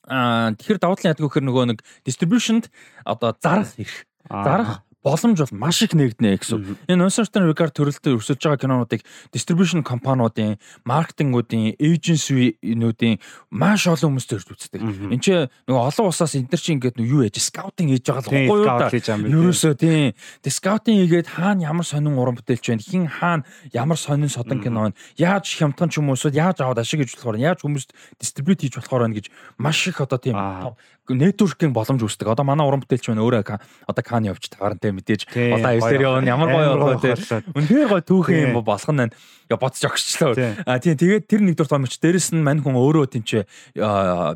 тэгэхээр даваа талын ядг гэхээр нөгөө нэг distributionд одоо зарах ирэх. Зарах боломж бол маш их нэгднэ гэсэн. Энэ uncertain regard төрөлтөд өрсөлдөж байгаа кинонуудыг distribution компаниудын, маркетингуудын, эйженсинүүдийн маш олон хүмүүс төрж үздэг. Энд чинь нөгөө олон усаас энэ төр чинь ингээд юу яж скаутинг хийж байгаа л байхгүй юу да. Ерөөсөө тийм. Тэг скаутинг хийгээд хаана ямар сонин уран бүтээлч байна, хин хаана ямар сонин содон кино байна, яаж хямдхан ч юм уу эсвэл яаж аваад ашиг гэж болохоор яаж хүмүүст дистрибьют хийж болохоор байна гэж маш их одоо тийм нэтворкинг боломж үүсдэг. Одоо манай уран бүтээлч байна өөрөө одоо кан явж таарантай мэдээж одоо айвсэр явна ямар гоё болоо те. Үнэхээр гоё түүхэн юм болох нь яа бодож огчлоо. А тийм тэгээд тэр нэг дурт гомч дээрэс нь мань хүн өөрөө тэнцээ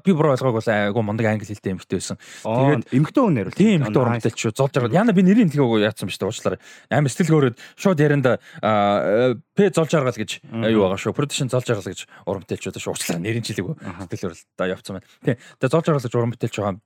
би буруу ойлгоог бол айгу мундаг англи хэлтэй эмхтэй байсан. Тэгээд эмхтэй хүн нэр. Тийм эмхтэй бүтээлч шүү. Золж байгаа. Яна би нэрийн хэлхийг яатсан биш үү уучлаарай. Амар сэтгэл хөөрөд шууд ярианда П золж аргал гэж юу байгаа шүү. Production золж аргал гэж уран бүтээлч удаа шүү. Уучлаарай нэрийн хэлхийг сэтгэл хөөрөл да явцсан байна. Тийм. Тэгээд золж аргал гэж уран бүтээлч байгаа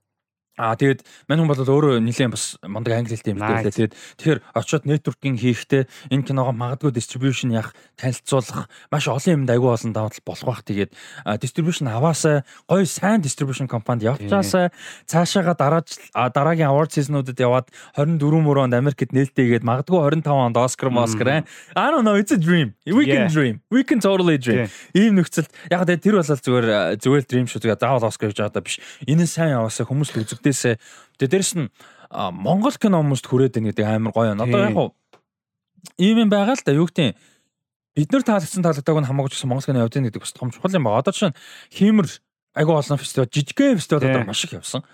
Аа тэгээд мань хүн бол өөрөө нэлээд бас мондөг англи хэлтэй юм дээ. Тэгээд тэгэхээр очиод networking хийхдээ энэ киногоо магадгүй distribution яах, танилцуулах маш олон юмд агүй олон даваа тал болох бах. Тэгээд distribution аваасаа гоё сайн distribution компанид явчаасаа цаашаага дарааж дараагийн award season-уудад яваад 24 мөрөнд Америкт нээлттэйгээд магадгүй 25 онд Oscar Oscar. I don't know it's a dream. We can dream. We can totally dream. Ийм нөхцөлд яг тэр бол зүгээр зүгээр dream шүү. Тэгээд заавал Oscar гэж байгаа биш. Энэ сайн яваасаа хүмүүс л үзэг үүдээсээ тэгээ дээрэс нь Монгол кино хүмүүст хүрээд байна гэдэг амар гоё. Одоо яг уу ийм юм байгаа л да юу гэдэг бид нар таалагдсан таалагдааг нь хамаагүй ч Монгол кино явж байгаа гэдэг бас том чухал юм байна. Одоо чинь хиймэр айгүй олон фестивал жижигхэн фестивалууд маш их явсан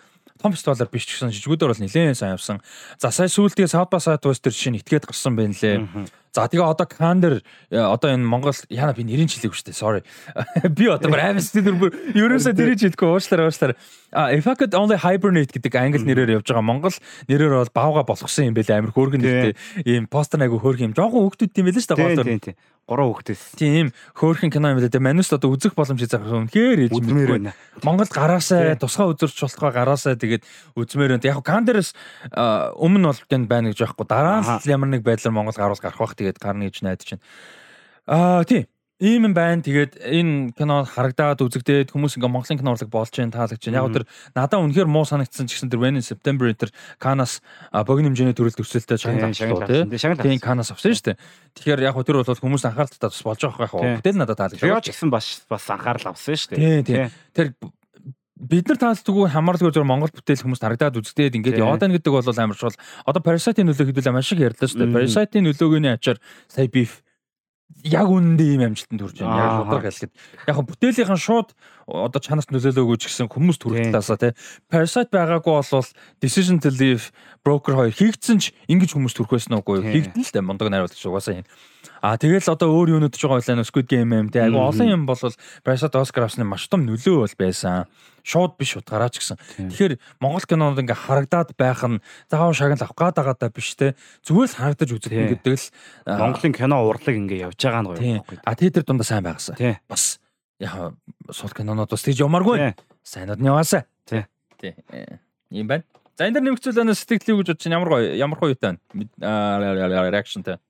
том фестивалаар биш ч гэсэн жижигүүдээр бол нэлээд сайн явсан. За сая сүүлдээ South by Southwest төр жишээ нь итгээд гарсан байна лээ. За тэгээ одоо Кандер э, одоо энэ Монгол яна би нэрийн чилээгүй шүү дээ. Sorry. [laughs] Би одоо амар стилэр бүр ерөөсөө тэрийг хэлэхгүй уушлаар уушлаар. А if I could only hibernate гэдэг англи нэрээр явж байгаа Монгол нэрээр бол бавга болгосон юм байл амар хөөргөн нэртэй ийм постэр айгу хөөргөн юм. Жохон хөвгтүүд юм байл шүү дээ. Тийм тийм гурван хүүхдээс. Тийм хөөрхөн кино юм даа. Манус одоо үзэх боломж заах үнэхээр ээж мэдгүй. Монголд гараасаа тусгай үзэрч болохгүй гараасаа тэгээд үзмээр байна. Яг Кандерс өмнө бол гэн байна гэж байхгүй. Дараа нь ямар нэг байдлаар Монгол гаруул гарах бах тэгээд гарна гэж найдаж байна. Аа тийм. ийм юм байна. Тэгээд энэ кино харагдаад үзэгдээд хүмүүс ингээ Монголын кино урлаг болж जैन таалагч जैन. Яг тэр надад үнэхээр муу санагдсан ч гэсэн тэр When in September тэр Канас богино хэмжээний төрөлд өсөлтөд шагнал авчихсан тийм Канас авсан шүү дээ. Тэгэхээр яг тэр бол хүмүүс анхааралтай бас болж байгаа яг бүтээл надад таалагч. Рио ч гэсэн бас бас анхаарал авсан шүү дээ. Тийм тийм. Тэр бид нар таалдгүй хамаарлаггүй зөв Монгол бүтээл хүмүүс харагдаад үздэг ингээд яваад байна гэдэг бол амар чухал. Одоо Parasite-ийн нөлөө хэдүүл маш их ярьлаа шүү дээ. Parasite-ийн нөлөөгөөний ачаар сая beef яг үнэндээ ийм амжилтанд хүрч байна. Яг удар хэлэхэд яг хөө бүтээлийнхэн шууд одоо чанарт нөлөөлөөгүй ч гэсэн хүмүүс төрөлтлаасаа тий. Parasite байгаагүй бол Decision to Leave Broker 2 хийгдсэн ч ингэж хүмүүс төрөх байсан уугүй хийгдэн л дээ мундаг найруулагч угаасаа юм. А тэгэл одоо өөр юунууд ч байгаа байлаа Squid Game юм тий. Айгу олон юм бол Parasite Oscar авсны маш том нөлөө бол байсан шууд биш утгаараа ч гэсэн. Тэгэхээр Монгол кинонд ингээ харагдаад байх нь заавал шагнал авах гад байгаадаа биш те. Зүгээр л харагдаж үзэх гэдэг л Монголын кино урлаг ингээ явж байгаа нь гоё. А тэр дундаа сайн байгаасаа. Бас яг сул кинонууд бас тийж ямаргүй. Сайнад нь яваасаа. Тий. Тий. Ийм байна. За энэ дэр нэмэгцүүл өнө сэтгэлээ гэж бодож ямар гоё ямар гоё юутай байна. Реакшнтай.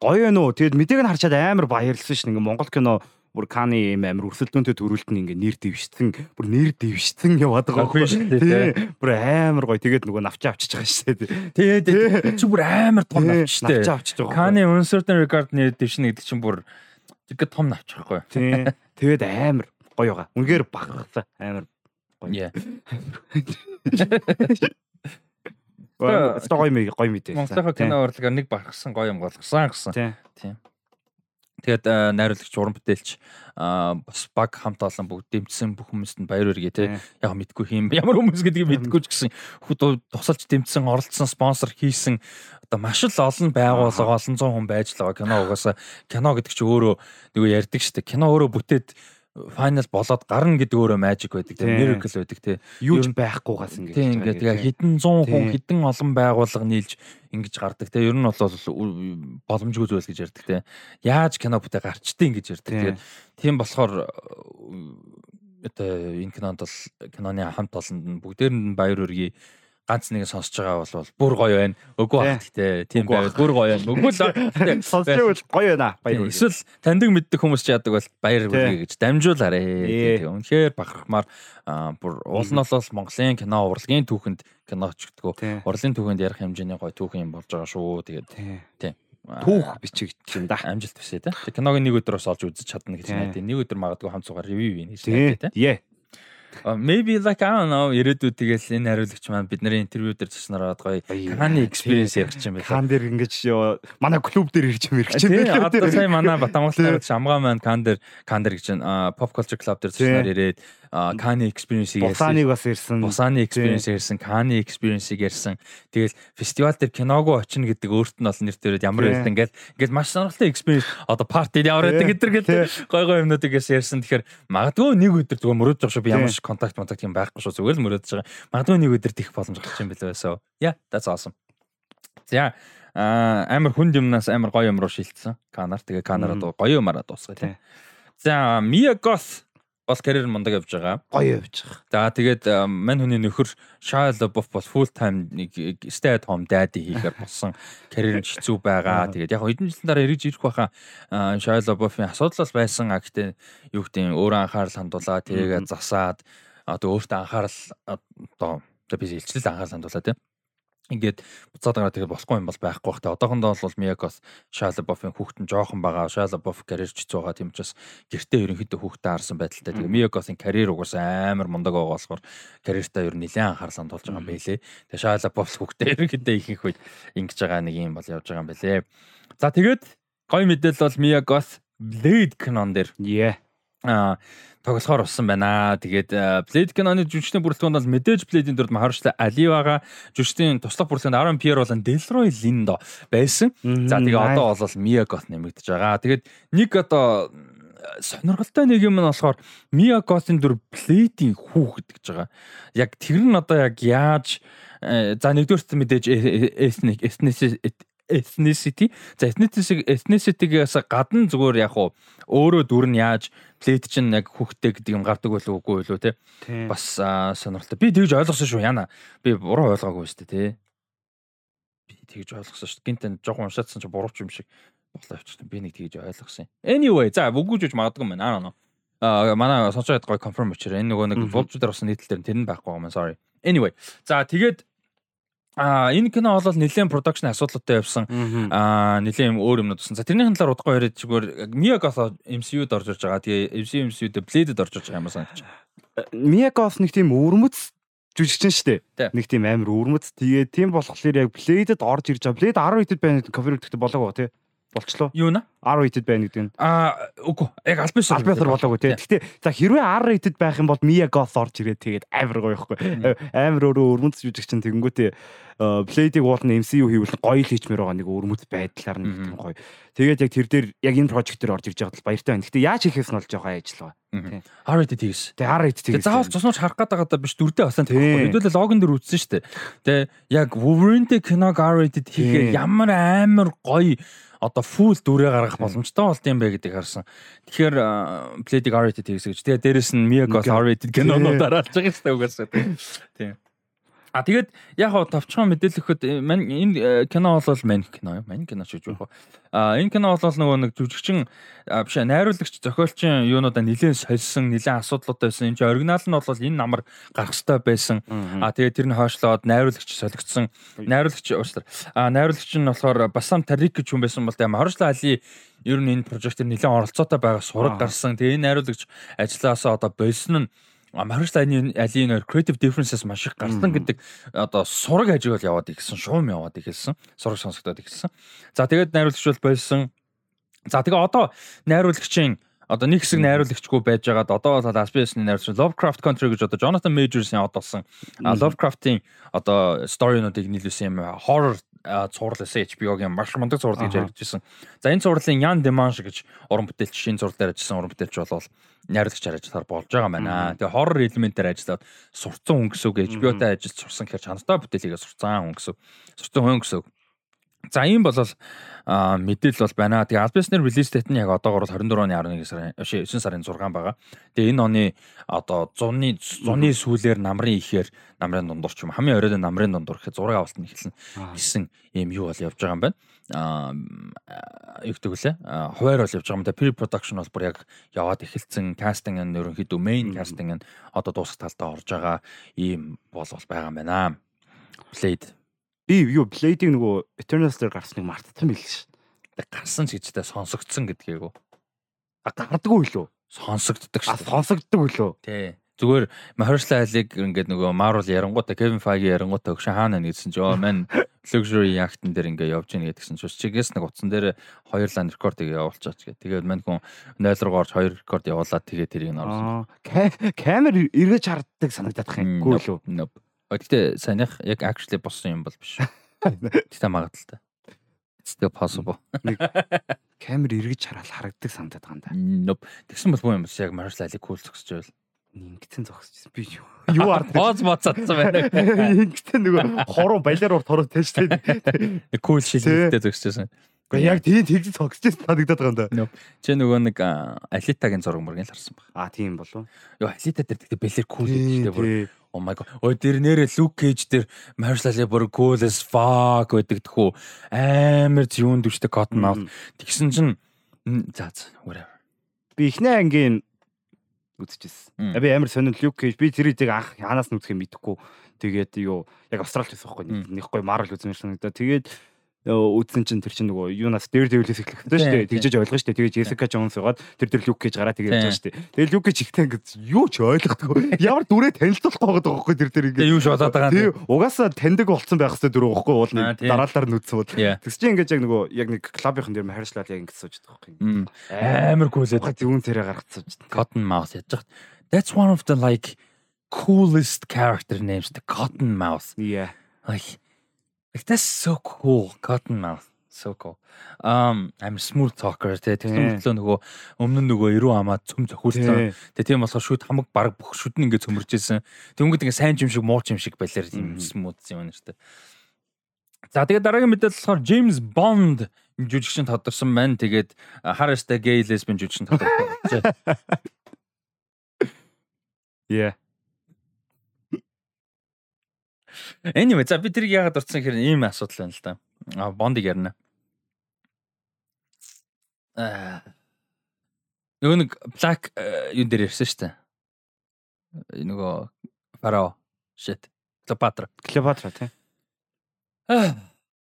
Гоё нөө. Тэгэд мэдээг нь харчаад амар баярлсан шин ингээ Монгол кино бүр Каны юм амир өрсөлдөөнтэй төрүүлт нь ингээ нэр дэвшсэн бүр нэр дэвшсэн яваад байгаа байхгүй шүү дээ. Бүр амар гоё тэгээд нөгөө навчаа авчиж байгаа шүү дээ. Тэгээд чи бүр амар том навч шүү дээ. Навчаа авчиж байгаа. Каны uncertain regard нэр дэвшнэ гэдэг чинь бүр тэгээд том навч байхгүй. Тий. Тэгээд амар гоё байгаа. Үнэхээр багцсан амар гоё. Гоё гоё гоё мэдээ. Монголын кино урлагаар нэг багсан гоё юм болгосон гэсэн. Тийм. Тэгээд найруулагч уран бүтээлч бас баг хамт олон бүгд дэмжсэн бүх хүмүүст нь баяр хүргэе те. Яг мэдгүй хэм [laughs] ямар хүмүүс гэдгийг мэдгүй ч гэсэн. Тусалж дэмжсэн, оролцсон, спонсор хийсэн. Одоо маш л олон байгууллага олон зуун хүн байж л байгаа кино угаасаа. Кино гэдэг чинь өөрөө нөгөө ярьдаг шүү дээ. Кино өөрөө бүтээд final болоод гарна гэдэг өөрөө magic байдаг тийм miracle байдаг тийм. Юу ч байхгүйгаас ингэж тийм ингээд тэгээ хэдэн 100 хүн хэдэн олон байгууллага нийлж ингэж гардаг тийм. Ер нь бол боломжгүй зүйлс гэж ярьдаг тийм. Яаж кино бүтээ гарчдээ ингэж ярьдаг тийм. Тийм. Болохоор одоо энэ кинонд бол киноны хамт олонд нь бүгдээр нь баяр хүргэе ганц нэг сонсож байгаа бол бүр гоё байна. Үгүй бах гэхдээ тийм байвал бүр гоё байна. Үгүй л [laughs] сонсож гоё байна. Баяр. Эсвэл таньдаг мэддэг хүмүүс ч яадаг бол баяр хүргэе гэж дамжуулаарэ. Үнэхээр бахархмаар бүр уул нь бол Монголын кино урлагийн түүхэнд киноч гэдэггүй. Урлын түүхэнд ярих хэмжээний гоё түүхэн юм болж байгаа шүү. Тэгээд тийм түүх бичигдэж юм да. Амжилт бишээ те. Киног нэг өдөр бас олж үзэж чадна гэж найдаа. Нэг өдөр магадгүй хамт цугаар ревю хийн гэж найдаа те. Maybe like I don't know ирээдүйд тэгэл энэ хариулагч маань бидний интервью дээр цаснараад гоё Каны experience ярих юм байна. Кан дээр ингэж манай клуб дээр ирж юм ирэх юм байна. Одоо сая манай Батамгалтай шамгаа маань Кан дээр Кан дээр гэж pop culture club дээр цаснаар ирээд Каны experience-ийг ярьсан. Бусаны бас ирсэн. Бусаны experience ярьсан, Каны experience-ийг ярьсан. Тэгэл фестивал дээр киногоо очино гэдэг өөрт нь бол нэр төрөд ямар байлаа ингээл ингээл маш сонирхолтой experience одоо party ямар байдаг гэдэг гэл гой гой юмнуудыг ярьсан. Тэгэхээр магадгүй нэг өдөр зүгээр мөрөөдж байгаа шүү би ямар ч контакт контакт юм байхгүй шүү зүгээр л мөрөөдж байгаа. Магадгүй нэг өдөр тийх боломж гарч юм билээ байсан. Yeah, that's awesome. За амар хүнд юмнаас амар гоё юм руу шилжсэн. Канар тэгээ канараа гоё юмараа дуусгая тийм. За Mia Goth бас карьер мундаг явж байгаа. Гоё явж байгаа. За тэгээд мань хүний нөхөр Shia LaBeouf бол full time нэг stay at home daddy хийхээр болсон карьер нь хэцүү байгаа. Тэгээд яг хэдэн жилийн дараа эргэж ирэх байхаа Shia LaBeouf-ийн асуудал байсан. А гэхдээ юу гэдэг өөрөө анхаарал хандуулаад тэрийгэ засаад одоо өөртөө анхаарал одоо би илчлэл анхаарал хандуулаад тийм ингээд буцаад гараад тэгээд болохгүй юм бол байхгүй бах та. Одоохондоо бол Миякос Шалабофын хүүхэд нь жоохон байгаа. Шалабоф карьерч байгаа тийм учраас гэртээ ерөнхийдөө хүүхдээ харсан байдалтай. Тэгээд Миякосын карьер угаасаа амар мундаг байгаа болохоор карьертаа ер нь нэлээд анхаарал хандуулж байгаа юм байлээ. Тэгээд Шалабоф хүүхдээ ерөнхийдөө ихэнх үед ингэж байгаа нэг юм бол явж байгаа юм байлээ. За тэгээд гой мэдээлэл бол Миякос Blade кинон дээр. Аа тоглохоор болсон байна. Тэгээд Blade киноны жүжигчдийн бүрэлдэхүүнд бол мэдээж Blade-ийн дөрөв Ali байгаа. Жүжигчдийн туслах бүрэлдэхүүнд Aaron Pierre болон Delroy Lindo байсан. За тэгээд одоо бол Mia Goth нэмэгдэж байгаа. Тэгээд нэг одоо сонирхолтой нэг юм нь болохоор Mia Goth-ын дүр Blade-ийн хүүхэд гэж байгаа. Яг тэр нь одоо яг яаж за нэгдүгээр мэдээж ethnic ethnicity за ethnicity ethnicity-гээс гадна зүгээр яг уу өөрөө дүр нь яаж плейт чинь яг хүүхдтэй гэдэг юм гардаг болов үгүй болов те бас сонирхолтой би тэгж ойлгосон шүү яна би буруу ойлгоогүй шүү дээ те би тэгж ойлгосон шүү гинтэн жоохон уншаадсан чи бурууч юм шиг болоо явчихсан. Би нэг тэгж ойлгосон. Anyway, за үгүйж магадгүй юм байна. Аа манай сонсоод гой confirm өчрөө энэ нөгөө нэг булчудаар болсон нийтлэл тэр нь байхгүй юм sorry. Anyway. За тэгээд А энэ кино бол нэлээд production асуудалтай явсан. Аа нэлээд юм өөр юмнууд тусан. За тэрнийхэн талаар удахгүй яриад зүгээр Miyagos MCU-д орж ирж байгаа. Тэгээ MCU-д Blade-д орж ирж байгаа юм санагдаж. Miyagos нэг тийм өвөрмөц жүжигчин шүү дээ. Нэг тийм амар өвөрмөц. Тэгээ тийм болохоор яг Blade-д орж ирж байгаа. Blade 10 хэд байна confirm гэдэг болоог тий болчлоо. Юу нэ? R rated байна гэдэг нь. Аа үгүй. Яг альбис альбис болоогүй тий. Гэхдээ за хэрвээ R rated байх юм бол Mia Goth орж ирээд тэгээд амар гоё ихгүй. Амар өөрөө өрмөнц жүжиг чинь тэгэнгүүтээ Blade-ийг уулна MCU хийвэл гоё л хийчмээр байгаа нэг өрмөц байдлаар нэг тийм гоё. Тэгээд яг тэр дээр яг энэ project дээр орж ирж байгаа бол баяртай байна. Гэхдээ яаж хийхээс нь болж байгаа ажил байна. R rated хийс. Тэгээ R rated хийс. Заавал цуснууч харах гээд байгаа даа биш дөрдөө басан тэгэхгүй. Хэдүүлээ логон дээр үзсэн шүү дээ. Тэгээ яг Wolverine-тэй киног R rated хийхээр ямар амар гоё одоо full дүрээ гаргах боломжтой болд юм бэ гэдгийг харсан. Тэгэхээр Blade-ийг R-rated хийгсэж. Тэгээ дээрэс нь Miyagi R-rated кинонуудаар алж байгаа шүү дээ угаасаа. Тийм. А тэгээд яг хоо товчхон мэдээлэл өгөхөд э, мань энэ э, кино бол мань кино юу? Мань кино шүү дээ. А энэ кино бол нөгөө нэг жүжигчин биш найруулагч зохиолчин юунуудаа нэлээд сольсон, нэлээд асуудлууд байсан. Энд чинь оригинал нь бол энэ намар гарах хэрэгтэй байсан. А тэгээд тэр нь хойшлоод найруулагч солигдсон. Найруулагч уучлаар. А найруулагч нь болохоор Басам Тарик гэж хүн байсан бол тэгээд Хоршло Али ер нь энэ прожектор нэлээд оролцоотой байгаа сураг гарсан. Тэгээд энэ найруулагч ажилласаа одоо болсон нь Марш лайны алийн creative differences маш их гарсан гэдэг одоо сураг хажиг бол яваад ирсэн, шуум яваад ирсэн, сураг сонсогдоод ирсэн. За тэгээд найруулагч бол болсон. За тэгээ одоо найруулагчийн одоо нэг хэсэг найруулагчгүй байж байгаад одоо бол Aspiration найруулагч Lovecraft Country гэж одоо Jonathan Majors-ийн одолсон Lovecraft-ийн одоо story-нуудыг нийлүүлсэн юм horror цуврал эсэ HBO-гийн маш мундаг цуврал гэж яригдчихсэн. За энэ цувралын Ян Деманш гэж уран бүтээлч шинэ зурлал дээр ажилласан уран бүтээлч болвол найруулагч ажиллахаар болж байгаа байна. Тэгээ хоррор элементээр ажиллаад сурцсан гэсэн үг HBO-тай ажиллаж сурсан гэхээр чанартай бүтээлийгээ сурцсан гэсэн. Сурцсан үг. За ийм бол мэдээлэл бол байна. Тэгээ Albion-ээр release date нь яг одоогоор 24 оны 11 сарын 9 сарын 6 байгаа. Тэгээ энэ оны одоо 100-ны 100-ны сүүлээр намрын ихээр намрын дундуур ч юм хамгийн оройд намрын дундуур гэхэд зураг авалт нь эхэлнэ гэсэн ийм юу бол явж байгаа юм байна. Аа юу гэдэг вүлээ? Хуваар бол явж байгаа юм да. Pre production бол бүр яг яваад эхэлсэн. Casting нь ерөнхийдөө main casting нь одоо дуусах талдаа орж байгаа ийм бол бол байгаа юм байна. Played Би юу Blade-ийг нөгөө Eternals дээр гарсныг мартсан байл ш. Гарсан ч гэжтэй сонсогдсон гэдгийг үү. А гардаггүй лөө. Сонсогддог ш. Сонсогддог лөө. Тий. Зүгээр Mahershala Ali-г ингээд нөгөө Marvel ярангуудаа Kevin Feige ярангуудаа өгшин хаана нэгсэн чи оо мань luxury yacht-н дээр ингээд явж гин гэдгсэн чи чигээс нэг утсан дээр хоёр лан рекордыг явуулчаач гэ. Тэгээд мань хүн 0 руу орж хоёр рекорд явуулаад тэгээд тэрийг нь оруулсан. Камер эргэж харддаг санагдах юм. Гүү лөө. Гэхдээ санийх яг actually болсон юм бол биш. Тэгтээ магадaltaй. It's still possible. Камер эргэж хараад харагддаг санагдаад байгаа юм да. Nope. Тэгсэн бол боо юм биш яг Marshall Ali cool зогсож байвал ингэсэн зогсож би юу ард [laughs] бооз боцсон байна. [laughs] Ингэсэн нөгөө хоруу балиар урт хоруу тааш тээ. Cool шилжүүлэлтэд зогсож байсан. Гэхдээ яг тийм тэгж цогсож санагдаад байгаа юм да. Чи нөгөө нэг Алитагийн зураг мөргэн л харсан баг. Аа тийм болов. Йоо Алита дээр тэгтээ бэлэр кул гэдэг бүр Oh my god. Ой тэр нэрээ Luke Cage дээр Marshall бүр cool as fuck байдаг тхүү. Амар зүүн дүрчтэй cotton mouth. Тэгсэн чинь за за whatever. Би ихнээ ангийн үзчихсэн. Би амар сонин Luke Cage би тэрийг анх ханаас нь үзэх юм мэдэхгүй. Тэгээд юу яг Австралид байсан байхгүй. Нэг гоё Marvel үзмэр санагдаа. Тэгээд үзсэн чинь тэр чинь нөгөө юунаас дээр дэвлээс эхлэхтэй шүү дээ. Тэгжэж ойлгоо шүү дээ. Тэгээ Jessica Jones угаад тэр тэр Luke гэж гараа тэгээ явж шүү дээ. Тэгээ Luke гэж ихтэй ингэ юу ч ойлгохгүй. [laughs] Ямар дүрээ танилцуулах байгаа байхгүй тэр тэр ингэ. Юу ч болоод байгаа. Тэгээ угаасаа таньдаг болцсон байх хэвээр дүрээ байхгүй уул нэг дараалалаар нүдсэн бол. Тэгс чи ингэж яг нөгөө яг нэг клубийнхан дээр харьцлаад яг ингэ сууж байгаа байхгүй. Амар гүйлээд. Зүүн царай гаргацсан. Cotton Mouth яаж байгаа. That's one of the like coolest character names the Cotton Mouth. Yeah. Like Like that's so cool. Cottonmouth. So cool. Um I'm smooth talker те тэгсэн мэтлөө нөгөө өмнө нь нөгөө эрүү хамаа цөм зохиулсан. Тэгээ тийм болохоор шүд хамаг баг бүх шүд нь ингээд цөмөрж исэн. Тэнгүүд ингээд сайн юм шиг муу юм шиг балиар юм смут юм дээ. За тэгээд дараагийн мэдээлэл болохоор James Bond жүжигчин тодорсон байна. Тэгээд Harris-тай gay lesbian жүжигчин тодорсон. [laughs] Yeah. Anyway, за би тэрийг яагаад дурдсан гэхээр ийм асуудал байна л да. А Бондыг ярина. нөгөө нэг Black юу дээр ярьсан шүү дээ. Нөгөө Фарао shit. Клеопатра. Клеопатра тий. Аа.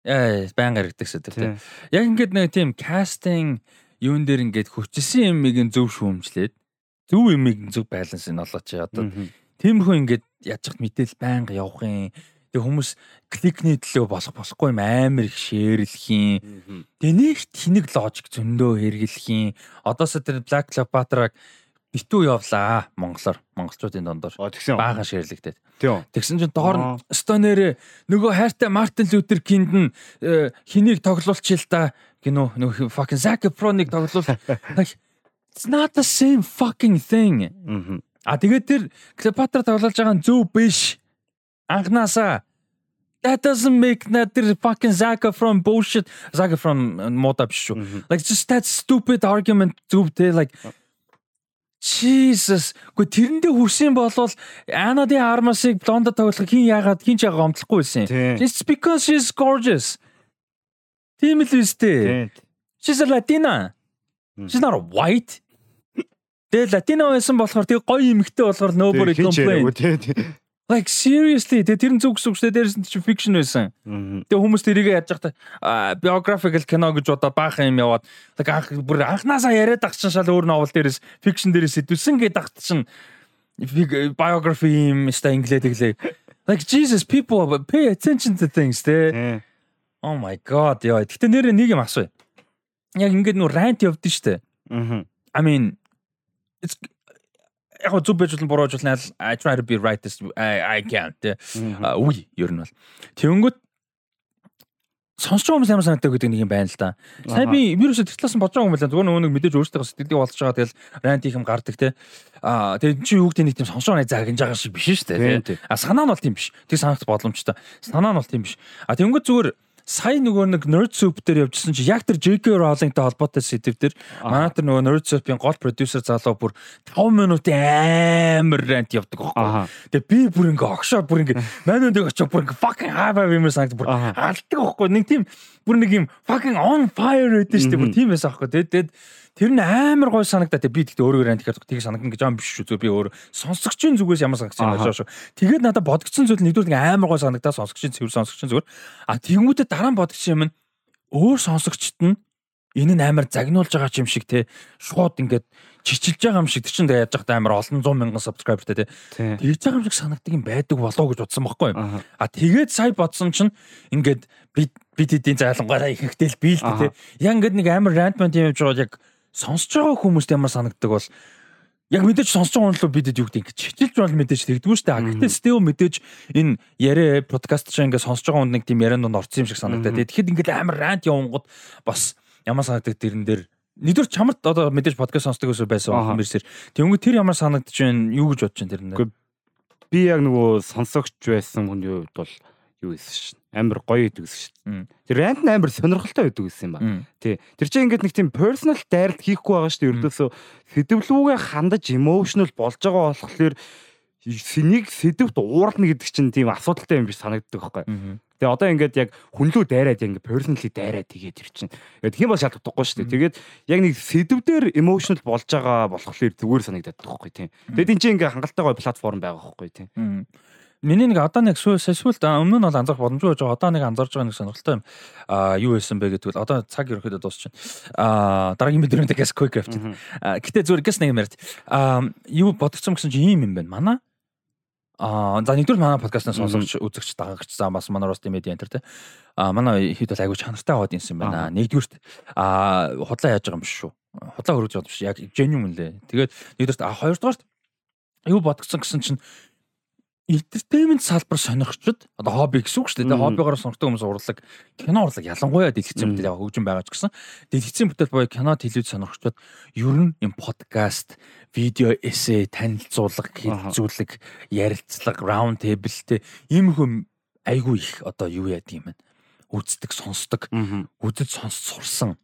Яа, баян гаргадаг шүү дээ. Яг ингээд нэг тийм кастинг юун дээр ингээд хүчсэн юмыг зөв шүүмжлээд зөв юмыг зөв баланс нь олооч одоо тиймэрхүү ингээд яаж ч мэдээл байнга явах юм Тэг хүмүүс кликний төлөө болох болохгүй юм амар их шеэрлэх юм. Тэг нэг тэнэг ложик зөндөө хэрэглэх юм. Одоосоо тэр Black Cleopatra-г битүү явлаа монголоор монголчуудын дондор баахан шеэрлэгдээд. Тэгсэн чинь доор нь стонер нөгөө хайртай Мартин Лютер Кинд нь э, хэнийг тоглуулчихъя л да гинөө нөгөө fucking Zac Efron-ыг тоглуул. [laughs] It's not the same fucking thing. А тэгээд тэр Cleopatra тоглуулж байгаа нь зөв биш анханасаа that doesn't make that тэр fucking Zaga from bullshit Zaga from мода биш шүү. Like just that stupid argument зүв те like Jesus. Гэхдээ тэрэндээ хүрсэн болвол Анадын армасыг блондо тоглох хин яагаад хин ч яагаад гомдлохгүй байсан юм. It's because she's gorgeous. Тийм л үстэй. She's a Latina. She's not a white. Тэгээ Latino байсан болохоор тэг гоё эмэгтэй болохоор nobody complain. Like seriously тэгээ тэр нь зүг гэсэн үг шүү дээ. Дээрс нь чи fiction байсан. Тэгээ хүмүүс тэрийг яаж яхад biographical кино гэж одоо баахан юм яваад like анх бүр анханасаа яриад ах чинь шал өөр новел дээрээс fiction дээрээс сэдвсэн гэдэг чинь biography юм ста инглээ тэглээ. Like Jesus people pay attention to things тэ. Oh my god яа. Гэтэ нэр нэг юм асууя. Яг ингээд нүү rant явдсан шүү дээ. I mean яг зөв байж болно буруу байж болно I try to be right this I, I can't үгүй ер нь бол тэгэнгүүт сонсож байгаа хүмүүс ямар санагдав гэдэг нэг юм байна л да. Сая би талаас нь бодож байгаа юм байна. Зүгээр нөгөө мэдээж өөрсдөө сэтгэлдээ болж байгаа тэгэл рант их юм гардаг те. Аа тэгээд чи юу гэдэг нэг тийм сонсож байгаа загинж байгаа шиг биш шүү дээ. А санаа нь бол тийм биш. Тэг санагт боломжтой. Санаа нь бол тийм биш. А тэгэнгүүт зүгээр сая нөгөө нэг Nerd Soup дээр явжсэн чи яг тэр JK Rowling-тай холбоотой сэдв дээр манай тэр нөгөө Nerd Soup-ийн гол продюсер залуу бүр 5 минутын амар рант явдаг байхгүй. Тэгээ би бүр ингээ огшоо бүр ингээ манайд очоо бүр ингээ fucking high vibe юм санагд бүр алдаг байхгүй. Нэг тийм бүр нэг юм fucking on fire гэдэг шүү дээ. Бүр тийм байсан байхгүй. Тэгээд Тэр нь амар гой санагдаа. Би тэгтээ өөрөө ран тэгэхээр тийг санагдана гэж юм биш шүү. Зүгээр би өөр сонсогчийн зүгээс ямар санагдаж байна шүү. Тэгээд надад бодгдсон зүйл нэгдүгээр нэг амар гой санагдаа сонсогчийн цэвэр сонсогчийн зүгээр. А тэгмүүтэ дараа нь бодгдсон юм нь өөр сонсогчт нь энэ нь амар загнуулж байгаа юм шиг те шууд ингээд чичилж байгаа юм шиг чинь яаж яхад амар олон 100 мянган сабскрайбертэй те тэгж байгаа юм шиг санагдаг юм байдаг болоо гэж бодсон байхгүй юу а тэгээд сая бодсон чинь ингээд бид бид эдийн зайлангаараа ихэнхдээ л биэлдэ те яг ингээд нэг амар рандмент юм явж байгаа яг сонсож байгаа хүмүүст ямар санагддаг бол яг мэдээж сонсож байгаа хүн л бидэд юу гэдэг ингэ чичилж бол мэдээж тэгдэггүй шүү дээ. Гэхдээ Стео мэдээж энэ яриа подкаст чинь ингэ сонсож байгаа хүнд нэг тийм ярианд орсон юм шиг санагдаад. Тэгэхэд ингэ амар рант явангууд бас ямар санагддаг тэрэн дээр Нэгдүгээр чамд одоо мэдээж подкаст сонсдог гэсэн байсан хүмүүсээр. Тэнгүү тэр ямар санагдаж байна? Юу гэж бодож байна тэр нэр? Би яг нөгөө сонсогч байсан хүний хувьд бол юу гэсэн шин амар гоё идэг гэсэн шин. Тэр рант амар сонирхолтой байдаг гэсэн юм ба. Тий. Тэр чинь ингээд нэг тийм personal дайралт хийхгүй байгаа шүү дээ. Ердөөсөө сэдвлүүгээ хандаж emotional болж байгаа болохоор сэнийг сэдвт уурна гэдэг чинь тийм асуудалтай юм биш санагддаг байхгүй. Тэгээ одоо ингээд яг хүнлүү дайраад яг ингээд personally дайраад тэгээд тэр чинь. Тийм бол шалтгаахгүй шүү дээ. Тэгээд яг нэг сэдвээр emotional болж байгаа болохоор зүгээр санагдаад байгаа байхгүй тийм. Тэгээд энэ чинь ингээд хангалттай гоё платформ байгаа байхгүй тийм. Миний нэг одоо нэг сүүл өмнө нь бол анзаарах боломжгүй байж байгаа. Одоо нэг анзаарж байгаа нэг сонирхолтой юм. Аа юу байсан бэ гэдэг бол одоо цаг ерөөхдөө дуусчихна. Аа дараагийн мэдрэмж гээс quick craft. Гэтэ зүгээр гэс нэг юм ярьж. Аа юу бодгцсон гэсэн чинь ийм юм байна. Манай Аа за нэгдүгээр манай подкастнаас сонсогч үзэгч дагагч за бас манай Rusty Media Enter те. Аа манай хэд бол айгуу чанартай аваад юмсан байна. Нэгдүгürt аа худлаа яаж байгаа юм биш шүү. Худлаа хөргөж байгаа биш. Яг genuine лээ. Тэгээд нэгдүгürt а хоёрдугаарт юу бодгцсон гэсэн чинь entertainment салбар сонирхчд одоо хобби гэсэн үг шүү дээ. Хоббигоор сонирхдаг хүмүүс урлаг, кино урлаг ялангуяа дэлгэцэн бүтээл яг хөгжим байгаа ч гэсэн. Дэлгэцэн бүтээл боёо кино телевиз сонирхчд ер нь юм подкаст, видео эссе, танилцуулга, хэлцүүлэг, ярилцлага, раунд тэйблтэй ийм хүм айгүй их одоо юу яадаг юм бэ? Үздэг, сонсдог, үзэж сонс сурсан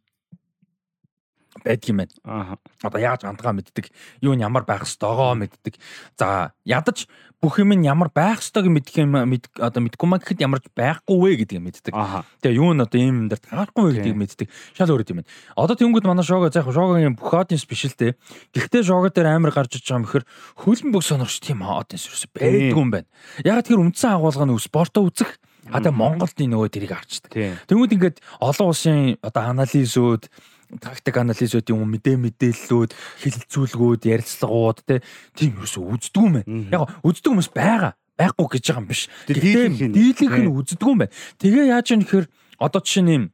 байдаг юм байна. Аа. Одоо яаж андгаа мэддэг, юу нь ямар байх ёстойгоо мэддэг. За ядаж бүх юм нь ямар байх ёстойг мэдэх юм одоо мэдгүй маа гэхэд ямар байхгүй вэ гэдгийг мэддэг. Тэгээ юу нь одоо ийм юм дээр таарахгүй вэ гэдгийг мэддэг. Шал өөр юм байна. Одоо тэнгууд манай шоуга за яг шоугагийн бүх audience биш л дээ. Гэхдээ шоуга дээр амар гарч иж байгаа юм хэр хөлн бүх сонорч тийм audience ерөөсөй байдгүй юм байна. Яг тэр үндсэн агуулга нь спортоо үзэх А тэгээ Монголд нөгөө тэрийг авчдаг. Тэнгүүд ингээд олон улсын одоо анализууд тактик анализууд юм мэдээ мэдээллүүд хилцүүлгүүд ярилцлагууд тийм юусоо үздэг юм байна. Яг үздэг хүмүүс байгаа байхгүй гэж байгаа юм биш. Гэхдээ дийлэнх нь үздэг юм байна. Тэгээ яаж юм гэхээр одоо жишээ нь юм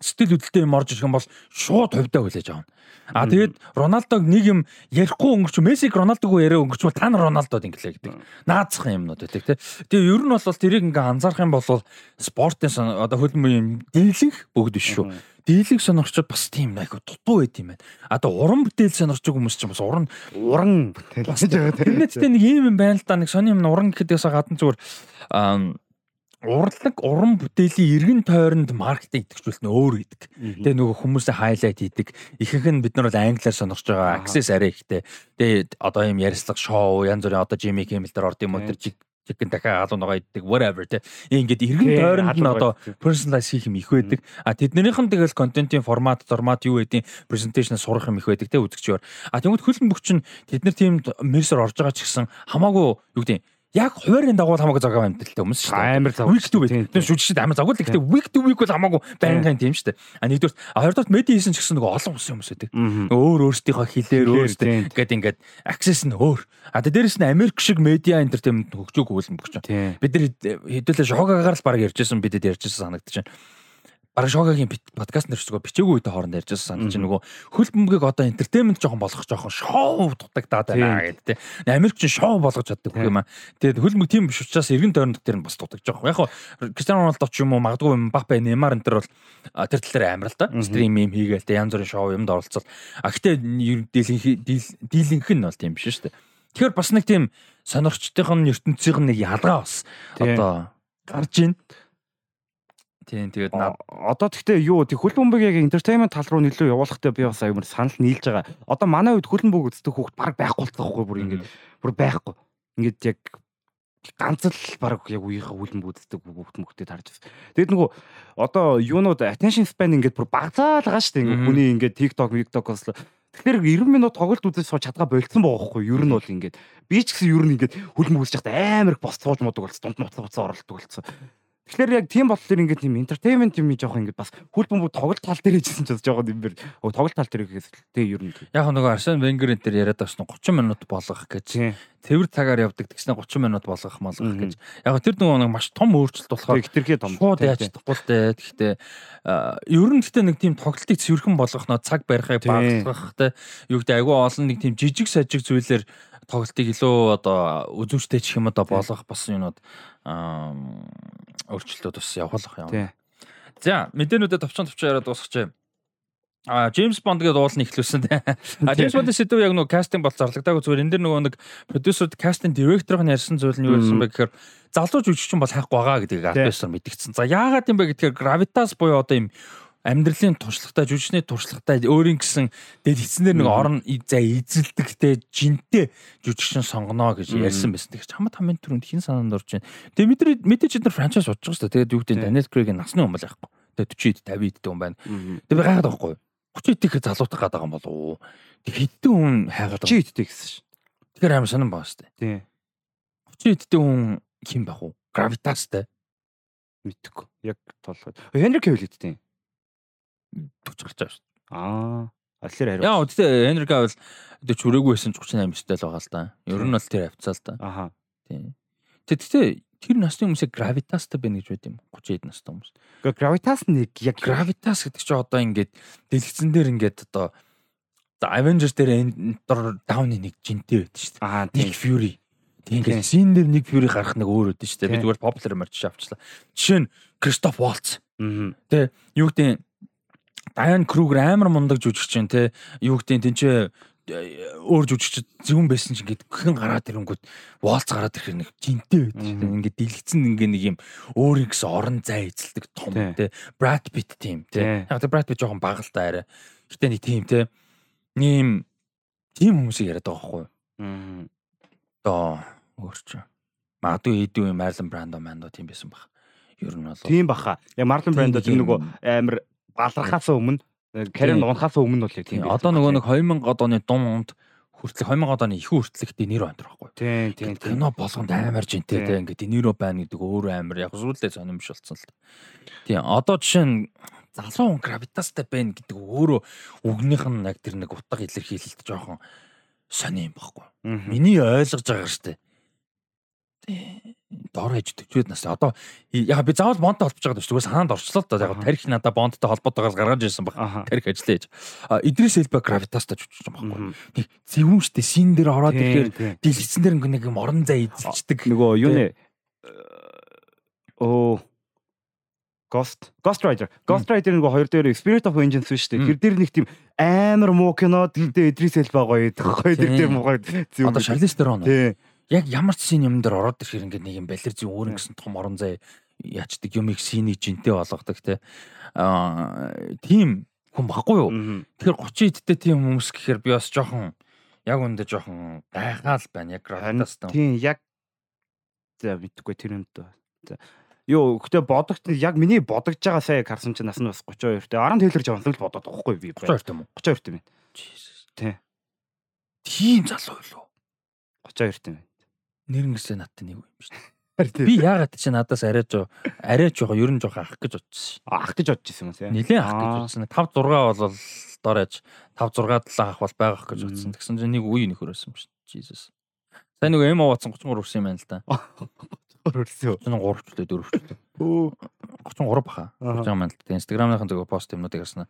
сэтгэл хөдлөлтөй юм орж ирэх юм бол шууд хувьдаа хүлээж авна. А тэгээд Роналдог нэг юм ярихгүй өнгөрч Мессиг Роналдоггүй яриа өнгөрч та нар Роналдод ингэлээ гэдэг. Наацхан юмнууд байдаг тий. Тэгээ ер нь бол тэрийг ингээ анзаарах юм бол спортын одоо хөлбөмбөгийн юм дийлэнх бүгд биш шүү дийлэг сонорчод бас тийм айгу дутуу байт юм байна. А то уран бүтээл сонорч хүмүүс ч бас уран уран бүтээл гэж байгаа тийм. Тэрнээдтэй нэг юм юм байна л да нэг сони юм уран гэхээс гадна зүгээр урлаг уран бүтээлийн эргэн тойронд маркетинг идэвхжүүлэх нь өөр гэдэг. Тэгээ нөгөө хүмүүсээ хайлайт хийдэг. Ихэнх нь бид нар бол англиар сонирч байгаа access арай ихтэй. Тэгээ одоо юм ярилцлага шоу янз бүрийн одоо Jimmy Kimmel дээр орд юм уу тэр chicken дахиад алуу ногоо иддэг whatever тий. Ингээд эргэн тойронд нь одоо personalize хийх юм их байдаг. А тэднэрийнх нь тэгэл контентын формат, формат юу гэдгийг presentation сурах юм их байдаг тий үзэгчээр. А тэгвэл хөлн бөхч нь тэд нар тийм мессер орж байгаа ч гэсэн хамаагүй юу гэдэг яг хуваарийн дагуу хамаагүй зогоо амтэлтэй хүмүүс шүү дээ. Амар зогоо. Week to week. Тэр шүжигчд амар зогоо л гэхдээ week to week бол хамаагүй байнгын тийм шүү дээ. А нэгдүгээр а хоёрдугаар медиа хийсэн ч гэсэн нөгөө олон улсын хүмүүс байдаг. Өөр өөрсдийнхөө хэлээр өөрсдөө ингээд ингээд access нь өөр. А дээрээс нь Америк шиг медиа entertainment хөгжөөг хөлн бөгч. Бид нар хэдүүлээ шогагаар л баг ярьжсэн бидэд ярьжсэн байна бараг шогагийн подкаст нэрчгөө бичээгүй үедээ хооронд ярьж байсан санаж нөгөө хөл бөмбөгийг одоо энтертеймент жоохон болгох жоохон шоу дутагдаад байна гэдэг тийм. Америк ч шоу болгож чаддаг гэх юм аа. Тэгээд хөл бөмбөг тийм биш учраас эргэн тойронд тэр нь бас дутагдж байгаа. Яг хоо Кристиано Роналдо ч юм уу магадгүй Мбаппе, Неймар энэ төр бол тэр тал дээр амар л да. Стрим юм хийгээл тэ янз бүрийн шоу юмд оролцол. А гэтээ дийлэнх нь бол тийм биш шүү дээ. Тэгэхээр бас нэг тийм сонирхчдын ертөнцийн нэг ялгаа бас одоо гарч ийн. Тийм тэгээд одоо тэгтээ юу тэг хөлбөмбөг яг entertainment тал руу нөлөө явуулахтай би бас аюумар санал нийлж байгаа. Одоо манай үед хөлбөмбөг үздэг хүүхд баг байхгүй болчихгүй бүр ингээд бүр байхгүй. Ингээд яг ганц л баг яг үеийнхээ хөлбөмбөг үздэг хүүхд мөхтэй тарж байна. Тэгэд нөгөө одоо юунууд attention span ингээд бүр багцаал байгаа шүү дээ. Ингээд хүний ингээд TikTok, TikTok-оос Тэгэхээр 90 минут тоглолт үзэж сууж чадгаа болцсон байгаа хгүй юу? Ер нь бол ингээд би ч гэсэн ер нь ингээд хөлбөмбөг үзэж байхдаа амар их бос сууж модог болсон. Дунд нуцаа буцаа оролдог болсон. Тэгэхээр яг тийм болохоор ингээд тийм entertainment юм жоох ингээд бас хүл бөмбөг тоглолт тал дээр хийжсэн ч жоох юм бэр. Тоглолт тал дээр гэхээс тэг ер нь. Яг нөгөө Арсен Венгер энэ төр яриад байсан 30 минут болгох гэж. Цэвэр цагаар явдаг тэгснэ 30 минут болгох молгох гэж. Яг тэр нөгөө нэг маш том өөрчлөлт болохоор хитрхээ том. шууд яаж чадахгүй л дээ. Гэхдээ ер нь гэхдээ нэг тийм тоглолтыг цэвэрхэн болгох нөө цаг барихыг багасгах те. Юу гэдэг айгүй олон нэг тийм жижиг сажиг зүйлэр тоглолтыг илүү одоо үзүүштэй ч юм одоо болгох бас юмуд өөрчлөлтүүд бас явуулах юм. За мэдээнүүдэд товчон товчон яриад дуусгач. А Джеймс Бонд гэдэг уул нь ихлүүлсэн те. А Джеймс Бондын сэдв яг нөгөө кастинг бол зарлагдаагүй зүгээр энэ дэр нөгөө нэг продюсерд кастинг директорыг нь ярьсан зүйл нь юу байсан бэ гэхээр залуу жүжигчин бол хайхгүй байгаа гэдгийг альбасаар мэдгдсэн. За яагаад юм бэ гэдгээр гравитас буюу одоо юм амьдралын туршлагатай жүжигчний туршлагатай өөрийн гэсэн дээд эцнэр нэг орон за эзэлдэгтэй жинтэй жүжигчин сонгоно гэж ярьсан байсан. Тэгэхээр хамт хамгийн түрүүнд хин санаанд орж байна. Тэгээ мэдээ мэдээж эдгээр франчайз бодож байгаа шүү дээ. Тэгээд юу гэдэг Даниэл Крейг насны хүн бол яахгүй. Тэгээ 40 50 иддэг хүн байна. Тэгээ би гайхаад байхгүй. 30 идэх залуутай гадаг юм болов уу? Тэг хэдэн хүн хайгаад 30 иддэг гэсэн ш. Тэгэхээр амар сонирн баа шүү дээ. Тий. 30 иддэг хүн хин байх уу? Гравитастай. Мэдхгүй. Яг толгой. Хенри Кевил иддэг төгч гарч байгаа шүү. Аа. Аллер хариу. Яа, тэгтээ Henry Cavill өдөө чүрээгүй байсан 38 өстэй л байгаа л да. Ер нь бол тэр авцаа л да. Аха. Тийм. Тэгтээ тэр насны хүмүүсээ Gravitas-тай байна гэж байд юм. 30-д настай хүмүүс. Гэхдээ Gravitas нэг яг Gravitas гэдэг чинь одоо ингээд дэлгэцэн дээр ингээд одоо Avengers дээр энэ Down-ы нэг жинтэй байдаг шүү дээ. Аа, Nick Fury. Тийм scene дээр Nick Fury гарах нэг өөр өдөн шүү дээ. Би зүгээр popular марч авчлаа. Жишээ нь Christoph Waltz. Аа. Тэ юу гэдэг Дайан Кругер амар мундаг жүжигчин те юу гэдэг тэнцээ өөр жүжигчд зөвөн байсан ч ингээд гхэн гараад ирэнгүүт волц гараад ирэх нэг жинтэй байдаг. Ингээд дэлгэцэн ингээ нэг юм өөрийн гэсэн орон зай эзэлдэг том те Brad Pitt тийм те. Яг тэр Brad Pitt жоохон бага л та арай. Гэтэ нэг тийм те. Ийм тийм хүмүүсийг яриад байгаа байхгүй? Аа. Одоо өөрч. Магадгүй идэв юм Marlon Brando Mando тийм байсан баг. Ер нь бол Тийм баха. Яг Marlon Brando тийм нөгөө амар балархаас өмнө Карен унахаас өмнө бол тийм. Одоо нөгөө нэг 2000 оны дун онд хүртэл 2000 оны их хүртэлх Дениро байна байхгүй. Тийм тийм. Кино болгонд амар жинтэй те ингээд Дениро байна гэдэг өөрөө амар яг сүүлдээ сонирмш болсон л. Тийм. Одоо жишээ нь залуу хүн гравитастай байна гэдэг өөрөө үгнийх нь яг тэр нэг утга илэрхийлэлт жоохон сони юм баггүй. Миний ойлгож байгаа штэ. Дор хэж 40-д нас. Одоо яг би заавал бонтой холбож байгаа. Тэгвэл санаанд орчлоо л да. Яг тарих надаа бонттой холбоотойгоор гаргаж ирсэн баг. Тарих ажиллаа гэж. Идрис Элба гравитастай ч үчиж байгаа байхгүй. Нэг зэвүүн штэ син дээр ороод ирэхээр дэлгэцэн дээр нэг юм орон зай эзэлчдэг. Нөгөө юу нэ оо Ghost Ghost Rider. Ghost Rider нэг хоёр дээр Spirit of Vengeance шүү дээ. Тэр дээр нэг тийм амар муу кино тэгтээ Идрис Элба гоё байдаг. Гоё тэр дээр муу гоё. Одоо Charlize Theron. Тий яг ямар ч син юм дээр ороод ирэхээр ингээд нэг юм балер зүй өөр ингэсэн том орон зай яачдаг юм их синий жинтэй болгодог те аа тийм хүн баггүй юу тэгэхээр 30 эдтэй тийм хүмүүс гэхээр би бас жоохон яг үндэ жоохон гайхаал байна яг гравитастан тийм яг за мэдгүй тэр юм доо Йоо, гэтээ бодогт яг миний бодогж байгаа сая харсан чинь нас нь бас 32 тэ. Аран Тейлор Джонсон л бодоод байхгүй би. 32 юм уу? 32 юм. Jesus. Тэ. Тийм залуу юу? 32 юм нэрнгэсээ надтай нэг юм шүү дээ. Би яагаад чи надаас арай жоо арай жоо ер нь жоо ах гэж бодсон. Ах гэж бодож исэн юм тийм. Нилээн ах гэж бодсон. 5 6 бол доорож 5 6 7 ах бол байгаах гэж бодсон. Тэгсэн чинь нэг үе нөхөр юм шүү. Jesus. Сайн нэг эмо ватсан 33 өрсөн юм байна л да. 33 [laughs] өрсөн. 33 ч лээ 4 ч лээ. Өө 33 баха. 30 юм байна л да. Instagram-ын зөв пост юмнуудыг харснаа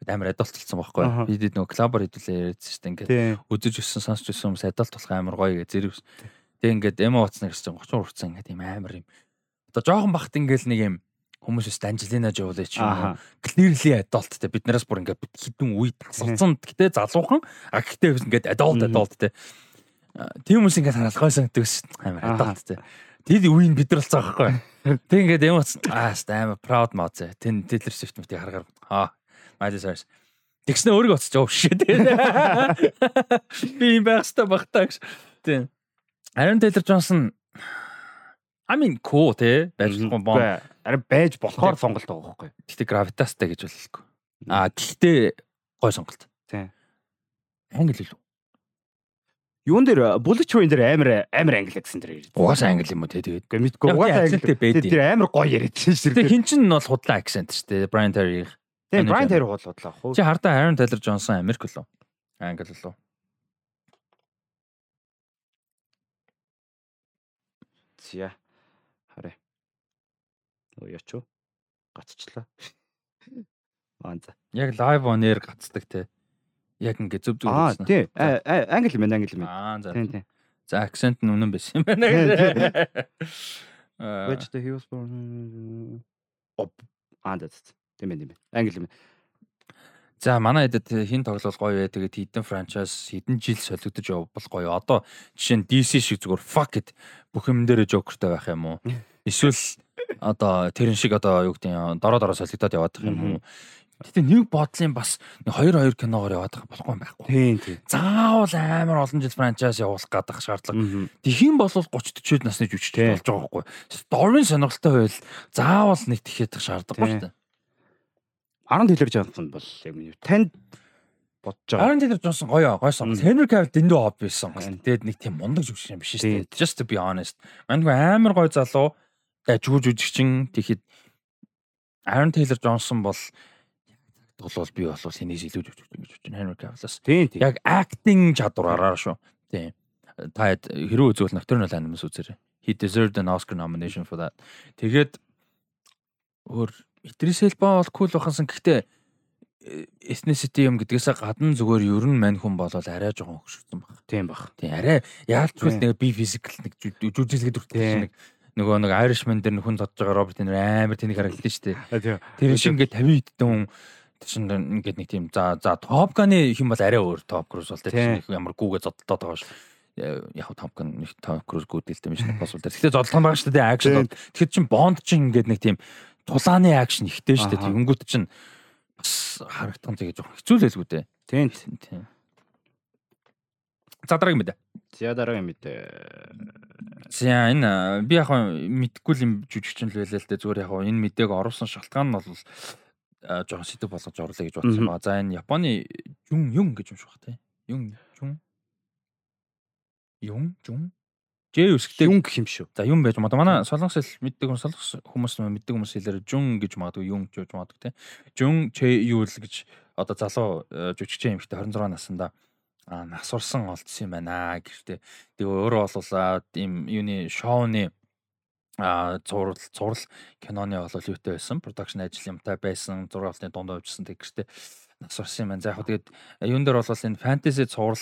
Гэт амар адалт болсон байхгүй. Бид нөгөө клабар хэдүүлээ яриадсан шүү дээ. Ингээд үзэж өссөн сонсч өссөн хүмүүс адалт болох амар гоё гэж зэрэг Тэг ингээд эмо утасна гэсэн чинь 30 урцсан ингээд юм амар юм. Одоо жоохон бахт ингээд нэг юм хүмүүсээс Анжелина Жоли ч юм уу clearly adult те биднээс бүр ингээд хідэн үе тасалсан гэтээ залуухан а гэтээ ингээд adult adult те тийм хүмүүс ингээд хараад гой санагддаг ш амар adult те Тэд үеийг бид нар болцоо байхгүй. Тэг ингээд эмоц аа амар proud мод зэ. Тэн Taylor Swift мэтийг харгаар аа Miley Cyrus Тэгснэ өөрийгөө оцож өө шээ. Би юм байх хэвээр багтаа гэж. Тийм. Aaron Taylor Johnson I mean cool те байж болохгүй. Арай байж болохоор сонголт байгаа байхгүй. Гэтэ гравитастай гэж бололгүй. А гэхдээ гой сонголт. Тийм. Англи илүү. Юун дээр Bullet Train дээр амар амар англи гэсэн дээр. Угаасаа англи юм уу те тэгээд. Гэхдээ мэдгүй угаасаа англи. Тэр амар гоё яриад чинь шүү дээ. Хин чин нь бол худлаа акцент шүү дээ. Brian Terry. Тийм Brian Terry худлаа. Чи хардаа Aaron Taylor Johnson Америк лөө. Англи лөө. Зя. Хараа. Өө яч уу? Гацчлаа. [laughs] Аанза. Яг live on air гацдаг те. Яг ингээ зөв зөв Аа тий. Англи юм англи юм. Аа за. Тий тий. За акцент нь үнэн байсан юм байна. Which the he was born. Аа за. Тийм ээ тийм ээ. Англи юм. За манай хэдэд хин тоглол гоё вэ? Тэгээд хідэн франчайз хэдэн жил солигдож явбал гоё. Одоо жишээ нь DC шиг зүгээр fuck it бүх юм дээр жокертэй байх юм уу? [laughs] Эсвэл одоо тэрэн шиг одоо юу гэдэг нь дороо дороо солигдоод яваад байх юм уу? Гэтэ нэг бодлын бас 2 2 киногоор яваад байгаа болохгүй байхгүй. Тийм тийм. Заавал амар олон жил франчайз явуулах гадах шаардлага. Тэгхийн бол 30 40 насны жүжигч болж байгаа байхгүй. Сторийн сонирхолтой байл заавал нэг тэхээд шаардлагагүй шүү дээ. 10 тэлэр Джонсон бол яг миний танд бодож байгаа. 10 тэлэр Джонсон гоё гоё сон. Henry Cavill дэндүү хоб байсан. Тэгээд нэг тийм мундаг жүжигч юм биш шүү дээ. Just to be honest. Мандгүй амар гоё залуу. Дажгүй жүжигчин тэгэхэд Aaron Taylor Johnson бол тоглол би бол хинээс илүү жүжигч гэж бодож байна. Henry Cavill-аас. Яг acting чадвараараа шүү. Тийм. Та хэрүү үзвэл Nocturnal Animals үзээрэй. He deserved an Oscar nomination for that. Тэгээд өөр Идрис Элба бол кул бахансан. Гэхдээ ethnicity юм гэдгээсээ гадна зүгээр ер нь мань хүн болол арай жоохон хөшгсөн баг. Тийм баг. Тийм арай яалтчгүй нэг би физикл нэг жүжиглэхэд үртэй нэг нөгөө нэг Irishman дээр хүн тодж байгаа Роберт нэр амар тэнийг харагдсан шүү дээ. Тэр шиг ингээд 50 хэдэн хүн чинь ингээд нэг тийм за за Top Gun-ы хэм бол арай өөр Top Cruise бол тийм ямар гүүгээ зодтолтоод байгаа шүү яг Top Gun нэг Tom Cruise гүйдэлтэй юм шиг бас бол. Гэхдээ зодлон байгаа шүү дээ акшн. Тэгэхээр чин Bond чин ингээд нэг тийм тулааны акшн ихтэй шүү дээ. Тэгэнгүүт чин бас харагдсан тэгээ жоохон хэцүү л байлгүй дээ. Тийм. Тийм. За дараагийн мэдээ. За дараагийн мэдээ. За энэ би яг мэдгүй юм жүжигчин л байлаа л дээ зүгээр яг энэ мэдээг оруулсан шалтгаан нь бол жоохон сэдв болгож оруулаа гэж бодсон ба. За энэ Японы юм юм гэж юм шиг бах тий. Юм юм юм юм Ж үсгтэй юм гэх юм шүү. За юм байж магадгүй. Манай солонгос хэл мэддэг солонгос хүмүүс мэддэг хүмүүс хэлээр жүн гэж магадгүй юм гэж магадгүй те. Жүн ч юу л гэж одоо залуу э, жүжигчэн эмэгтэй 26 наснда аа насурсан олдсон юм байна гэжтэй. Тэгээ өөрөө бол ийм юуны шоуны а зурал зурал киноны бол юутай байсан продакшн ажил юмтай байсан зургалтын дунд явжсан тэгэрчтэй нас орсон юм байна. За яг тэгээд юун дээр бол энэ фэнтези цуврал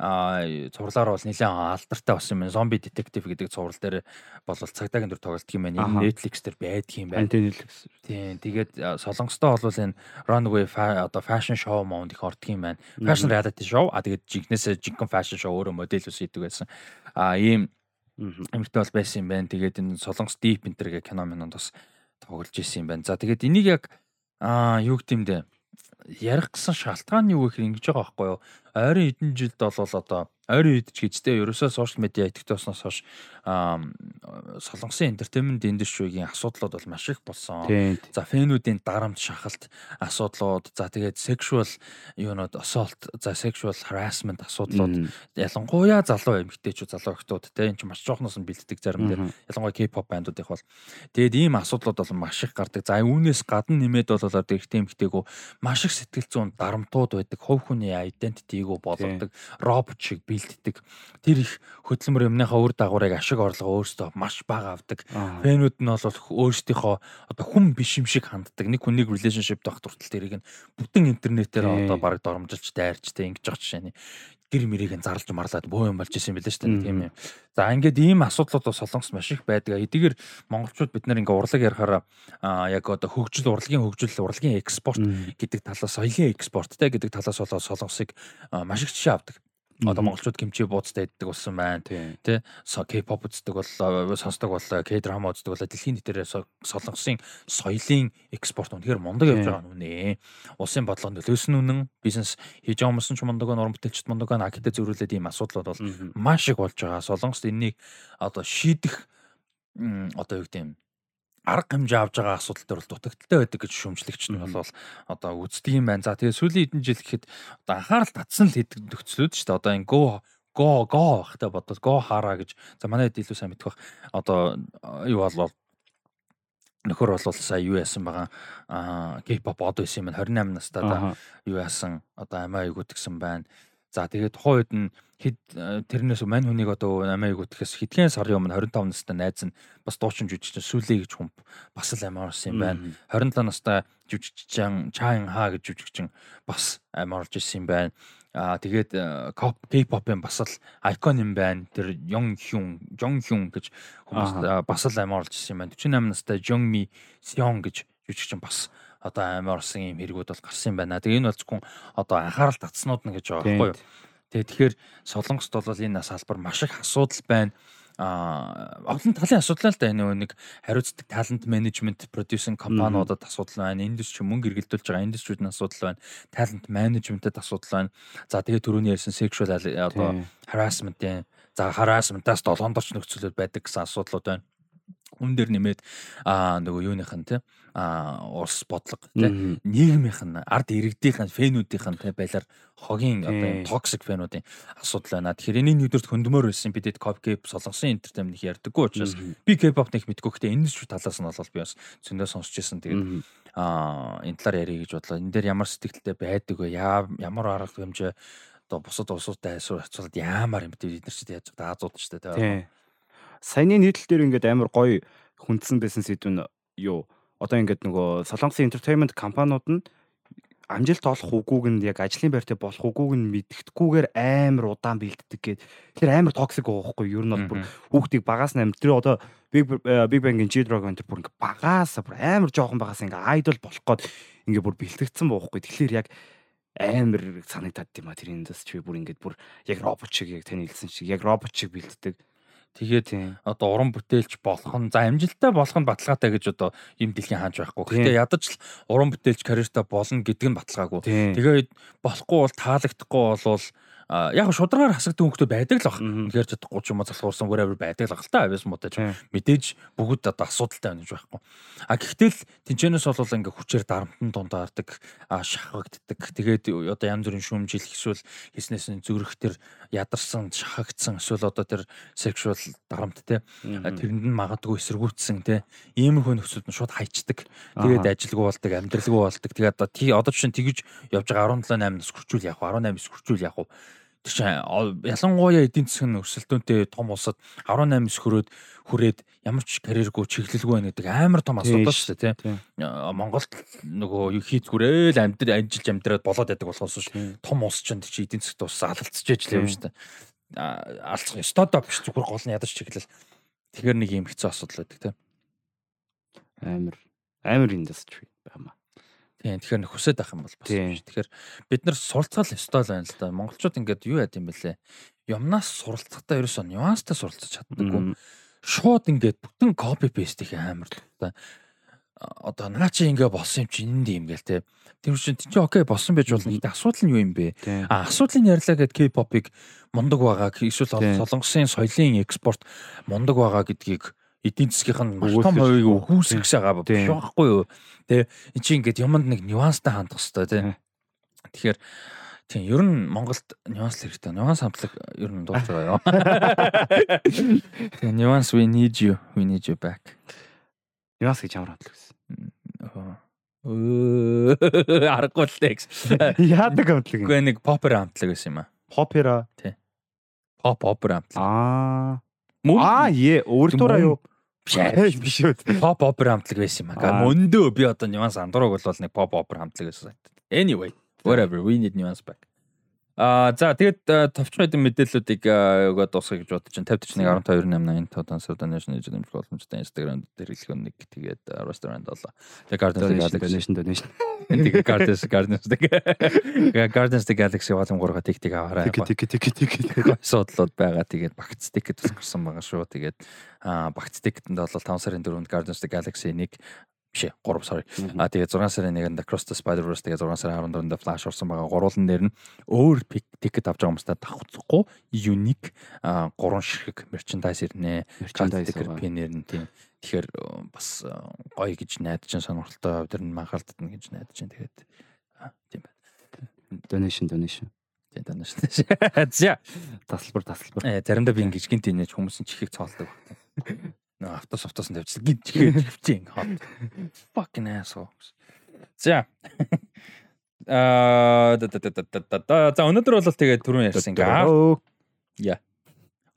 цувралаар бол нэлээд алдартай болсон юм. Зомби детектив гэдэг цуврал дээр бол цагдаагийн дүр тоглолт юм байна. Энэ Netflix дээр байдаг юм байна. Тийм. Тэгээд солонгостой бол энэ Runway одоо fashion show монд их ордог юм байна. Fashion reality show. А тэгээд жигнэсээ жинхэнэ fashion show өөрөө модель ус хийдэг байсан. А ийм эмэгтэй бол байсан юм байна. Тэгээд энэ солонгос deep enter гэх кино минь бас тоглож исэн юм байна. За тэгээд энийг яг аа юу гэдэм дээ ярих гэсэн шалтгаан нь юу гэхээр ингэж байгаа байхгүй юу? Ойрын хэдэн жилд бол одоо. Ойрын үед ч гэжтэй. Ерөөсөө сошиал медиа идэвхтэй болсноос хойш солонгосын entertainment industry-гийн асуудлууд бол маш их болсон. За фэнүүдийн дарамт шахалт асуудлууд, за тэгээд sexual юунууд assault, за sexual harassment асуудлууд ялангуяа залуу эмэгтэйчүүд, залуу охтууд те энэ ч маш жоохноос нь бэлддэг заримдаа. Ялангуяа K-pop бандууд их бол. Тэгээд ийм асуудлууд бол маш их гардаг. За үүнээс гадна нэмээд бол эрэгтэй эмэгтэйгөө маш их сэтгэл зүйн дарамтууд байдаг. Хувь хүний identity-г болгодог, робот шиг бэлддэг. Тэр их хөдөлмөр юмныхаа үр дагаврыг ашиг орлого өөрсдөө маш бага авдаг. Фэнүүд нь бол өөрсдийнхөө одоо хүн биш юм шиг ханддаг. Нэг хүнийг relationship дах туртал тэрийг нь бүтэн интернетээр одоо баг доромжилж дайрч тэ ингэж байгаа жишээ нь гэр мэрийг нь зарлж марлаад бөө юм болж исэн юм билээ шүү дээ тийм юм. За ингээд ийм асуудлууд бас солонгос маш их байдаг. Эдгээр монголчууд бид нар ингээ урлаг ярихаараа яг одоо хөгжил урлагийн хөгжил урлагийн экспорт гэдэг талаас соёлын экспорт те гэдэг талаас болоод солонгосыг маш их жишээ авдаг одоо монголчууд кимчи буудтай иддэг болсон байна. Тэ K-pop үздэг бол сонсдог бол K-drama үздэг бол дэлхийн нийтээр солонгосын соёлын экспорт үнэхээр мундаг явж байгаа нүнэ. Улсын бодлого нөлөөсөн үнэн бизнес хийж байгаа хүмүүс ч мундаг нурм бүтээлчд мундаг акидэ зөрүүлээд ийм асуудлууд бол маш их болж байгаа. Солонгост энэнийг одоо шийдэх одоо юу гэдэг юм арга хэмжээ авж байгаа асуудал дээр бол дутагдaltaй байдаг гэж шүүмжлэгч нь бол одоо үздэг юм байна. За тэгээ сүүлийн хэдэн жил гэхэд одоо анхаарал татсан л хэдэг нөхцлүүд шүү дээ. Одоо энэ go go go бахтай бодвол go хараа гэж за манайд илүү сайн мэдэх бах. Одоо юу болвол нөхөр бол сая юу яасан байгаа аа K-pop од байсан юм 28 настай да юу яасан одоо амиа юу гэдгсэн байна. За тэгээд тухайн үед нь хэд э, тэрнээс мань хүнийг одоо амиа юу гэхээс хэдхэн сарын өмнө 25 настай найз нь бас дуучин жүжигчин сүлээ гэж хүн бас л амиа орсон юм байна. 27 настай жүжигчин Чаин Ха гэж жүжигчин бас амиа орж ирсэн юм байна. Аа тэгээд K-pop-ын бас л айкон юм байна. Тэр Young Hyun, Jong Hyun гэж хүмүүс бас л амиа орж ирсэн юм байна. 48 настай Jong Mi Seon гэж жүжигчин бас одоо амар орсон юм хэрэгүүд бол гарсан юм байна. Тэгээ энэ бол зөвхөн одоо анхаарал татснууд нь гэж байгаа байхгүй юу? Тэгээ тэгэхээр Солонгост бол энэ салбар маш их асуудал байна. А олон талын асуудал л да. Нэг хариуцдаг талент менежмент продюсинг компаниудад асуудал байна. Индустри мөнгө эргэлдүүлж байгаа индустрид асуудал байна. Талент менежментэд асуудал байна. За тэгээ түрүүний ярьсан sexual одоо harassment-ийн за harassment-аас долоондорч нөхцөлөд байдаг гэсэн асуудлууд байна хүн дээр нэмээд аа нөгөө юуных нь те а улс бодлого тий нийгмийнх нь ард иргэдийнх нь фэнүүдийнх нь тий байлаар хогийн одоо токсик фэнүүдийн асуудал байна. Тэгэхээр энэ нүдэрт хөндмөр байсан бидэд копкеп солонгосын энтертеймент их ярьдаггүй учраас би кепоп нэг мэдгүй гэхдээ энэ ч талаас нь бол би бас зөндөө сонсч байсан. Тэгээд а энэ талаар ярих гэж бодлоо. Энэ дээр ямар сэтгэлтэй байдаг вэ? Ямар арга хэмжээ одоо бусад улсуудтай харьцуулаад яамаар юм бэ? Бид нар ч яаж даазууд ч тий саяны нийтлэл дээр ингээд амар гоё хүндсэн байсан сэдв нь юу одоо ингээд нөгөө солонгосын entertainment компаниуд нь амжилт олох үгүйг нь яг ажлын байртай болох үгүйг нь мэддэхгүйгээр амар удаан бэлддэг гээд тэр амар токсик байгаа хгүй юу ер нь бол бүр хүүхдийг багаас нь тэр одоо Big Big Bang-ийн G-Dragon тэр бүр ингээ багаас бүр амар жоохон багаас ингээ айдол болох гээд ингээ бүр бэлтгэгдсэн боохгүй тэгэхээр яг амар санагдаад тийм а тэр индастри бүр ингээд бүр яг робот шиг яг тань хэлсэн шиг яг робот шиг бэлддэг Тэгээд одоо уран бүтээлч болох нь за амжилттай болох нь баталгаатай гэж одоо юм дэлхийн хааж байхгүй. Гэхдээ ядаж л уран бүтээлч карьертай болно гэдэг нь баталгаагүй. Тэгээд болохгүй бол таалагдахгүй болвол яг шударгаар хасагдсан хүмүүс байдаг л баг. Үнэхээр чадахгүй ч юм уу залхуурсан whatever байдаг л та авьяас муудаж мэдээж бүгд одоо асуудалтай байна гэж байхгүй. А гэхдээ л тэнцэнээс бол ингээ хүчээр дарамтан дундаардаг, шахагддаг. Тэгээд одоо янз бүрийн шүүмжил эсвэл хийснээс зүрх төр ядарсан, шахагдсан эсвэл одоо тэр sexual дарамт те. Тэрэнд нь магадгүй эсэргүүцсэн те. Иймэрхүү нөхцөлд нь шууд хайчдаг. Тэгээд ажилгүй болдог, амьдралгүй болдог. Тэгээд одоо тий одоо чинь тэгж явж байгаа 17 8 нас хүрчүүл яг 18 9 хүрчүүл яг Тэр чинь ялангуяа эдийн засгийн өрсөлдөөнтэй том улсад 18 хөрөөд хүрээд ямар ч карьергүй чиглэлгүй байна гэдэг амар том асуудал шүү дээ тийм. Монголд нөгөө юу хийцгүрэл амьдрал амжилж амьдраад болоод байдаг болохоос шүү. Том улс ч чи эдийн засгт ус алдцж яж л юм шүү дээ. Алцах стодоо биш зүгээр гол нь ядаж чиглэл. Тэгэхээр нэг юм хэцүү асуудал байдаг тийм. Амар амар индастри байма. Тийм тэгэхээр хүсэж байх юм бол бас шиг. Тэгэхээр бид нар суралцгал ёстой л байна л да. Монголчууд ингээд юу яд юм бэлээ. Юмнаас суралцахдаа ерөөсөө нюанстай суралцаж чаддаггүй. Шууд ингээд бүтэн копи пейст их амар л да. Одоо наа чи ингээ болсон юм чи энд юм гээл те. Тэр чинь чи окей болсон байж болно. Гэтэ асуудал нь юу юм бэ? А асуудлыг ярьлаа гэд K-pop-ыг мундаг байгаа. Эсвэл солонгосын соёлын экспорт мундаг байгаа гэдгийг эдийн маш том хувийг өгүүлсэх байгаа биш байхгүй юу. Тэ эн чинь ингээд юмд нэг нюанстай хандах хэрэгтэй тий. Тэгэхээр тийм ер нь Монголд нюанс хэрэгтэй. Нюанс хамтлаг ер нь дуулж байгаа юу. [laughs] Тэгээ нюанс we need you. We need you back. Нюанс гэж ямар хамтлаг вэ? [laughs] Аргагүй л текс. Яадаг хамтлаг юм. Үгүй нэг попер хамтлаг байсан юм аа. Попера. Тий. Pop opera хамтлаг. Аа. Аа, е, өөртөө юу? Биш биш үү. Pop opera хамтлаг байсан юм аа. Мөндөө би одоо нюанс андуураг бол нэг pop opera хамтлаг байсан. Anyway, whatever, we need nuance back. Аа за тэгээд товчхон хэдэн мэдээллүүдийг өгөө дуусгах гэж бодож чинь 50 41 12 8 8 тодан Donation гэж нэмэх боломжтой Instagram дээр хэлэх нэг тэгээд restaurant болоо. Тэгээд Gardens Donation Donation. Тэгээд Gardens Gardens Gardens the Galaxy болон 3 тиктик аваарай. Тик тик тик тик суудлууд байгаа. Тэгээд багц тикет тусгарсан байгаа шүү. Тэгээд багц тикетэнд бол 5 сарын 4-нд Gardens Galaxy нэг биш ээ 3 sorry. А тэгээ 6 сарын 1-нд Across the Spider-Verse тэгээ 6 сарын 14-нд Flash орсон байгаа. Гурван дээр нь өөр ticket авч байгаа хүмүүстээ давхцахгүй unique 3 ширхэг merchandise ирнэ. Merchandise pin ирнэ тийм. Тэгэхээр бас гоё гэж найдаж сонирхолтой тэр нь манхаалтад гэж найдаж байна. Тэгээд тийм байна. Donation donation. Тийм donation. [laughs] За тасалбар тасалбар. Э заримдаа би ингэж гинт инеж хүмүүсийн чихийг цоолдог. [laughs] Нөө автос автоос нь тавьчихсан чихээ тавьчих хот. Fucking asshole. За. [laughs] Аа за өнөөдөр бол тэгээд түрүүн ярьсан ингээ. Яа.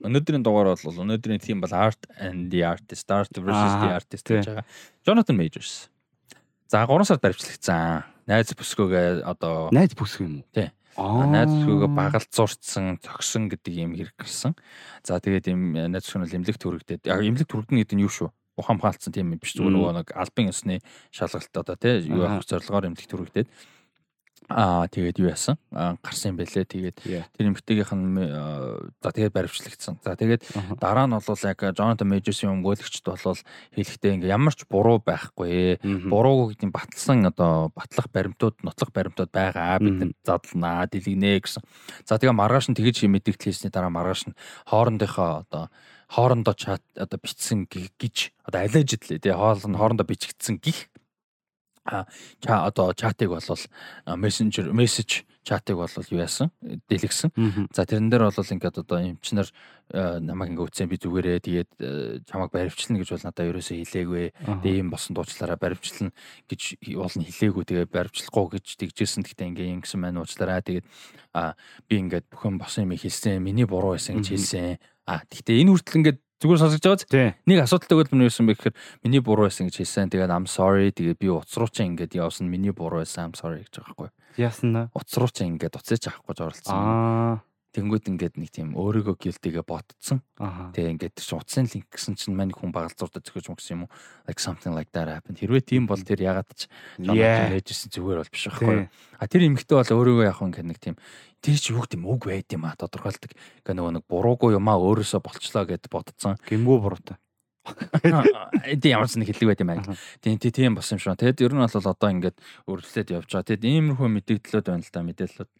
Өнөөдрийн дугаар бол өнөөдрийн theme бол art and the artist, art versus the artist гэж байгаа. Jonathan Majors. За 3 сар дарвчлагдсан. Найз бүсгүйгээ одоо найз бүсгүй юм уу? Тий. Найз бүсгүйгээ багалд зурцсан, цогсон гэдэг юм хэрэг гарсан. За тэгээд юм найз бүсгүй нь эмнэлэг төрөгдөд. Яг эмнэлэг төрөгдөн гэдэг нь юу шүү? Ухаан хаалцсан тийм юм биш зүгээр нөгөө нэг албан ёсны шалгалт одоо тий юу авах зорилгоор эмнэлэг төрөгдөд. Аа тэгээд юу яасан? гарсан юм бэлээ. Тэгээд тэр эмгтээгийнх нь за тэгээд баримтлагдсан. За тэгээд дараа нь бол яг Jonathan Majors-ийн өмгөөлөгчд бол хэлэхдээ ингээ ямар ч буруу байхгүй. Буруу гэдэг нь батлсан одоо батлах баримтууд, нотлох баримтууд байгаа. Бид задлнаа, дэлгэнэ гэсэн. За тэгээд маргааш нь тэгэж мэдээлэл хийсний дараа маргааш нь хоорондынхоо одоо хоорондоо чат одоо бичсэн гэж одоо allegedly тий хоорондоо бичигдсэн гих а одоо чатыг болвол мессенжер мессеж чатыг болвол юу яасан дэлгсэн. За тэрэн дээр бол ингээд одоо эмчнэр намайг ингээд үтсэн би зүгээрээ тэгээд чамайг баривчлна гэж бол надад ерөөсөө хэлээгүй. Тэгээ юм босон дуучлаараа баривчлна гэж болно хэлээгүй. Тэгээ баривчлахгүй гэж тэгжсэн. Гэхдээ ингээд ингэсэн маань уучлаарай. Тэгээд би ингээд бүхэн босон юм хэлсэн. Миний буруу байсан гэж хэлсэн. А гэхдээ энэ хүртэл ингээд Зүгээр сонсож байгааз. Нэг асуудалтай өгөл мөн юусэн бэ гэхээр миний буруу байсан гэж хэлсэн. Тэгээд I'm sorry. Тэгээд би чинь ингээд явсан. Миний буруу байсан. I'm sorry гэж байгаа байхгүй. Яасан наа? Чинь ингээд уцаач авахгүй зорлцсон. Аа. Тэнгүүд ингээд нэг тийм өөрийгөө гилтэйгээ ботцсон. Тэгээ ингээд чи утсын линк гэсэн чинь мань хүн багалзуурдад зөхөж мөгсөн юм уу? Like something like that happened. Хэрвээ тийм бол тэр ягаад ч ээжсэн зүгээр бол биш байхгүй? А тэр эмэгтэй бол өөрийгөө яг ингээд нэг тийм тэр чи юу гэдэм үг байд юм а тодорхойлдог. Ингээ нөгөө нэг буруугүй юмаа өөрөөсөө болчлоо гэд бодцсон. Гэмгүй буруутай. Эдийн ямар ч нэг хэлэг байт юм байна. Тийм тийм бас юм шиг. Тэгэд ер нь бол одоо ингээд өргөлөөд явж байгаа. Тэгэд иймэрхүү мэдээлэлүүд байна л да мэдээлэлүүд.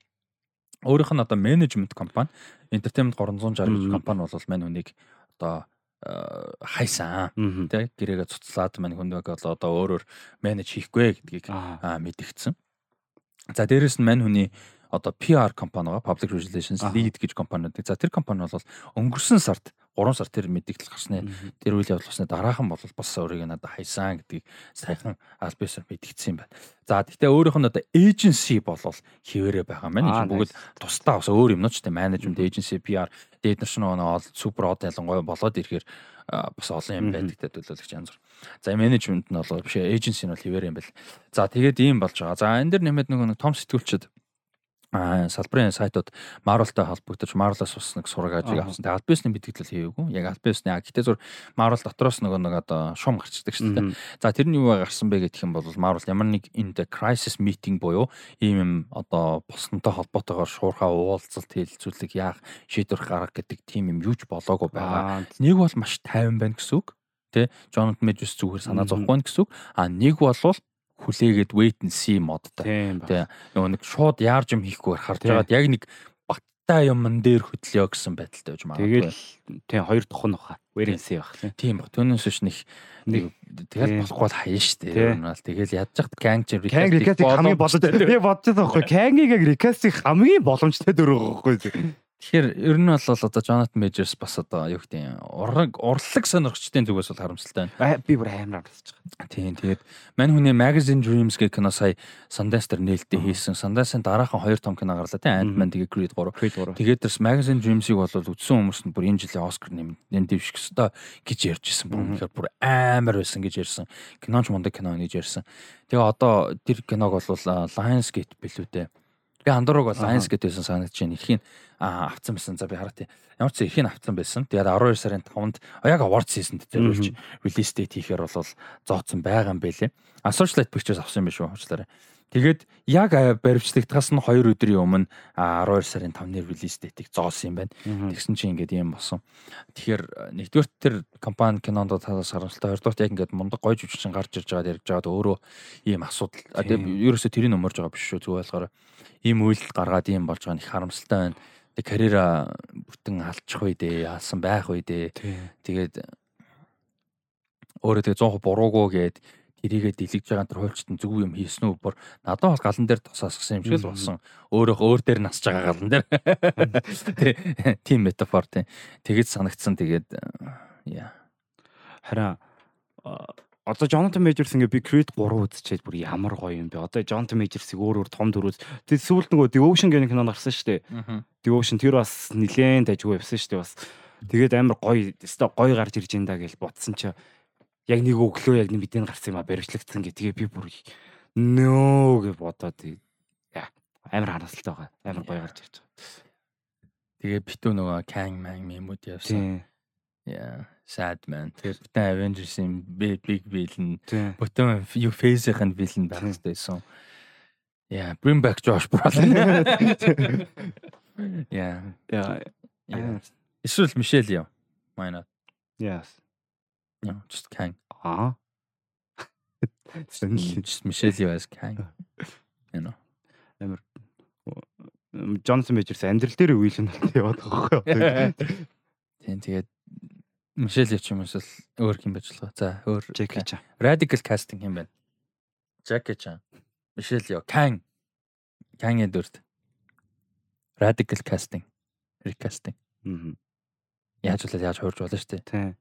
Өөрийнх нь одоо менежмент компани, entertainment 360 гэж компани бол мань хүнийг одоо хайсан тий гэрээгээ цуцлаад мань хүнийг одоо өөрөөр менеж хийхгүй гэдгийг мэдгдсэн. За дээрэс нь мань хүний одоо PR компани байгаа Public Relations Lead гэж компаниуд. За тэр компани бол өнгөрсөн сард 3 сар тэр мэдээлэл гарсны тэр үйл явдал болсны дараахан бол бас өөрийг надад хайсан гэдгийг сайхан альбисаар мэдгдсэн юм байна. За гэхдээ өөрийнх нь одоо эйженси болол хിവэрэ байгаа маань бүгд тусдаа бас өөр юмнуудтай менежмент эйженси PR дээд нар шинэ оноо супер од ялангуяа болоод ирэхээр бас олон юм байдаг гэдэг төлөөлөгч янз бүр. За менежмент нь бол биш эйженси нь бол хിവэрэ юм байна. За тэгээд ийм болж байгаа. За энэ дэр нэмээд нөгөө нэг том сэтгүүлчд салбарын сайтууд Marvel-тай холбогдож Marvel-аас бас нэг сураг ажиг авсан. Тэгээ Albion-ы битгдэл хийгээгүй. Яг Albion-ы аа гэтээ зур Marvel дотроос нөгөө нэг одоо шум гарчдаг шүү дээ. За тэр нь юу гарсан бэ гэх юм бол Marvel ямар нэг энэ crisis meeting буюу ийм юм одоо боснонтой холбоотойгоор шуурхаа уулзалт хэлэлцүүлэг яах шийдвэр гаргах гэдэг тийм юм юуч болоогүй байгаа. Нэг бол маш тайван байна гэсэн үг. Тэ Jonathan Majors зүгээр санаа зовхгүй гэсэн үг. А нэг бол хүлээгээд wait and see модтой. Тэгээ нөгөө нэг шууд яарж юм хийхгүй харж байгаад яг нэг баттай юмн дээр хөдлөё гэсэн байдалтай байж магадгүй. Тэгэл тий хоёр нь баха. Wait and see бах тийм баг. Түүнээс биш нэг тэгэл болохгүй бол хаяа штэ. Бол тэгэл хат Kang чи recast хамгийн боломжтой. Би [laughs] бодож байгаа байхгүй. Kang-ийг recast хамгийн боломжтой дөрөв байхгүй. Тэгэхээр ер нь бол одоо Jonathan Majors бас одоо юу гэдэг ураг урлаг сонирхчдын зүгээс бол харамсалтай байна. Би бүр амар харсаж байгаа. Тийм тэгээд мань хүний Magazine Dreams гэх кино сая Sundance дээр нээлттэй хийсэн. Sundance-ын дараахан хоёр том кино гарлаа тийм Ant-Man тэгээд Creed 3. Тэгээд тэрс Magazine Dreams-ийг бол үзсэн хүмүүс нь бүр энэ жилийн Oscar нэмэлт дэвших ёстой гэж ярьжсэн. Бүр үнэхээр бүр амар байсан гэж ярьсан. Киноч мундаг кино гэж ярьсан. Тэгээ одоо тэр киног бол Lionsgate билүү дээ Би андуур бол Lions гэдээсэн санагдаж байна. Эрхийн авцсан байсан. За би хараа тий. Ямар ч эрхийн авцсан байсан. Тэгээд 12 сарын 5-нд яг award season дээр болж release date хийхээр бол зооцсон байгаа юм байлээ. Associate Pictures авсан юм биш үү? Уучлаарай. Тэгээд яг баримтлагдахаас нь 2 өдрийн өмнө 12 сарын 5-ны релиз дэйтийг зоосон юм байна. Тэгсэн чинь ингээд юм болсон. Тэгэхээр нэгдүгээр тэр компани кинонд талаас харамсалтай, хоёрдугаар яг ингээд мундаг гоё жүжигчин гарч ирж байгаад ярьж байгаад өөрөө ийм асуудал. Тэгээд ерөөсө тэрийг өмөрж байгаа биш шүү. Зүгээр болохоор ийм үйлдэл гаргаад ийм болж байгаа нь их харамсалтай байна. Тэг карьера бүтэн алчих үе дээ, алсан байх үе дээ. Тэгээд өөрөө тэг 100% буруугүй гээд эрийгээ дэлгэж байгаа тэр хуульчтан зөв юм хийсэн үү? Бүр надад бол галан дээр тусаасгсан юм шиг л болсон. Өөрөө өөр дээр насж байгаа галан дээр. Тийм метафор тийм. Тэгэж санагдсан. Тэгээд яа. Хараа одоо Jonathan Majors ингээ би Creed 3 үзчихээд бүр ямар гоё юм бэ. Одоо Jonathan Majors-ийг өөр өөр том дөрөв. Тэгээд сүүлд нөгөө Devotion гэх кинонд гарсан шүү дээ. Devotion тэр бас нилээн дайггүй явсан шүү дээ бас. Тэгээд амар гоё, өстой гоё гарч ирж энэ да гэж бодсон чи яг нэг өглөө яг нэг мэдэн гарсан юм а баримтлагдсан гэ. Тэгээ би бүр нөө гэж бодоод амар харамсалтай байгаа. Амар гоё гарч ирж байгаа. Тэгээ битүү нөгөө Kang Man мемүүд явсан. Yeah, sad man. Тэр бүтэн Avengers-ийн big villain. Бүтэн юу face-ийн villain байх хэрэгтэйсэн. Yeah, bring back Josh Brolin. [laughs] Yeah. Yeah. Эсвэл Michelle яа. Why not? Yes. No, just Kang. Аа. [laughs] Just Michelle as Kang. You know. Амар Jonathan Majors амьдрал дээр үйл нь яваад байгаа байхгүй. Тийм тэгээд Мишель ч юм уус өөр юм байж болох. За өөр Jackie Chan. Radical casting юм байна. Jackie Chan. Мишель ёо Kang. Kang-ийн дүрд. Radical casting. Recasting. Аа. Яаж болоод яаж хуурж болно шүү дээ. Тийм.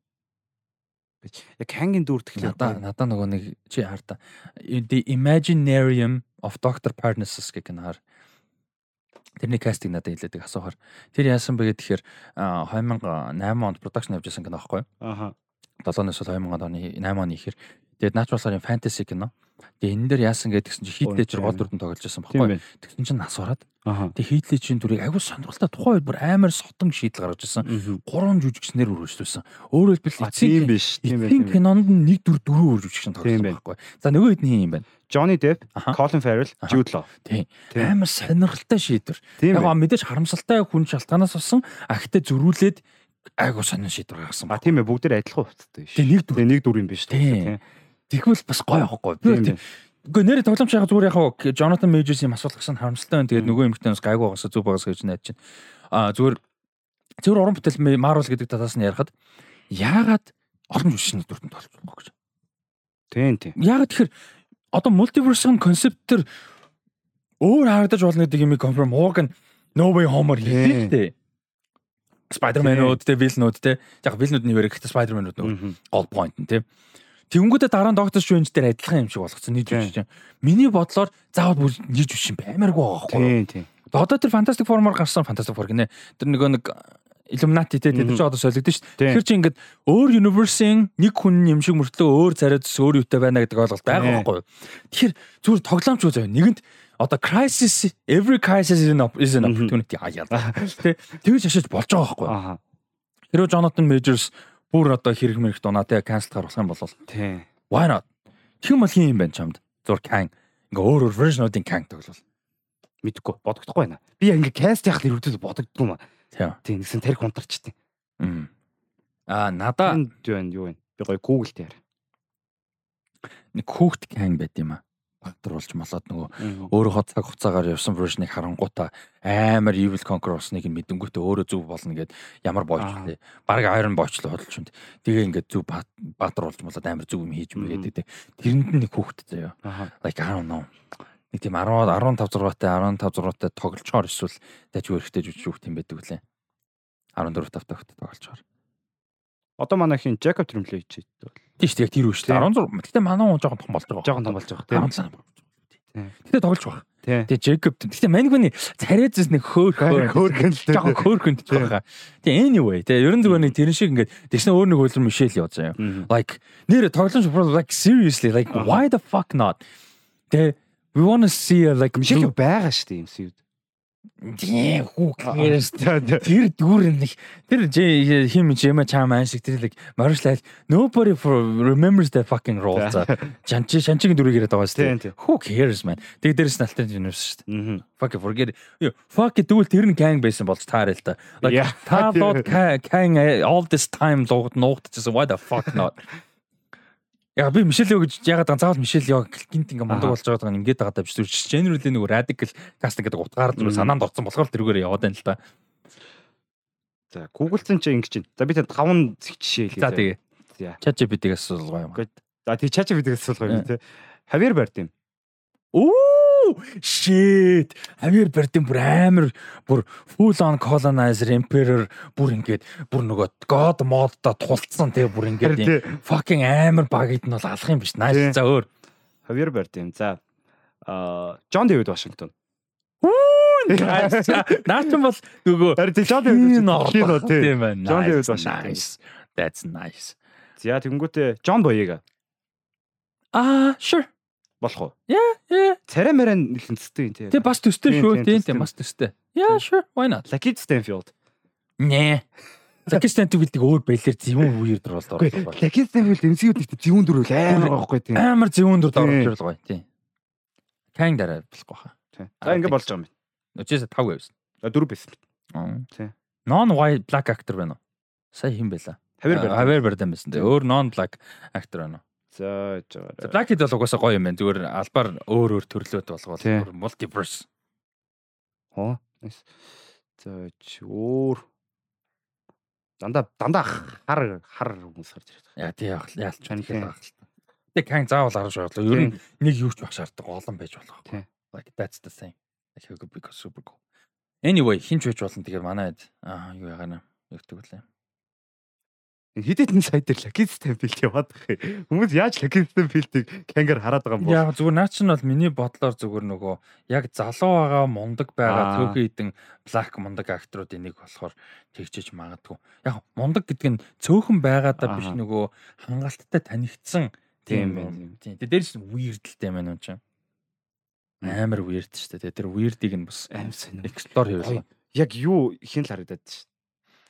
Яг Kang-ийн дүр тэгэхээр надаа надаа нөгөө нэг чи хаар та. The Imaginarium of Dr. Parnassus гэх нэр Тэрний кастинг надад хэлээдэг асуухаар. Тэр яасан бэ гэхээр 2008 онд production явж байсан кино байхгүй юу? Аха. 7-оос 2000 оны 8 оны ихэр. Тэгээд Natural Star-ын fantasy кино. Тэгээд энэ дээр яасан гэдгсэн чинь хит дэжэр гол дүрдэн тоглож байсан байхгүй? Тэгсэн чинь нас ороод Тэгээ хийдлэжийн дүрийг агуу сонирхолтой тухайн үед бүр амар сотон шийдэл гаргаж ирсэн. Гурван жүжигчнэр үргэлжлүүлсэн. Өөрөөр хэлбэл эцсийн биш. Тийм байх. Кинонд нэг дүр дөрөв жүжигчин тоглосон байхгүй. За нөгөө хэд нь юм байна? Johnny Depp, Colin Farrell, Jude Law. Тийм. Амар сонирхолтой шийдвэр. Яг мэдээж харамсалтай хүн шалтгаанаас болсон. А гэхдээ зөрүүлээд айгуу сонин шийдвэр гаргасан. А тийм ээ бүгд адилхан хувцастай биш. Тийм нэг дүр. нэг дүр юм биш. Тийм. Тэгвэл бас гоё аахгүй. Би Үгүй нэр тоглоомч яг зүгээр яг Jonathan Majors-ийн асуулах гэсэн харамсалтай байна. Тэгээд нөгөө эмэгтэйнээс гайгүй байгаас зүг байгаас гэж найдаж байна. Аа зүгээр зөвөр уран бүтээл Marvel гэдэг талаас нь ярихад яагаад олон жүжигчний дүртэн толж байгаа гэж. Тийм тийм. Яагаад тэгэхээр одоо мультиверсын концептер өөр харагдаж болно гэдэг юмыг confirm Morgan No Way Home-оор хэлээ дээ. Spider-Man-ууд те вилнүүд те яг нь нэрэг гэхдээ Spider-Man-ууд нөгөө гол point нь те. Тэнгүүдээ дараа нь Doctor Strange дээр адилхан юм шиг болгоцсон нийт жүжигч. Миний бодлоор заавал бүр нийт жүжигч баймааргүй байгаа байхгүй? Тийм тийм. Одоо тэр Fantastic Four-оор гарсан Fantastic Four гинэ. Тэр нөгөө нэг Illuminati те тэр чинь одоо солигдсон шүү дээ. Тэгэхээр чи ингээд өөр universe-ийн нэг хүн юм шиг мөртлөө өөр царай зүс өөр юутай байна гэдэг ойлголт байгаа байхгүй юу? Тэгэхээр зүгээр тоглоомч үү нэгэнт одоо crisis every crisis is an opportunity аяа. Тэ тэгж ашиж болж байгаа байхгүй юу? Хэрвээ Jonathan Majors бүр одоо хэрэг мэрэг дунаа те cancel гаргах юм бол тий. Why not? Тэгм бол хин юм байна чамд. Зур can ингээ өөр өөр version-уудын can тоглол. Мэдхгүй бодогдохгүй байна. Би ингээ cast яхад ирүүлдэл бодогддгүй юм. Тий. Тэгсэн тарих унтарчтیں۔ Аа надаа юу вэ юу вэ? Би гоё Google дээр. Нэг хүүхд can байд юм аа бантруулж молоод нөгөө өөрөөхөө цаг хугацаагаар явсан version-ыг харангуутаа амар evil conquer болсныг нь мэдэнгүүтээ өөрөө зүв болно гэд ямар боож лээ. Бараг iron бочлоо хөдөлж хүнд. Тэгээ ингээд зүв баатруулж молоод амар зүв юм хийж юм гэдэг. Тэрэнд нэг хүүхэд заяа. Like I don't know. Нэг тийм 10 15 6-тай 15 6-тай тоглолцохоор эсвэл дэж өөрхтэй жүжиг хүүхд юм байдаг үлээ. 14 тавтай хүүхд тоглолцохоор. Одоо манай хин Jacob Tremblay хийчихсэн. Тийм шүү дээ яг тэр үе шүү дээ. 16. Гэтэ манай хүн жоохон том болж байгаа. Жоохон том болж байгаа тийм. Гэтэ тоглож байгаа. Тэгээ Jacob гэтэ Mango-ны царайзс нэг хөөх хөөхөн л жоохон хөөхөнд ч байгаа. Тэгээ anyway тэгээ ерөн зүгээр нэг тэрэн шиг ингээд тэгснэ өөр нэг хөлөр Мишель явж байгаа юм. Like нэр тоглож like seriously like why the fuck not? Тэгээ we want to see like Мишель байгаа шүү дээ юм сүйд. Тийм хүү гэрс тэр дүр нэг тэр хим жима чамаа шиг тэр л моршлал nobody remembers that fucking role за [laughs] чанчи шанчигийн дүрийг яриад байгаа шүү дээ. who cares man? Тэг дээрс налтай юунаас шүү дээ. Fuck forget fuck дүүл тэр нь gang байсан болж таарай л та. Та [laughs] лод gang all this time логд нуугдчихсан. Why the fuck not [laughs] Яа би Мишель юу гэж ягаад Мишель яа гинт ингээ мундаг болж байгаа ингээд байгаа даа биш зүр generally нэг radical casting гэдэг утгаар зүр санаанд орсон болохоор тэрүүгээр яваад байна л да. За Google-ын чи ингэж чинь. За би тэр 5 жишээ хэлье. За тэгээ. За. ChatGPT-гээс асуулгаа юм. За тий ChatGPT-гээс асуулгаа юм тий. Хавьер Бардим. Оо shit. Авир Бардин бүр амар бүр full on colonizer emperor бүр ингээд бүр нөгөө god modда тулцсан тэгээ бүр ингээд fucking амар багид нь бол алах юм биш. Nice. За өөр. Авир Бардин за. А Джон Дэвид Вашингтон Наач бол нөгөө Джон Дэвид кино тийм байна. Джон Дэвид Вашингтон That's nice. За тэгэнгүүтээ Джон Боега. Аа, sure болох уу? Yeah, yeah. Царай мараа нэлэнцтэй юм тий. Тэг бас төстэй шүү. Тийм тийм бас төстэй. Yeah, sure. Why not? Lucky Stanfield. Нэ. Lucky Stanfield гэдэг өөр байлэр зөвүүн үеэр дөрвөл оруулаад байна. Lucky Stanfield MCU гэдэг зөвүүн дөрвөл амар байхгүй тийм. Амар зөвүүн дөрвөл оруулаад байгаа тийм. Кайн дараа болохгүй хаа. Тийм. За ингэ болж байгаа юм. Өчөөс 5 байвсан. 4 байсан. Тийм. Non white black actor байна уу? Сая хэн байлаа? Хавер Барден байсан. Өөр non black actor байна уу? За яж байгаа. Black Kid бол угаасаа гоё юм байна. Зүгээр албаар өөр өөр төрлөөд болгоод multiverse. Хоо. За ч өөр дандаа дандаа хар хар хүмүүс гарч ирээд байна. Яа тий яах яалч байна гэх байх л та. Тэг кан заавал харж байгаа. Ер нь нэг юу ч байх шаардлагагүй олон байж болох. Like that's the thing. Like you could be super cool. Anyway, хинч байж болно. Тэгэхээр манайд аа юу ягаана. Юу гэдэг нь сая дээр Lucky Stanfield яваад юм. Хүмүүс яаж Lucky Stanfield-ийг Kangar хараад байгаа юм бол. Яг зүгээр наа чинь бол миний бодлоор зүгээр нөгөө яг залуу байгаа мундаг байгаа цөөхөн хідэн black мундаг актруудын нэг болохоор тэгчэж магадгүй. Яг мундаг гэдэг нь цөөхөн байгаадаа биш нөгөө хангалттай танигдсан тийм байна. Тийм. Тэ дээрс weirdэлтэй байна юм чинь. амар weird шүү дээ. Тэр weirdийг нь бас аим сонир. explore хийвэл. Яг юу хин л харагдаад шүү.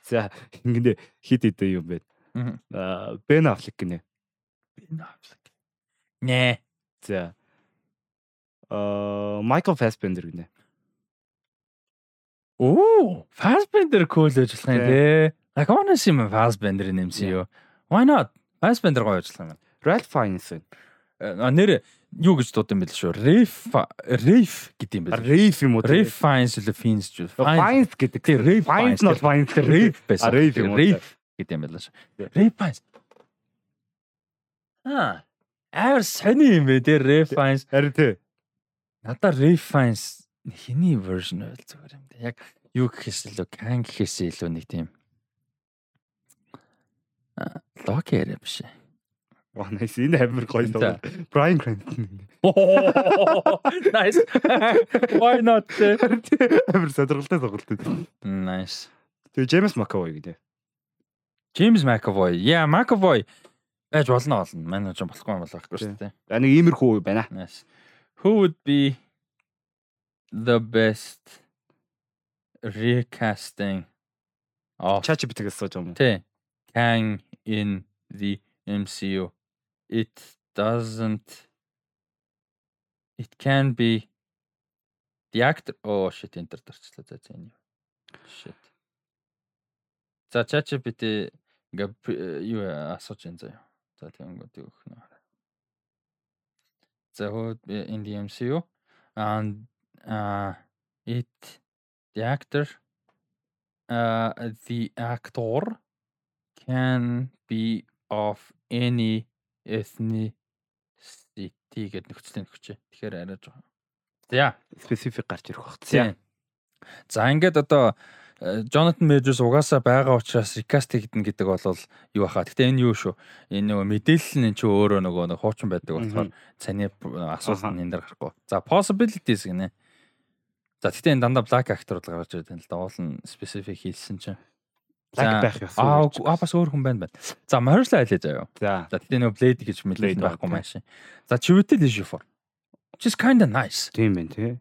За ингэнэ хит хит юм бэ. Аа Бен Аффлек гинэ. Ben Affleck. Нэ. За. Аа Майкл Фасбендер гинэ. Оо, Fassbender cool ажиллах юм тий. Like see my Fassbender-ийн MCU. Why not? Fassbender гоё ажиллах юм. Ralph Fiennes байна. А нэр юу гэж дууд юм бэл шүү. Rafe Rafe гэдэг юм бэл. Rafe юм уу? Rafe Fiennes үлээ Fiennes ч. Fiennes гэдэг. тий Rafe Fiennes нь бол Fiennes дээр Rafe байсан. Rafe юм уу? Rafe гэдэг юм байл шүү. Rafe Fiennes. Аа. Амар сони юм бэ тий Rafe Fiennes. Харин тий. Надаа Rafe Fiennes хиний version байл зүгээр юм да. Яг юу гэхээс илүү Kang гэхээс илүү нэг тийм Loki яриа биш. Ваа nice энэ амар гоё доо. Brian Cranston. Nice. Why not? [laughs] Амар сонирхолтой сонголт. Nice. Тэгээ James McAvoy гэдэг. James McAvoy. Yeah, McAvoy байж болно болно. Манай ч болохгүй юм болохгүй шүү дээ. За нэг иймэрхүү байна. Nice. Who would be the best recasting of ChatGPT-гээс сууж байгаа юм. Тэ Kang in the MCU? It doesn't It can be the actor. Oh shit enter дарчлаа за за энэ. юу. Shit. За ChatGPT ингээ п- юу асууж энэ заяа. За тэгэнгүүт юу гэх нэ. За be in the MCU and uh it the actor uh the actor can be of any ethnicity гэдэг нөхцөлийн нөхчөө. Тэгэхээр арай жоо. За. Specific гарч ирэх бах. За. За ингээд одоо Jonathan Majors угаасаа байгаа учраас recast хийгдэн гэдэг бол юу хаа. Гэтэ энэ юу шүү. Энэ нөгөө мэдээлэл нь чи өөрөө нөгөө нэг хуучин байдаг болохоор цааны асуулт нь энэ дээр гарахгүй. За possibilities гинэ. За гэтэ энэ дандаа black actor л гарч байна л да. Уул нь specific хийлсэн чинь. Black байх үгүй, аа бас өөр хүн байна байна. За Marshall айлээ заяа. За. Гэтэ нөгөө Blade гэж мэдээлэл байхгүй шин. За Chiwetel Ejiofor. Just kind of nice. Тийм байна тий.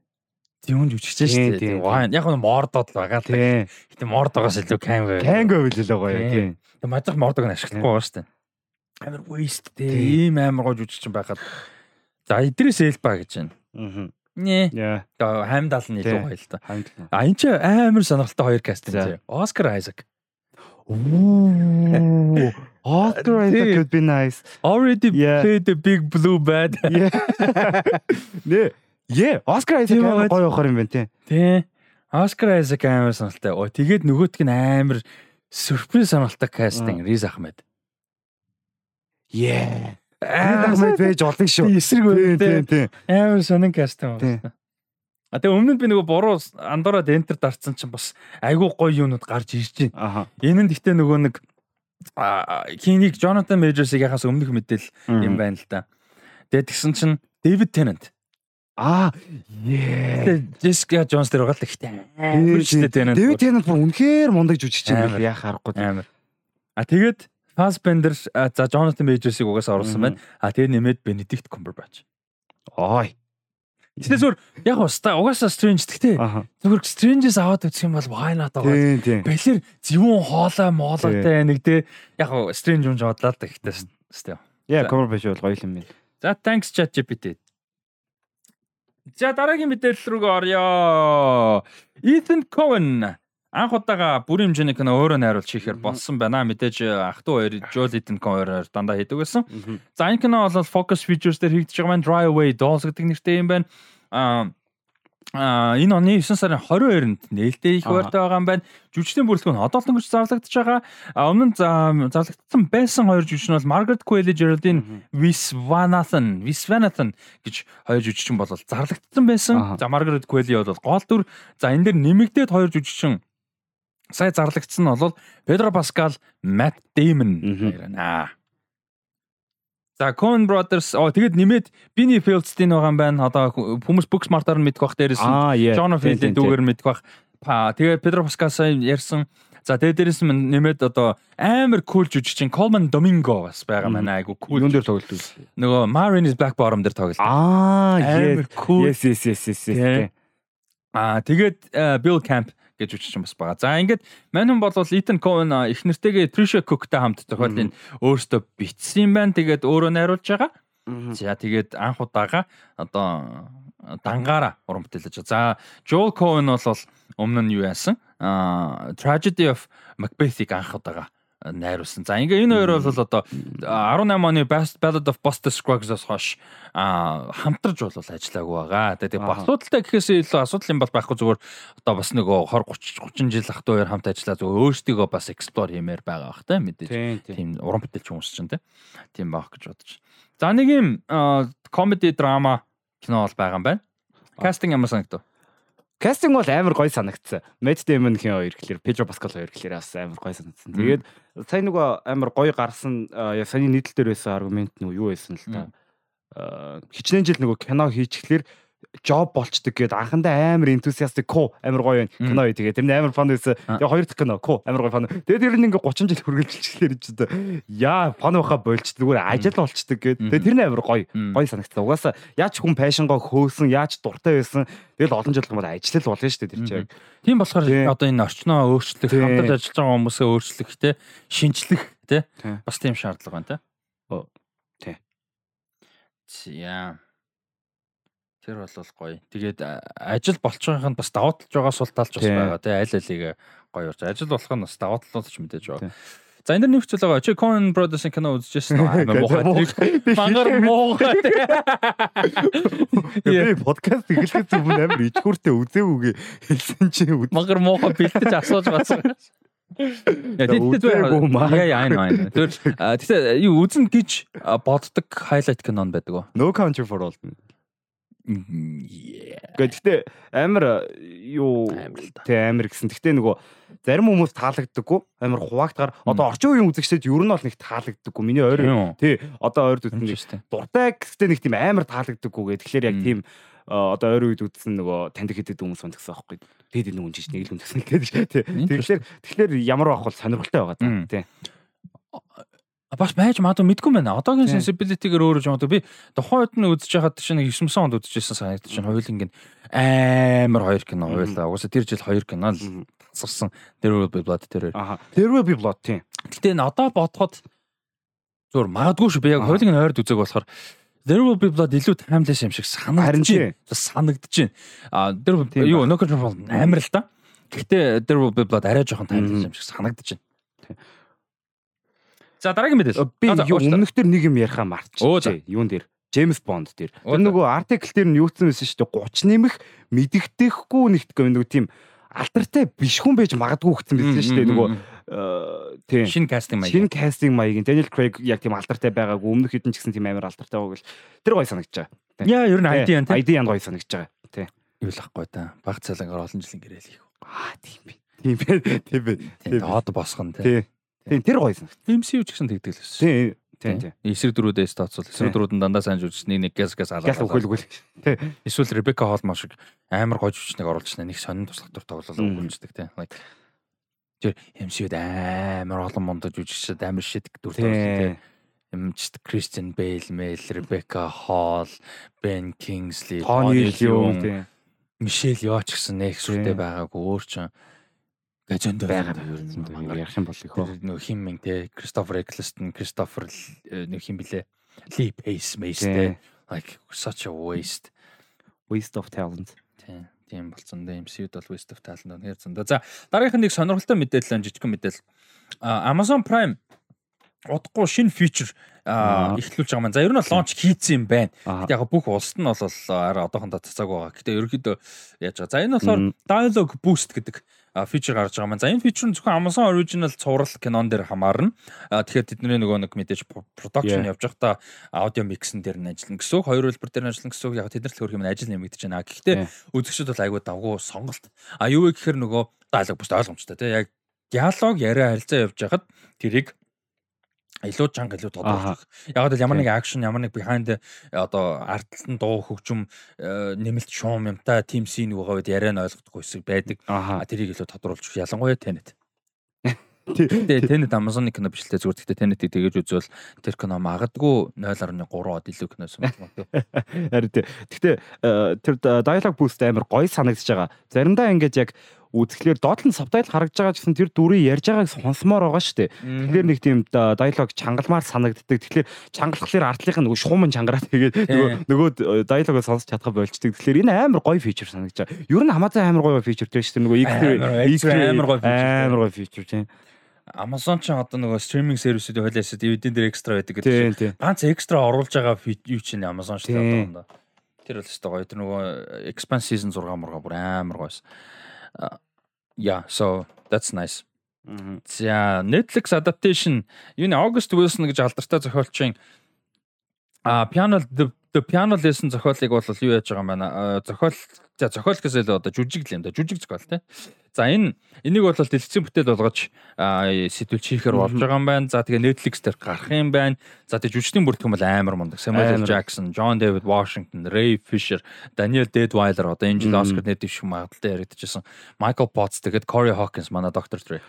Жүжигч Тийм, шүү дээ. Wine яг нь мордод л байгаа л. Гэтэ мордогоос илүү байв. Kango билээ гоё Тийм. тий. Тэг мажих мордог нь ашиглахгүй байгаа шүү дээ. Амар waste дээ. Ийм амар гоо жүжигч байхад. За Идрис Элба гэж байна. Аа. Нэ. Тэгээ хаймдаал нь илүү гоё л. Хамт. А энэ ч амар сонирхолтой хоёр кастинг заяа. Оскар Айзек. Ooh. Oscar Isaac Тий. could be nice. Already Yeah. played the big blue bad. Yeah. [laughs] Нэ. Yeah, Oscar Isaac Тийм амар гоё охор юм байна тий. Тий. Оскар Айзек амар сонирхолтой. Оо тэгээд нөгөөтг нь амар сюрприз сонирхолтой кастинг Риз Ахмед. Yeah. Аа Ахмед байж олон шүү. эсрэг Тийм үү тийм тийм. Амар сонин кастинг Тий. байна. А тэгээ өмнө нь би нөгөө буруу андороод энтер дарцсан чинь бас айгүй гоё юмнууд гарч ирж байна. Энэ нь гэхдээ нөгөө нэг а, Кинийг Jonathan Majors-ыг яхаас өмнөх мэдээлэл юм байна л да. Тэгээд тэгсэн чинь David Tennant. Аа. Тэгээд Jessica Jones дээр байгаа л гэхдээ амар дээ Tennant. Дэвид Теннант бүр үнэхээр мундаг жүжигч юм байна. Яа харахгүй. амар. А тэгээд а, за Jonathan Majors-ыг угаасаа оруулсан байна. А тэгээд нэмээд Benedict Cumberbatch. Ой. Зүгээр яг уста угаасаа Strange гэхдээ Аха. зүгээр Strange-с аваад үзэх юм бол why not байгаа. Бэлэр зэвүүн хоолой моолойтой нэг те яг Strange юм жоодлаа л гэхдээ. Яа. Cumberbatch бол гоё юм байна. За thanks ChatGPT. За дараагийн мэдээлэл рүү орё. Ethan Cohen анх удаага бүрийн хэмжээний кино өөрөө найруулж хийхээр болсон байна. Мэдээж ах トゥ хоёр Joel Ethan Cohen дандаа хийдэг байсан. За энэ кино бол Focus Features дээр хийгдэж байгаа маань Dry Away Dolls гэдэг нэртэй юм байна. Аа А энэ оны 9 сарын 22-нд нээлттэй их Аха. байртай байгаа юм байна. Жүжигчдийн бүрэлдэхүүн одоолон гэж зарлагдчихж байгаа. А өмнө нь за- зарлагдсан байсан хоёр жүжигч нь бол Margaret Qualley Geraldine Viswanathan, Viswanathan гэж хоёр жүжигчин бол зарлагдсан байсан. За Margaret Qualley бол гол дүр. За энэ дээр нэмэгдээд хоёр жүжигчин сая зарлагдсан нь бол Pedro Pascal, Matt Damon байна. За Coen Brothers оо тэгэд нэмээд Benny Fields-ийн байгаа юм байна. Одоо хүмүүс Booksmart-аар нь мэдэх бах дээрээс нь. John Field-ийн дүүгээр мэдэх бах. Па тэгээ Pedro Pascal сайн ярьсан За тэгээ дээрээс нь нэмээд одоо амар кул жүжигчин Coleman Domingo бас байгаа манай айгу кул. Юун дээр тоглолт үү? Нөгөө Marines Black Bottom дээр тоглолт. Аа. Yes, yes, yes, yes. Аа тэгээд Bill Camp гэж үчиж бас байгаа. За ингээд хүн бол Ethan Cohen их нэртэйгээ Trisha Cook-тай хамт зохиолын өөртөө бичсэн юм байна. Тэгээд өөрөө найруулж байгаа. За тэгээд анх удаага одоо дангаараа уран бүтээлж байгаа. За Joel Cohen бол өмнө нь юу яасан? Tragedy of Macbeth-ийг анх удаага найруулсан. За ингээ энэ хоёр бол одоо 18 оны Best Ballad of Buster Scruggs-ос хойш хамтарч бол ажиллаагүй байгаа. Тэгээ асуудалтай гэхээс илүү асуудал юм бол байхгүй зүгээр одоо бас нөгөө 20 30 30 жил ах トゥ хоёр хамт ажиллаа зүгээр өөрсдийгөө бас explore хиймээр байгаа бах та мэдээж. Тийм уран бүтээлч хүмүүс чинь тийм байх гэж бодож. За нэг юм comedy drama кино бол байгаа юм байна. Кастинг ямар санагдав? Кастинг бол амар гоё санагдсан. Мэтт Дэймон хин хоёр гэхэлэр Педро Паскал хоёр гэхэлэр бас амар гоё санагдсан. Тэгээд сая нөгөө амар гоё гарсан саяны нийтлэл дээр байсан аргумент нөгөө юу байсан л та. Хичнээн жил нөгөө кино хийчихлээр job болчдөг гээд анхандаа амар enthusiastic ко амар гоё байна кино үү тэгээ тэр нь амар фан байсан. Тэгээ хоёр дахь кино ко амар гоё фан. Тэгээ тэр нь ингээ 30 жил хүргэлжилчихлээр ч одоо яа фан байха болчдөг зүгээр ажил болчдөг гээд тэгээ тэр нь амар гоё гоё санагдсан. Угаасаа яаж хүн пашингоо хөөсөн яаж дуртай байсан. Тэгэл олон жил гэмээр ажиллал болно шүү дээ тэр чинь тийм болохоор одоо энэ орчноо өөрчлөх хамтарч ажиллаж байгаа хүмүүсээ өөрчлөх те шинчлэх те бас тийм шаардлага байна те тий яа Тэр бол гоё. Тэгээд ажил болчихын бас давуу талж байгаа сул талж бас байгаа тий аль алиг гоё урж. Ажил болох нь бас давуу талууд ч мэдээж байгаа. За энэ нэг зүйл байгаа. Чи Coen Brothers-ийн кино үзчихсэн үү? Муухай. Мангар муухай. Би подкаст эхлэхэд зөвхөн амар ичгүүртэй үзээвүгээ хэлсэн чи мангар муухай бэлтэж асууж бацсан. Яа тэгтээ зүгээр яа яа аа. Тэр тэгтээ юу үзэн гэж боддог хайлайт кино байдаг уу? No Country for Old. Гэхдээ амар юу тий амар гэсэн. Гэхдээ нөгөө зарим хүмүүс таалагддаггүй. Амар хуваагдгаар одоо орчин үеийн үзэгчдэд ер нь бол нэг таалагддаггүй. Миний ойр тий одоо ойр үзсэн дуртай гэхдээ нэг тийм амар таалагддаггүй гэх. Тэгэхээр яг тийм одоо ойр үед үзсэн нөгөө таньдаг хэдэд хүмүүс байна гэсэн аахгүй. Тэгээд энэ хүн чинь нэг л хүн гэсэн гэдэг. Тий. Тэгэхээр тэгэхээр ямар байх бол сонирхолтой байгаа даа. Тий бас байж магадгүй мэдгүй байна. Одоогийн sensibility-гээр өөрөө юм би тухайн үед нь үзэж байхад чинь 9 онд үзчихсэн санагдаж чинь хоёулынг нь амар хоёр кино хоёлаа. Угаасаа тэр жил хоёр кино л тасарсан. There will be blood тэр. Аха. There will be blood тийм. Гэтэ энэ одоо бодоход зур магадгүй шүү. Би яг хоёулынг нь ойрд үзег болохоор There will be blood илүү timeless юм шиг санагдаж байна. Санагдаж байна. А there юу no control амар л да. Гэхдээ there will be blood арай жоохон timeless юм шиг санагдаж байна. За дараагийн мэдээс. Би өмнөхдөр нэг юм яриахаа мартчихжээ. Юун дээр? Джеймс Бонд дээр. Тэр нөгөө артикл дээр нь юуцсан байсан шүү дээ. 30 нэмэх мэдэгдэхгүй нэгтгэв нөгөө тийм алтартай биш хүн байж магадгүй гэсэн байсан шүү дээ. Нөгөө тийм шинэ кастинг маяг. Шинэ кастинг маяг. Daniel Craig яг тийм алтартай байгаагүй. Өмнөх хэдэн ч гэсэн тийм амар алтартай байгааг л тэр гоё санагдаж байгаа. Яа, ер нь ID яа тийм. ID яа гоё санагдаж байгаа. Тийм. Юу л ахгүй та. Баг цалангаар олон жилийн гэрэл их. Аа, тийм би. Тийм бэ. Тийм бэ. Тийм. Хот босгон тийм. Тийм тэр гоё санагт. MCU ч гэсэн тэгдэг л байсан. Тийм. Тийм тийм. Эсрэг дөрүүдээс тооцвол эсрэг дөрүүд нь дандаа сайн жүжигч нэг нэг гэс гэс алаа. Гял өгөөлгүй. Тийм. Эсвэл Ребека Холмоо шиг амар гоё жүжигчнийг оруулж нэг сонин туслах төр тоглолоо өгүүлждэг тийм. Like тэр MCU-д амар олон мондо жүжигчд амар шидэг дүр тоглолоо тийм. Эмчт Кристиан Бейл, Мэл, Ребека Холл, Бен Кингсли, Тони Лион. Мишель Йоч гэсэн нэг сүртэй байгаагүй өөр чинь Гэжэнд байгаа ер нь ярих юм бол их хөө. Нөх хим мэн те Кристофер Эклстон, Кристофер нөх хим блэ. Ли Пейс Мейс те. Like such a waste. Waste of talent. Тийм. Болцсон дээ. MCU-д бол waste of talent үнээр зөндөө. За дараагийнх нэг сонирхолтой мэдээлэл жижигхэн мэдээлэл. Amazon Prime удахгүй шинэ фичер эхлүүлж байгаа маань. За ер нь лонч хийцэн юм байна. Гэтэ яг бүх улсад нь бол арай одоохондоо цацааг байгаа. Гэтэ ерөөхдөө яаж байгаа. За энэ болохоор dialogue boost гэдэг фичер гарч байгаа маань. За энэ фичер нь зөвхөн Amazon Original цуврал кинон дээр хамаарна. Тэгэхээр тэдний нөгөө нэг мэдээж production явж байхдаа аудио миксэн дээр нь ажиллана гэсэн үг. Хоёр хэлбэр дээр нь ажиллана гэсэн үг. Яг тэд нар л хөрх юм ажил нэмэгдэж байна. Гэхдээ үзэгчд бол айгүй давгүй сонголт. А юу вэ гэхээр нөгөө dialogue boost ойлгомжтой тий. Яг диалог яриа харилцаа явж байхад тэрийг илүү чанга илүү тодорхойлох. Яг л ямар нэг акшн, ямар нэг behind одоо артлан дуу хөгжим нэмэлт шуум юмтай team scene байгаа үед яриа нь ойлгохгүй хэсэг байдаг. Тэрийг илүү тодруулж ялангуяа тэнэт. Тэгээ Tenet Amazon-ы кино те зүгээр гэхдээ Tenet-ийг тэгэж үзвэл тэр кино магадгүй 0.3 од илүү киносон юм байна. Харин тий. Гэхдээ э, тэр dialogue boost амар гоё санагдаж байгаа. Заримдаа ингээд яг үзэхлээр доод нь сабтайтл харагдж байгаа гэсэн тэр дүрийг ярьж байгааг сонсомоор байгаа шүү дээ. Тэгэхээр нэг тийм диалог чангалмаар санагддаг. Тэгэхээр чангалахлаар артлынх нь шууман чангараад тэгээд нөгөө нөгөө диалогоо сонсож чадхаа болчдөг. Тэгэхээр энэ амар гоё фичер санагдаж байгаа. Ер нь Amazon амар гоё фичер дээ шүү дээ. Нөгөө амар гоё амар гоё фичер тийм. Amazon ч одоо нөгөө стриминг сервисүүд хойлоосоо DVD дээр экстра байдаг гэдэг. Ганц экстра оруулж байгаа юу чинь Amazon шүү дээ. Тэр бол өстой гоё. Тэр нөгөө Expanse season 6 мурга бүр амар гоёс. Yeah, so that's nice. За Netflix adaptation юуны August Wilson гэж алдартай зохиолчийн а piano the piano lesson зохиолыг бол юу яаж байгаа юм байна. Зохиол за зохиол гэсэл одоо жүжиг л юм да. Жүжиг зохиол тий. За энэ энийг бол дэлгэцэн бүтээл болгож сэтүүлч хийхээр болж байгаа юм байна. За тэгээ Netflix дээр гарах юм байна. За тэгээ жүжигчдийн бүртгэн бол амар мундаг. Samuel L. Jackson, John David Washington, Ray Fisher, Daniel Deadweiler одоо энэ жил Oscar нэт их юм магадaltaй яригдчихсэн. Michael Potts тэгээд Corey Hawkins манай Dr. Dre.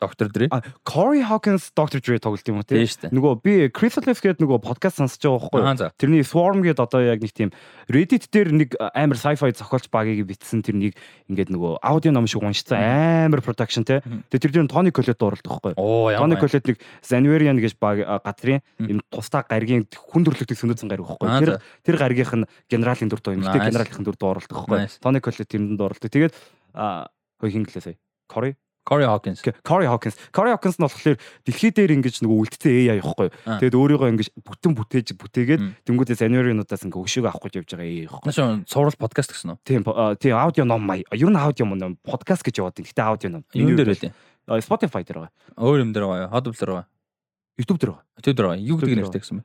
Dr. Dre. А Corey Hawkins Dr. Dre тоглолт юм уу тий? Нөгөө би Chrysalis гэдэг нөгөө подкаст сонсож байгаа байхгүй юу? Тэрний Swarm гэдэг одоо яг нэг тийм Reddit дээр нэг амар sci-fi зохиолч багийг битсэн тэрнийг ингээд нөгөө аудио ном шиг уншсан амар production тий. Тэгээ тэр дээр Tony Collette оролдог байхгүй юу? Tony Collette нэг Zanverian гэж баг газрын юм тусдаа гаргийн хүн төрлөختөг сөнөөцөн гариг байхгүй юу? Тэр тэр гаргийнх нь генералын дүр тоо юм. Тэр генералын дүр тоо оролдог байхгүй юу? Tony Collette тэрэнд оролдог. Тэгээд хөө хин гэлээ сая. Corey Corey Hawkins. Corey Hawkins. Corey Hawkins нь болохоор дэлхий дээр ингэж нөгөө үлдсэн AI явахгүй. Тэгээд өөрийгөө ингэж бүтэн бүтээж бүтээгээд тэнгуүдээ санеринуудаас ингэ өшөөг авах гэж явж байгаа AI явахгүй. Нашаа цуврал подкаст гэсэн үү? Тийм тийм аудио ном маяг. Юу н аудио ном подкаст гэж яваад. Гэтэ аудио ном. Юу дээр байлээ? Spotify дээр байгаа. Өөр юм дээр байгаа. Audible дээр байгаа. YouTube дээр байгаа. YouTube дээр байгаа. Юу гэдэг нэртэй гэсэн бэ?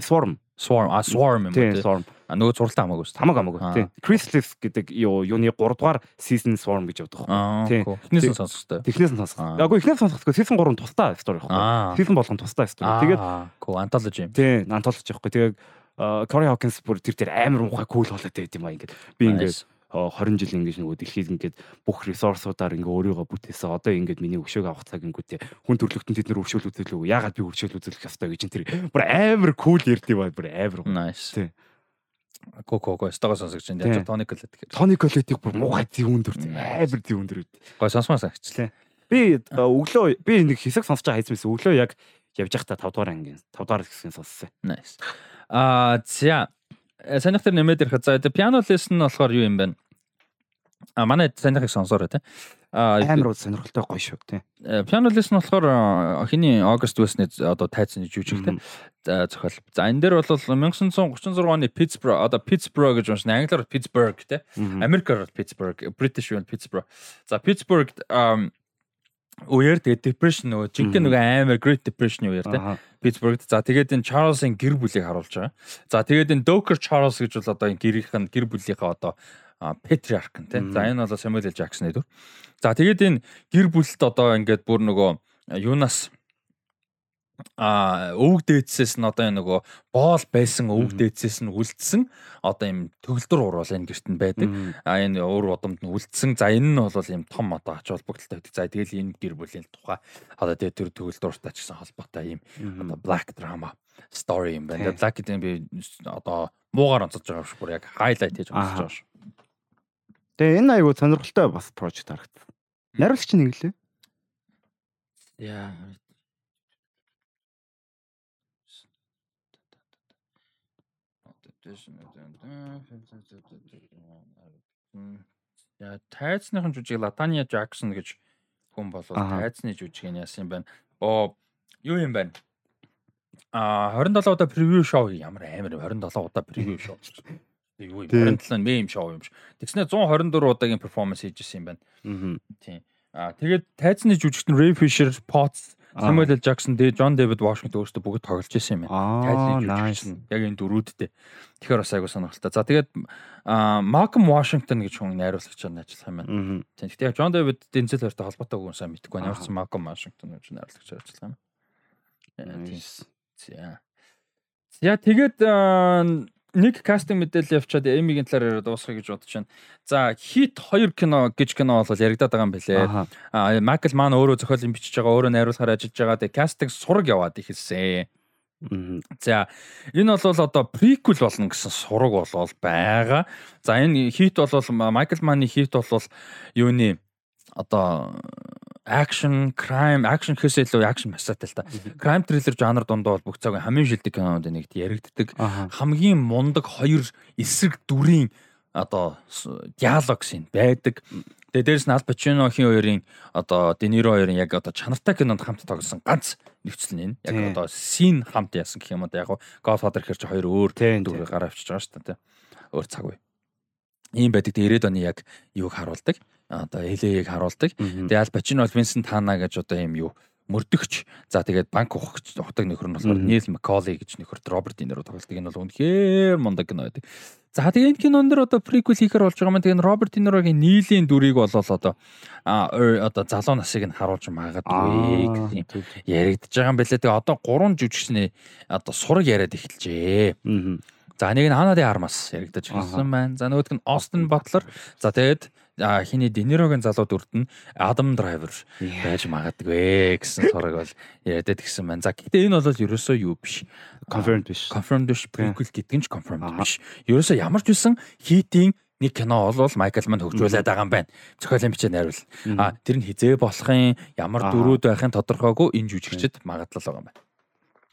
Swarm. Swarm. А Swarm юм тийм. Swarm. А нөгөө зурлаа хамаагүй шүү. Хамаагүй хамаагүй. Тийм. Chrysalis гэдэг юу юуны 3 дугаар season Swarm гэж явдаг. Тийм. Эхнээс нь сонсох хэрэгтэй. Эхнээс нь сонсох. Ягүй эхнээс сонсохгүй season 3 тусдаа story байхгүй. Season болгон тусдаа story. Тэгээд anthology юм. Тийм, anthology байхгүй. Тэгээд Corey Hawkins бүр тэр тэр амар муухай cool болоод байт юм аа ингээд. Би ингээд 20 жил ингэж нөгөө дэлхийд ингээд бүх ресурсуудаар ингээ өөрийгөө бүтээсэн. Одоо ингээд миний өшөөг авах цаг ингүүтээ хүн төрлөختөнд тэд нар өршөөл үзүүлээ. Яагаад би өршөөл үзүүлэх ёстой гэж тэр бүр амар кул ярдив бай бүр амар. Nice. Тий. Ко ко ко стага сонсогч энэ яг тоник л гэдэг. Тоник коллетиг бүр муухай зив өндөр амар зив өндөр үүд. Гой сонсмаа сагчлаа. Би өглөө би нэг хэсэг сонсож байгаа хайцмээс өглөө яг явж байхдаа 5 дугаар ангийн 5 дугаар хэсгийг сонссон. Nice. Аа за санийхтэр нэмээд ирэхэд за piano lesson нь болохоор юу юм бэ? А манай санийхыг сонсоорой тий. А амар сонирхолтой гоё шүү тий. Piano lesson болохоор хиний August West-ний одоо тайцны жүжиг тий. зохиол. За энэ дээр бол 1936 оны Pittsburgh одоо Pittsburgh гэж уншна. Англиар Pittsburgh тий. Америкаар Pittsburgh, British юу Pittsburgh. За Pittsburgh үеэр тэгээ depression нөгөө жинхэнэ нөгөө амар great depression үеэр тий Питтсбургт. За тэгээд энэ Чарльзын гэр бүлийг харуулж байгаа. За тэгээд энэ Docker Charles гэж бол одоо энэ гэрийнх нь гэр бүлийнхээ одоо патриарх нь тий. За энэ бол Samuel. Jackson-ы дүр. За тэгээд энэ гэр бүлд одоо ингээд бүр нөгөө юунаас а өвөг дээдсээс нь одоо энэ нөгөө боол байсан өвөг дээдсээс нь үлдсэн одоо юм төгөлдөр уур бол энэ гэрт нь байдаг. А энэ уур удамд нь үлдсэн. За энэ нь бол юм том одоо ач холбогдолтой байдаг. За тэгэл энэ гэр бүлийн тухай одоо тэгээ тэр төгөлдөртэй ч гэсэн холбоотой юм одоо black drama story юм байна. Black гэдэг би одоо муугаар онцолж байгаа шүү. Бүр яг highlight хийж онцолж байгаа шүү. Тэгээ энэ айгу сонирхолтой бас project харагдсан. Нариулагч нь нэглээ. Яа Яа, тайцныхан жүжиг Латания Жаксон гэж хүн болов тайцны жүжиг нь яасан юм байна. Оо, юу юм байна? А 27 удаа превью шоу ямар амар 27 удаа превью шоу. [laughs] Юу юм 27 мем шоу юм ш. Тэгснэ 124 удаагийн перформанс хийж исэн юм байна. Аа. Тийм. А тэгээд тайцны жүжигч нь Ray Fisher, Potts Samuel L. Jackson, John David Washington өөрсдөө бүгд тоглож исэн юм байна. Тайлбар яг энэ дөрүүдтэй. Тэгэхээр бас айгуу сонирхолтой. За тэгээд Malcolm Washington гэж хүн найруулагч нь ажиллах юм байна. Тийм. Гэхдээ John David Denzel хоёртой холбоотой хүн сайн мэдэхгүй байна. Ямар ч Malcolm Washington гэж найруулагч ажиллах юм. Тийм. За. За тэгээд нэг кастинг мэдээлэл явчаад Эмигийн талаар яриад дуусгах гэж бодож байна. За хит 2 кино гэж кино бол яригадаад байгаа юм билээ. Аа Майкл Ман өөрөө зохиолын бичиж байгаа, өөрөө найруулахаар ажиллаж байгаа. Тэгээ кастинг сураг яваад ихэлсэн. За энэ бол одоо приквел болно гэсэн сураг болол байгаа. За энэ хит бол Майкл Маны хит бол юуны одоо акшн, crime, акшн гэхээс илүү акшн масаатай л та. Crime thriller жанр дундаа бол бүх цагийн хамгийн шилдэг кинонууд нэгт яригддаг. Хамгийн мундаг хоёр эсрэг дүрийн одоо диалог шин байдаг. Тэгээ дээрэс нь Ал Пачинохийн хоёрын одоо Дениро хоёрын яг одоо чанартай кинонд хамт тоглосон ганц нөхцөл нь яг одоо син хамт яасан гэх юм одоо яг Godfather гэхэр чи хоёр өөр дүр гараа авчиж байгаа шүү дээ. Өөр цаг үе. Ийм байдаг. Тэгээ 90-ад оны яг юуг харуулдаг одоо LA-г харуулдаг. Тэгээ Ал Пачино бол Винсент Тана гэж одоо юм юу мөрдөгч. За тэгээд банк ухагч ухдаг нөхөр нь болохоор Нил Макколи гэж нөхөр Роберт Динеро тоглолдог. Энэ бол үнэхээр мундаг кино байдаг. За тэгээд энэ кинон дэр одоо приквел хийхээр болж байгаа маань тэгээд Роберт Динерогийн нийлийн дүрийг болол одоо а одоо залуу насыг нь харуулж магадгүй яригдж байгаа юм байлээ. Тэгээд одоо гурван жүжигчний одоо сураг яриад эхэлжээ. За нэг нь Ханадын армаас яригдаж ирсэн байна. За нөгөөх нь Остин Батлер. За тэгээд хиний Денерогийн залууд үрд нь Адам Драйвер байж магадгүй гэсэн сураг бол яриад гисэн байна. За гэхдээ энэ бол ерөөсөө юу биш. Confirmed биш. Confirmed биш. Prequel гэдэг нь ч confirmed биш. Ерөөсөө ямар ч үсэн хитийн нэг кино олвол Майкл Ман хөгжүүлээд байгаа юм байна. Зохиолын бичээ найруул. А тэр нь хизээ болохын ямар дөрүүд байхын тодорхойгүй энэ жүжигчд магадлал байгаа юм байна.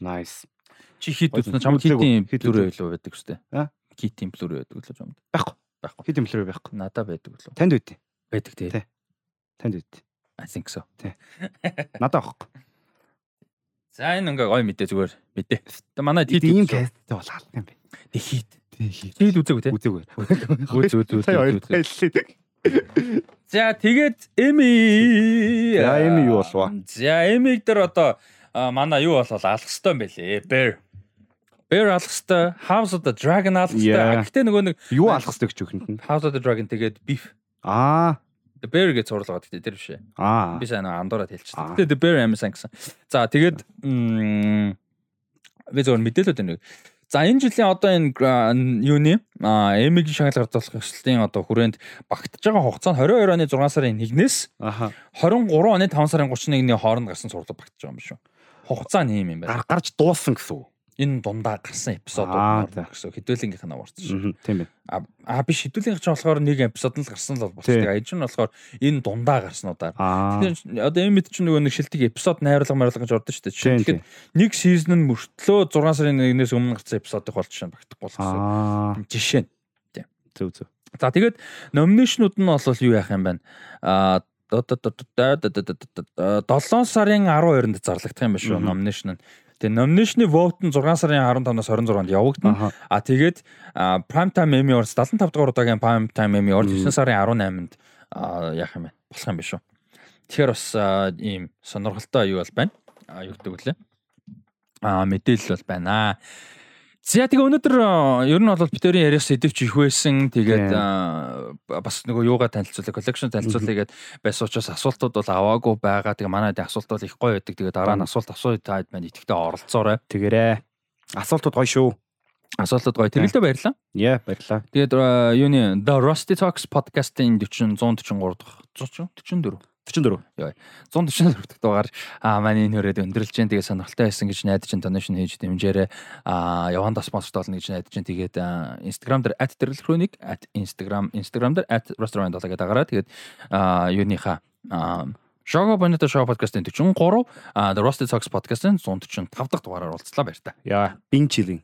Nice. Чи хит үснэ чам хитийн дүрээ илүү байдаг шүү дээ. Хитийн плүрээ байдаг л чамд. Байхгүй байхгүй. Хэд юм плюрэ байхгүй. Надад байдаг лөө. Танд үү? Байдаг тий. Танд үү? I think so. Тий. [laughs] Надад байхгүй. За энэ ингээ гой мэдээ зүгээр мэдээ. Манай хит ийм касттай бол алах юм бэ. Тэг хит. Тэг хит. Хит үзег үү? Үзег үү. Үз үз үз. За тэгээд Эми. За Эми юу болов? За Эмиг дээр одоо манай юу болов алах хэвээр юм бэлээ. Bear. Bear алах хэвээр, House of the Dragon алах хэвээр. Гэхдээ нөгөө нэг юу алах хэвээр гэж үхэнд нь. House of the Dragon тэгээд beef. Аа. The Bear гэж зурлаад гэдэг тэр биш ээ. Аа. Би сайн андуураад хэлчихсэн. Тэгээд The Bear Amazon гэсэн. За тэгээд би зөвөр мэдээлүүд нэг. За энэ жилийн одоо энэ юуны Эмигийн шагнал гардуулах ёслолтын одоо хүрээнд багтж байгаа хугацаа нь 22 оны 6 сарын 1-ээс 23 оны 5 сарын 31-ний хооронд гарсан сурлаг багтж байгаа юм шүү. Хугацаа нь ийм юм байна. Гарч дууссан гэсэн үг энэ дундаа гарсан эпизодууд гэсэн хэдүүлэнгийнх нь аварсан шүү. Тийм ээ. Аа биш хэдүүлэнгийнх ч болохоор нэг эпизод нь л гарсан л болчихсон. Аяж нь болохоор энэ дундаа гарснуудаар. Тэгэхээр одоо энэ мэд чинь нөгөө нэг шилдэг эпизод найруулга mariулга гэж ордон шүү дээ. Тэгэхээр нэг сизон нь мөртлөө 6 сарын 1-ээс өмнө гарсан эпизодыг болчихсон багтахгүй болсон. Жишээ нь. Тийм. Зөв зөв. За тэгээд номинашнууд нь бол юу яах юм бэ? Аа 7 сарын 12-нд зарлагдах юм байна шүү номинашн нь. Тэгээ nomination vote нь 6 сарын 15-наас 26-нд явагдана. А тэгээд Prime Time Emmy Awards 75 дугаар удаагийн Prime Time Emmy Awards 9 сарын 18-нд яах юм бэ? Болох юм биш үү? Тэгэхээр бас ийм сонирхолтой юу бол байна. А юу гэдэг вүлээ? А мэдээлэл бол байна. За тэгээ өнөөдөр ер нь бол битэрийн яриас сэдвч их байсан. Тэгээд бас нөгөө юугаа танилцуулаа, коллекшн танилцуулъя гэд байсан учраас асуултууд бол аваагүй байгаа. Тэгээ манай асуулт бол их гоё байдаг. Тэгээ дараа нь асуулт асууя таад маань итгэвтэй оролцоорой. Тэгэрээ. Асуултууд гоё шүү. Асуултууд гоё. Тэрэлдэ баярлаа. Яа, баярлаа. Тэгээд юуны The Rusty Talks podcast-ийн 40 143 дахь 144 44. Яа. 144 дахь дугаар аа манай энэ хөрөөд өндөрлж जैन тэгээ сонирхолтой байсан гэж найдаж ин донешн хийж дэмжээрэй. Аа яванда спонсорт болно гэж найдаж ин тэгээд Instagram дээр @тэрэлхрөник @instagram Instagram дээр @restaurant гэдэг агараа тэгээд аа юуныхаа аа Шого Bonito Show podcast-ын 43 а The Rusty Talks podcast-ын 145 дахь дугаараар уулзлаа баяр та. Яа, бин чилин.